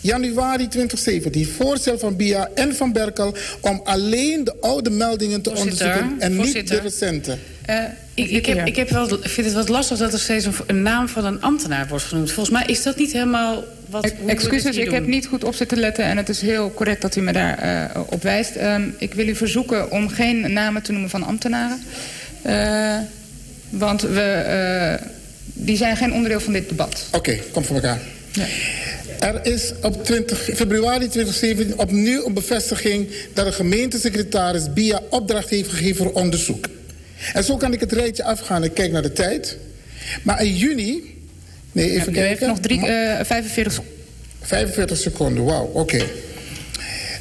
Januari 2017 voorstel van BIA en van Berkel om alleen de oude meldingen te Voorzitter, onderzoeken en niet de recente. Eh, ik, ik, heb, ik heb wel, ik vind het wat lastig dat er steeds een, een naam van een ambtenaar wordt genoemd. Volgens mij is dat niet helemaal wat. Excuses, ik heb niet goed op zitten letten en het is heel correct dat u me daar eh, op wijst. Ehm, ik wil u verzoeken om geen namen te noemen van ambtenaren. Eh, want we, eh, die zijn geen onderdeel van dit debat. Oké, kom voor elkaar. Er is op 20 februari 2017 opnieuw een bevestiging dat de gemeentesecretaris BIA opdracht heeft gegeven voor onderzoek. En zo kan ik het rijtje afgaan. Ik kijk naar de tijd. Maar in juni. Nee, even Ja, u kijken. heeft nog drie, eh, 45 seconden. 45 seconden, wauw, oké.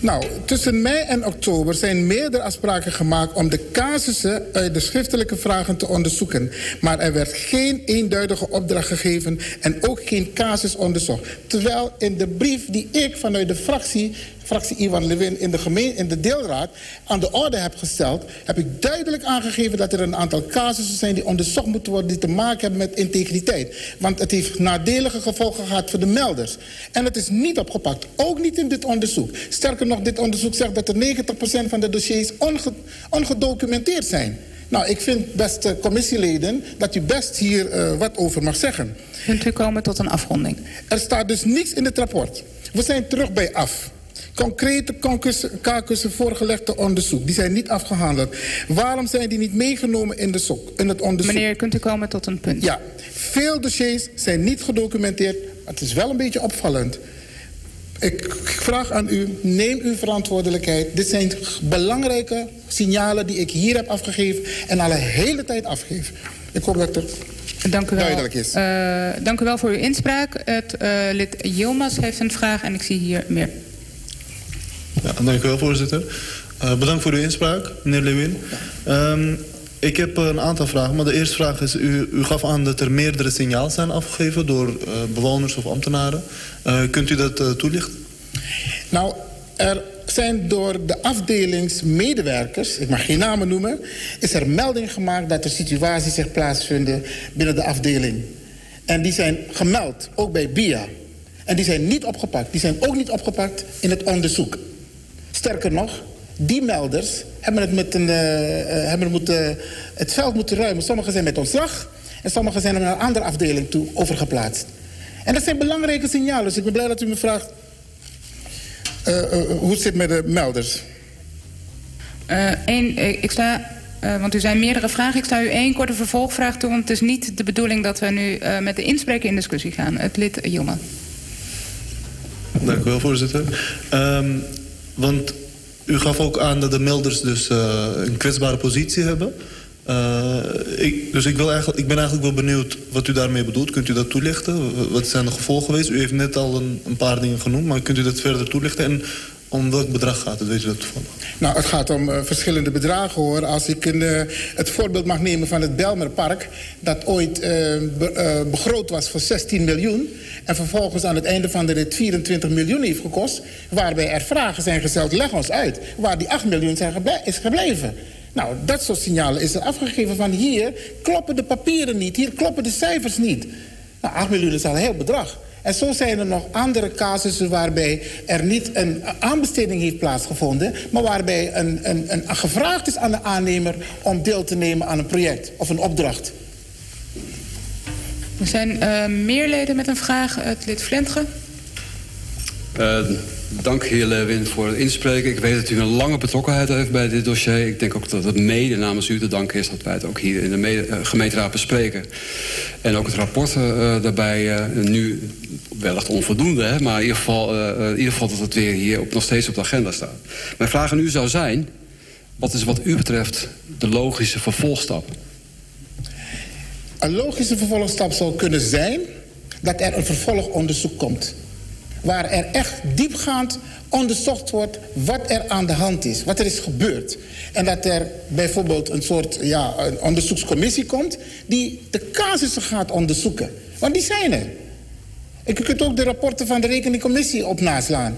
Nou, tussen mei en oktober zijn meerdere afspraken gemaakt om de casussen uit de schriftelijke vragen te onderzoeken. Maar er werd geen eenduidige opdracht gegeven en ook geen casus onderzocht. Terwijl in de brief die ik vanuit de fractie, fractie Ivan Levin, in de, gemeen, in de deelraad aan de orde heb gesteld, heb ik duidelijk aangegeven dat er een aantal casussen zijn die onderzocht moeten worden die te maken hebben met integriteit. Want het heeft nadelige gevolgen gehad voor de melders. En het is niet opgepakt, ook niet in dit onderzoek. Sterker nog, dit onderzoek zegt dat er 90% van de dossiers onge- ongedocumenteerd zijn. Nou, ik vind, beste commissieleden, dat u best hier eh, wat over mag zeggen. Kunt u komen tot een afronding? Er staat dus niets in het rapport. We zijn terug bij af. Concrete kakussen voorgelegde onderzoek. Die zijn niet afgehandeld. Waarom zijn die niet meegenomen in, de sok, in het onderzoek? Meneer, kunt u komen tot een punt? Ja, veel dossiers zijn niet gedocumenteerd. Het is wel een beetje opvallend. Ik vraag aan u, neem uw verantwoordelijkheid. Dit zijn belangrijke signalen die ik hier heb afgegeven en al een hele tijd afgeef. Ik hoop dat het Dank u wel. duidelijk is. Eh, dank u wel voor uw inspraak. Het eh, lid Yilmaz heeft een vraag en ik zie hier meer. Ja, dank u wel, voorzitter. Eh, bedankt voor uw inspraak, meneer Lewin. Ehm, ik heb een aantal vragen, maar de eerste vraag is... u, u gaf aan dat er meerdere signaal zijn afgegeven door eh, bewoners of ambtenaren. Eh, kunt u dat toelichten? Nou, er zijn door de afdelingsmedewerkers, ik mag geen namen noemen, is er melding gemaakt dat er situaties zich plaatsvinden binnen de afdeling. En die zijn gemeld, ook bij BIA. En die zijn niet opgepakt. Die zijn ook niet opgepakt in het onderzoek. Sterker nog, die melders hebben het, met een, eh, eh, hebben het, moeten, het veld moeten ruimen. Sommigen zijn met ontslag en sommigen zijn naar een andere afdeling toe overgeplaatst. En dat zijn belangrijke signalen. Dus ik ben blij dat u me vraagt eh, eh, hoe het zit met de melders. Eh, eh, ik sta, eh, want u zijn meerdere vragen. Ik sta u één korte vervolgvraag toe. Want het is niet de bedoeling dat we nu eh, met de inspreker in discussie gaan. Het lid Yilmaz. Dank u wel, voorzitter. Ehm, want u gaf ook aan dat de melders dus eh, een kwetsbare positie hebben. Eh, dus ik, wil eigenlijk, ik ben eigenlijk wel benieuwd wat u daarmee bedoelt. Kunt u dat toelichten? Wat zijn de gevolgen geweest? U heeft net al een, een paar dingen genoemd, maar kunt u dat verder toelichten? En Om welk bedrag gaat het? Weet je dat toevallig? Nou, het gaat om eh, verschillende bedragen hoor. Als ik eh, het voorbeeld mag nemen van het Belmerpark... dat ooit eh, begroot was voor 16 miljoen... en vervolgens aan het einde van de rit 24 miljoen heeft gekost... waarbij er vragen zijn gesteld, leg ons uit... waar die 8 miljoen zijn is gebleven. Nou, dat soort signalen is er afgegeven van hier kloppen de papieren niet... hier kloppen de cijfers niet. Nou, 8 miljoen is al een heel bedrag. En zo zijn er nog andere casussen waarbij er niet een aanbesteding heeft plaatsgevonden... maar waarbij een, een, een, gevraagd is aan de aannemer om deel te nemen aan een project of een opdracht. Er zijn eh, meer leden met een vraag. Het lid Vlentgen. Eh, dank heer Lewin voor het inspreken. Ik weet dat u een lange betrokkenheid heeft bij dit dossier. Ik denk ook dat het mede namens u te danken is dat wij het ook hier in de mede- eh, gemeenteraad bespreken. En ook het rapport eh, daarbij eh, nu wellicht onvoldoende, hè, maar in ieder, geval, eh, eh, in ieder geval dat het weer hier op, nog steeds op de agenda staat. Mijn vraag aan u zou zijn, wat is wat u betreft de logische vervolgstap? Een logische vervolgstap zou kunnen zijn dat er een vervolgonderzoek komt. Waar er echt diepgaand onderzocht wordt wat er aan de hand is, wat er is gebeurd. En dat er bijvoorbeeld een soort ja, een onderzoekscommissie komt die de casussen gaat onderzoeken. Want die zijn er. Je kunt ook de rapporten van de rekeningcommissie op naslaan.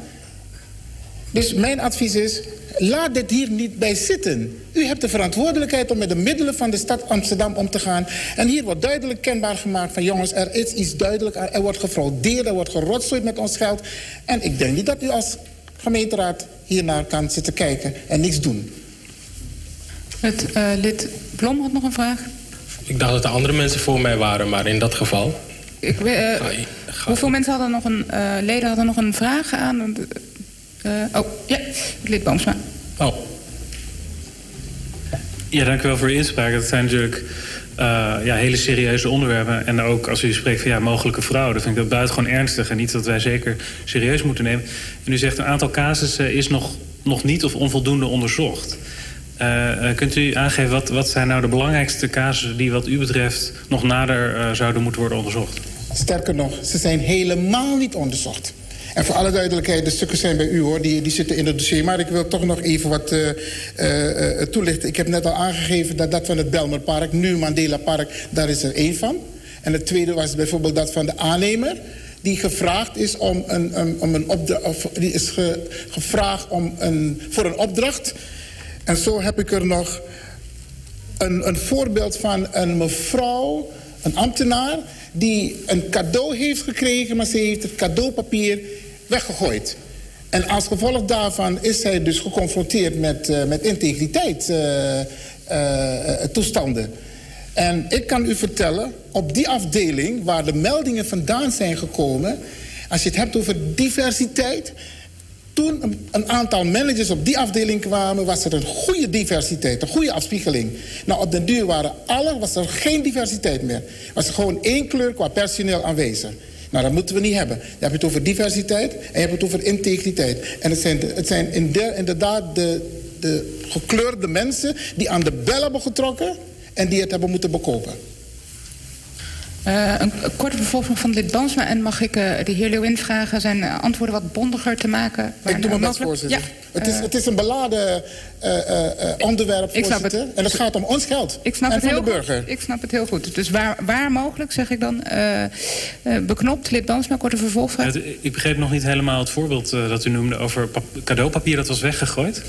Dus mijn advies is, laat dit hier niet bij zitten. U hebt de verantwoordelijkheid om met de middelen van de stad Amsterdam om te gaan. En hier wordt duidelijk kenbaar gemaakt van jongens, er is iets duidelijk. aan. Er wordt gefraudeerd, er wordt gerotzooid met ons geld. En ik denk niet dat u als gemeenteraad hiernaar kan zitten kijken en niks doen. Het eh, lid Blom had nog een vraag. Ik dacht dat er andere mensen voor mij waren, maar in dat geval. Ik, weet, eh, hoeveel mensen hadden nog een, eh, leden hadden nog een vraag aan? Eh, oh, ja, het lid Boomsma. Oh. Ja, dank u wel voor uw inspraak. Dat zijn natuurlijk eh, ja, hele serieuze onderwerpen. En ook als u spreekt van ja, mogelijke fraude, vind ik dat buitengewoon ernstig en iets dat wij zeker serieus moeten nemen. En u zegt een aantal casussen is nog, nog niet of onvoldoende onderzocht. Eh, kunt u aangeven wat, wat zijn nou de belangrijkste casussen die wat u betreft nog nader eh, zouden moeten worden onderzocht? Sterker nog, ze zijn helemaal niet onderzocht. En voor alle duidelijkheid, de stukken zijn bij u hoor, die, die zitten in het dossier. Maar ik wil toch nog even wat eh, eh, eh, toelichten. Ik heb net al aangegeven dat dat van het Belmerpark, nu Mandela Park, daar is er één van. En het tweede was bijvoorbeeld dat van de aannemer. Die gevraagd is om een, om een opdracht. Die is ge- gevraagd om een, voor een opdracht. En zo heb ik er nog een, een voorbeeld van een mevrouw, een ambtenaar, die een cadeau heeft gekregen, maar ze heeft het cadeaupapier weggegooid. En als gevolg daarvan is zij dus geconfronteerd met, eh, met integriteitstoestanden. en ik kan u vertellen, op die afdeling waar de meldingen vandaan zijn gekomen, als je het hebt over diversiteit, toen een, aantal managers op die afdeling kwamen, was er een goede diversiteit, een goede afspiegeling. Nou, op den duur waren alle, was er geen diversiteit meer. Was er gewoon één kleur qua personeel aanwezig. Nou, dat moeten we niet hebben. Je hebt het over diversiteit en je hebt het over integriteit. En het zijn, het zijn in de- inderdaad de, de gekleurde mensen die aan de bel hebben getrokken en die het hebben moeten bekopen. Eh, een, korte vervolging van het lid Bansma. En mag ik eh, de heer Leeuwin vragen zijn eh, antwoorden wat bondiger te maken? Ik doe mijn best, mogelijk? voorzitter. Ja, het, is, het is een beladen eh, eh, eh, onderwerp, Ik snap voorzitter. En het gaat om ons geld Ik snap en het van heel de burger. goed. Ik snap het heel goed. Dus waar, waar mogelijk, zeg ik dan, eh, eh, beknopt, lid Bansma, korte vervolgvraag. Ik begreep nog niet helemaal het voorbeeld dat u noemde over pap- cadeaupapier dat was weggegooid.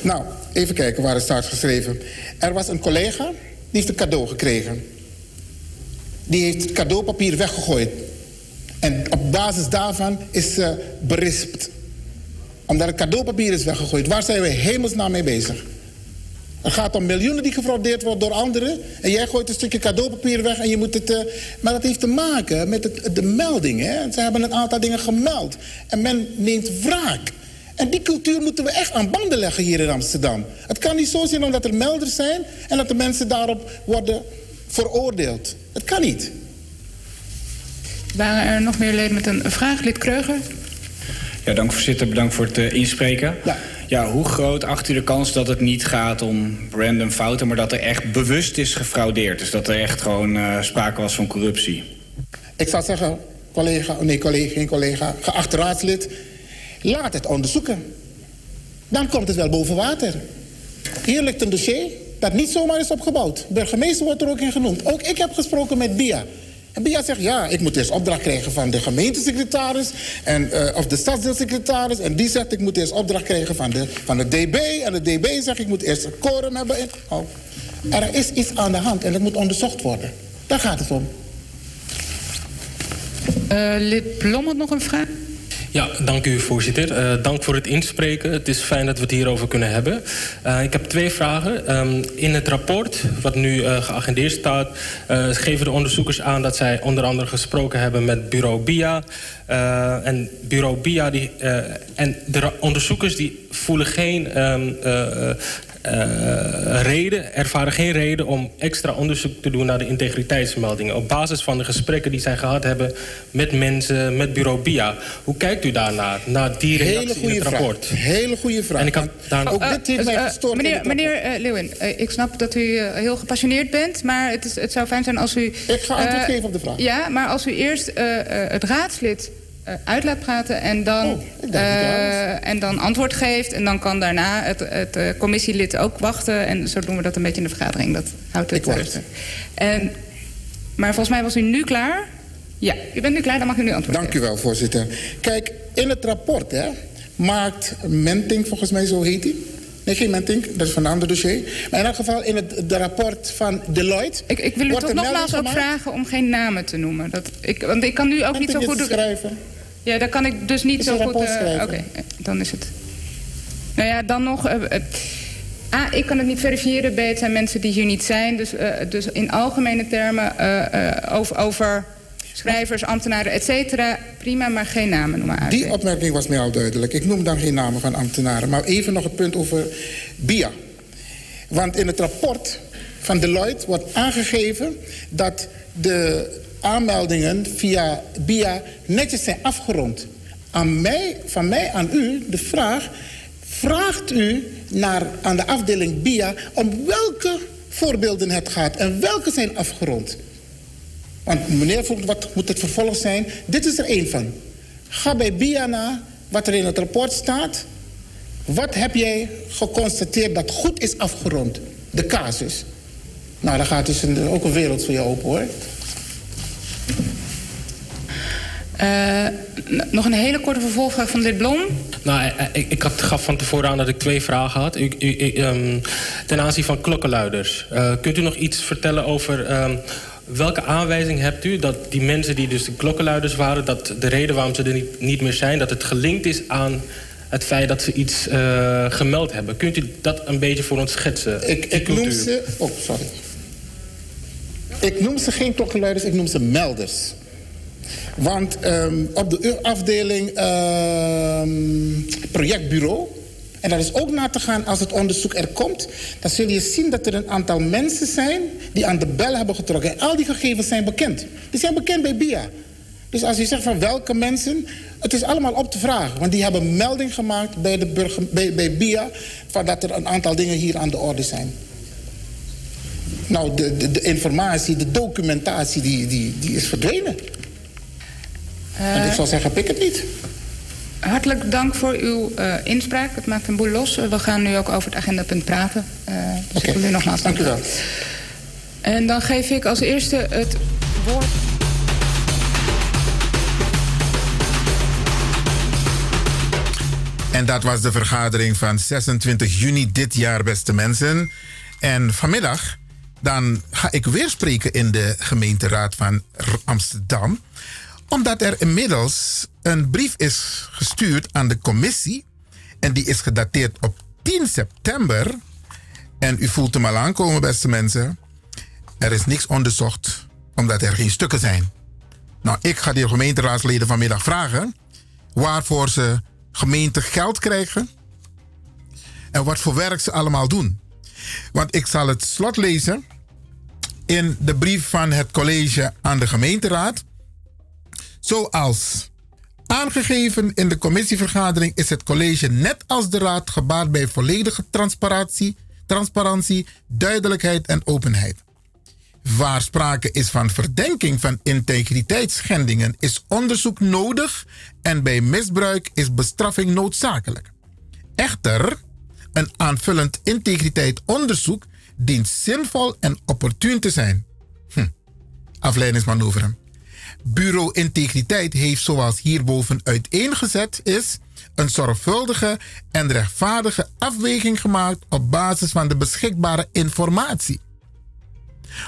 Nou, even kijken waar het staat geschreven. Er was een collega, die heeft een cadeau gekregen. Die heeft cadeaupapier weggegooid. En op basis daarvan is ze berispt. Omdat het cadeaupapier is weggegooid. Waar zijn we hemelsnaam mee bezig? Het gaat om miljoenen die gefraudeerd worden door anderen. En jij gooit een stukje cadeaupapier weg en je moet het... eh, maar dat heeft te maken met het, de melding. Hè? Ze hebben een aantal dingen gemeld. En men neemt wraak. En die cultuur moeten we echt aan banden leggen hier in Amsterdam. Het kan niet zo zijn omdat er melders zijn... en dat de mensen daarop worden veroordeeld. Het kan niet. Waren er nog meer leden met een vraag? Lid Kreuger? Ja, dank voorzitter. Bedankt voor het eh, inspreken. Ja. hoe groot acht u de kans dat het niet gaat om random fouten... maar dat er echt bewust is gefraudeerd? Dus dat er echt gewoon eh, sprake was van corruptie? Ik zou zeggen, collega, nee collega, geen collega, geacht raadslid. Laat het onderzoeken. Dan komt het wel boven water. Hier ligt een dossier dat niet zomaar is opgebouwd. Burgemeester wordt er ook in genoemd. Ook ik heb gesproken met Bia. En Bia zegt, ja, ik moet eerst opdracht krijgen van de gemeentesecretaris... En, eh, of de stadsdeelsecretaris. En die zegt, ik moet eerst opdracht krijgen van de, van de DB. En de DB zegt, ik moet eerst een koren hebben. In. Oh. Er is iets aan de hand en dat moet onderzocht worden. Daar gaat het om. Blom had nog een vraag. Ja, dank u voorzitter. Uh, dank voor het inspreken. Het is fijn dat we het hierover kunnen hebben. Uh, ik heb twee vragen. Um, in het rapport, wat nu uh, geagendeerd staat... geven de onderzoekers aan dat zij onder andere gesproken hebben met bureau BIA. en bureau BIA die, en de onderzoekers die voelen geen um, uh, reden, ervaren geen reden om extra onderzoek te doen naar de integriteitsmeldingen. Op basis van de gesprekken die zij gehad hebben met mensen, met bureau BIA. Hoe kijkt u daarnaar, naar die reactie in het rapport? Vraag. Hele goede vraag. En ik kan daar... Ook dit heeft mij Uh, gestoord. in meneer meneer uh, Leeuwin, uh, ik snap dat u uh, heel gepassioneerd bent, maar het, is, het zou fijn zijn als u... Ik ga antwoord geven op de vraag. Ja, maar als u eerst uh, uh, het raadslid uit laat praten en dan, Oh, uh, en dan antwoord geeft. En dan kan daarna het, het uh, commissielid ook wachten. En zo doen we dat een beetje in de vergadering. Dat houdt het rustig. En, maar volgens mij was u nu klaar. Ja, u bent nu klaar, dan mag u nu antwoorden. Dank u wel, voorzitter. Kijk, in het rapport hè, maakt Menting, volgens mij zo heet hij... Nee, geen Menting, dat is van een ander dossier. Maar in elk geval in het de rapport van Deloitte... Ik, ik wil u toch nogmaals ook vragen om geen namen te noemen. Dat, ik, want ik kan nu ook niet zo goed... schrijven? Ja, daar kan ik dus niet Is zo goed... eh? Oké, eh, dan is het... Nou ja, dan nog... eh, eh, A, ik kan het niet verifiëren. B, het zijn mensen die hier niet zijn. Dus, dus in algemene termen over, over schrijvers, ambtenaren, et cetera. Prima, maar geen namen noemen. Die opmerking was mij al duidelijk. Ik noem dan geen namen van ambtenaren. Maar even nog het punt over BIA. Want in het rapport van Deloitte wordt aangegeven... dat de aanmeldingen via BIA netjes zijn afgerond. Aan mij, van mij aan u de vraag... vraagt u naar, aan de afdeling BIA om welke voorbeelden het gaat... en welke zijn afgerond? Want meneer vroeg, wat moet het vervolg zijn? Dit is er één van. Ga bij BIA na wat er in het rapport staat. Wat heb jij geconstateerd dat goed is afgerond? De casus. Nou, dan gaat dus een, ook een wereld voor je open, hoor. Eh, nog een hele korte vervolgvraag van dit Blom. Nou, eh, eh, ik, ik had, gaf van tevoren aan dat ik twee vragen had. U, u, u, ehm, ten aanzien van klokkenluiders. Eh, kunt u nog iets vertellen over... ehm, welke aanwijzing hebt u dat die mensen die dus de klokkenluiders waren... dat de reden waarom ze er niet, niet meer zijn... dat het gelinkt is aan het feit dat ze iets eh, gemeld hebben. Kunt u dat een beetje voor ons schetsen? Ik, ik noem ze... Oh, sorry. Ik noem ze geen klokkenluiders, ik noem ze melders. Want ehm, op de afdeling ehm, projectbureau... en dat is ook na te gaan als het onderzoek er komt... dan zul je zien dat er een aantal mensen zijn... die aan de bel hebben getrokken. En al die gegevens zijn bekend. Die zijn bekend bij BIA. Dus als je zegt van welke mensen... het is allemaal op te vragen. Want die hebben melding gemaakt bij, de burger, bij, bij BIA... van dat er een aantal dingen hier aan de orde zijn. Nou, de, de, de informatie, de documentatie, die, die, die is verdwenen. en ik zou zeggen, pik het niet. Hartelijk dank voor uw uh, inspraak. Het maakt een boel los. We gaan nu ook over het agendapunt praten. Uh, dus okay. ik wil u nogmaals dank u wel. En dan geef ik als eerste het woord... En dat was de vergadering van 26 juni dit jaar, beste mensen. En vanmiddag dan ga ik weer spreken in de gemeenteraad van Amsterdam. Omdat er inmiddels een brief is gestuurd aan de commissie. En die is gedateerd op 10 september. En u voelt hem al aankomen, beste mensen. Er is niks onderzocht, omdat er geen stukken zijn. Nou, ik ga de gemeenteraadsleden vanmiddag vragen waarvoor ze gemeente geld krijgen en wat voor werk ze allemaal doen. Want ik zal het slot lezen in de brief van het college aan de gemeenteraad. Zoals aangegeven in de commissievergadering is het college net als de raad gebaat bij volledige transparantie, transparantie duidelijkheid en openheid. waar sprake is van verdenking van integriteitsschendingen, is onderzoek nodig en bij misbruik is bestraffing noodzakelijk. Echter, een aanvullend integriteitsonderzoek dient zinvol en opportun te zijn. Hm. Afleidingsmanoeuvre. Bureau Integriteit heeft, zoals hierboven uiteengezet is, een zorgvuldige en rechtvaardige afweging gemaakt op basis van de beschikbare informatie.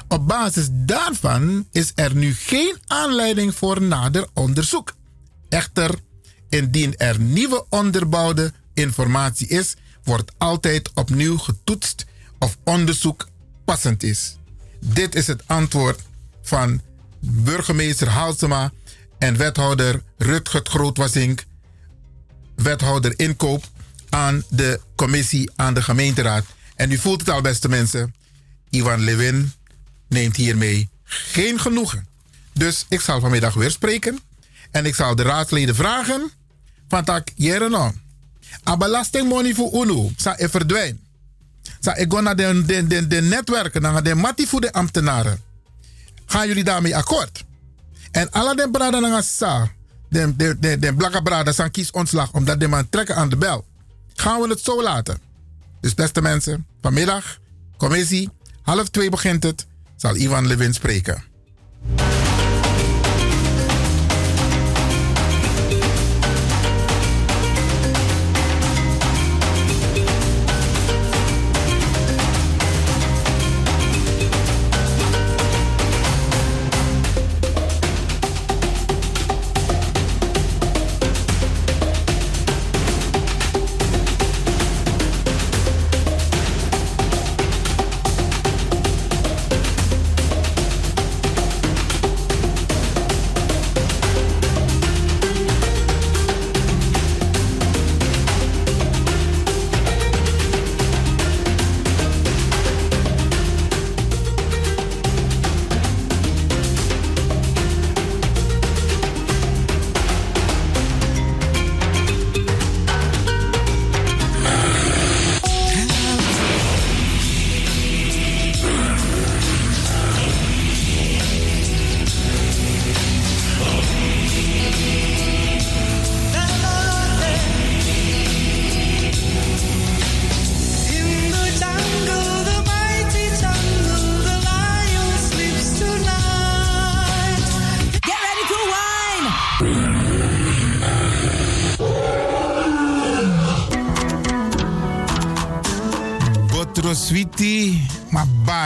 Op basis daarvan is er nu geen aanleiding voor nader onderzoek. Echter, indien er nieuwe onderbouwde informatie is, wordt altijd opnieuw getoetst of onderzoek passend is. Dit is het antwoord van burgemeester Halsema en wethouder Rutgert Grootwasink, wethouder inkoop aan de commissie aan de gemeenteraad. En u voelt het al, beste mensen. Ivan Levin neemt hiermee geen genoegen. Dus ik zal vanmiddag weer spreken. En ik zal de raadsleden vragen. Van tak, no. A belastingmoney voor UNO. Sa e verdwijnt. Sa ik ga naar de, de, de, de netwerken, naar de mati voor de ambtenaren. Gaan jullie daarmee akkoord? En alle de braden naar sa. De, de, de, de blakke braden zijn ontslag omdat de man trekken aan de bel. Gaan we het zo laten? Dus beste mensen, vanmiddag, commissie, half twee begint het, zal Ivan Levin spreken.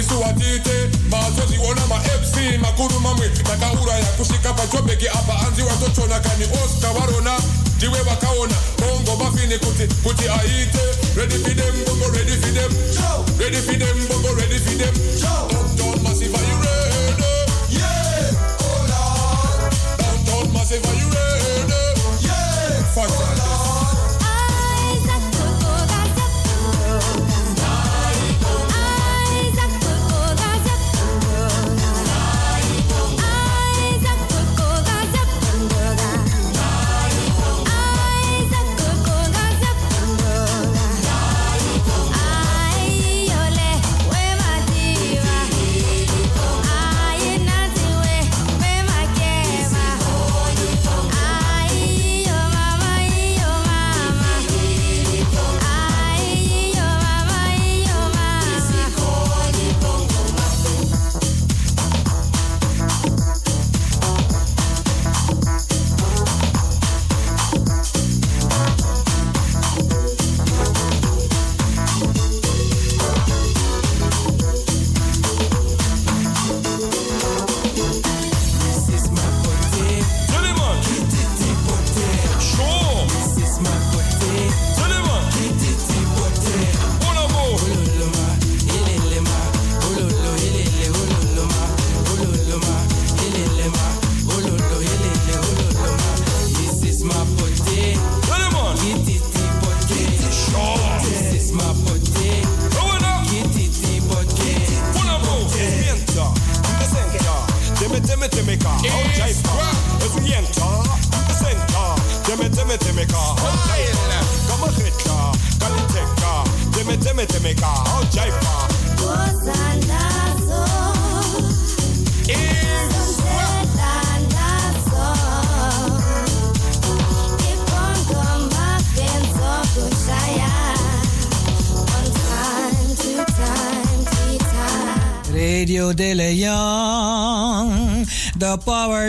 nisiwatite mazoziona mafc makuru mamwe takauraya kusvika pajobheki apa. Hanzi watotona kani oscar varona ndiwe vakaona bongo mafini kuti kuti aite. Redi fidem bongo redi fidem redi fidem bongo redi fidem downtown masiva irede yeah. oh, downtown masiva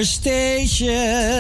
station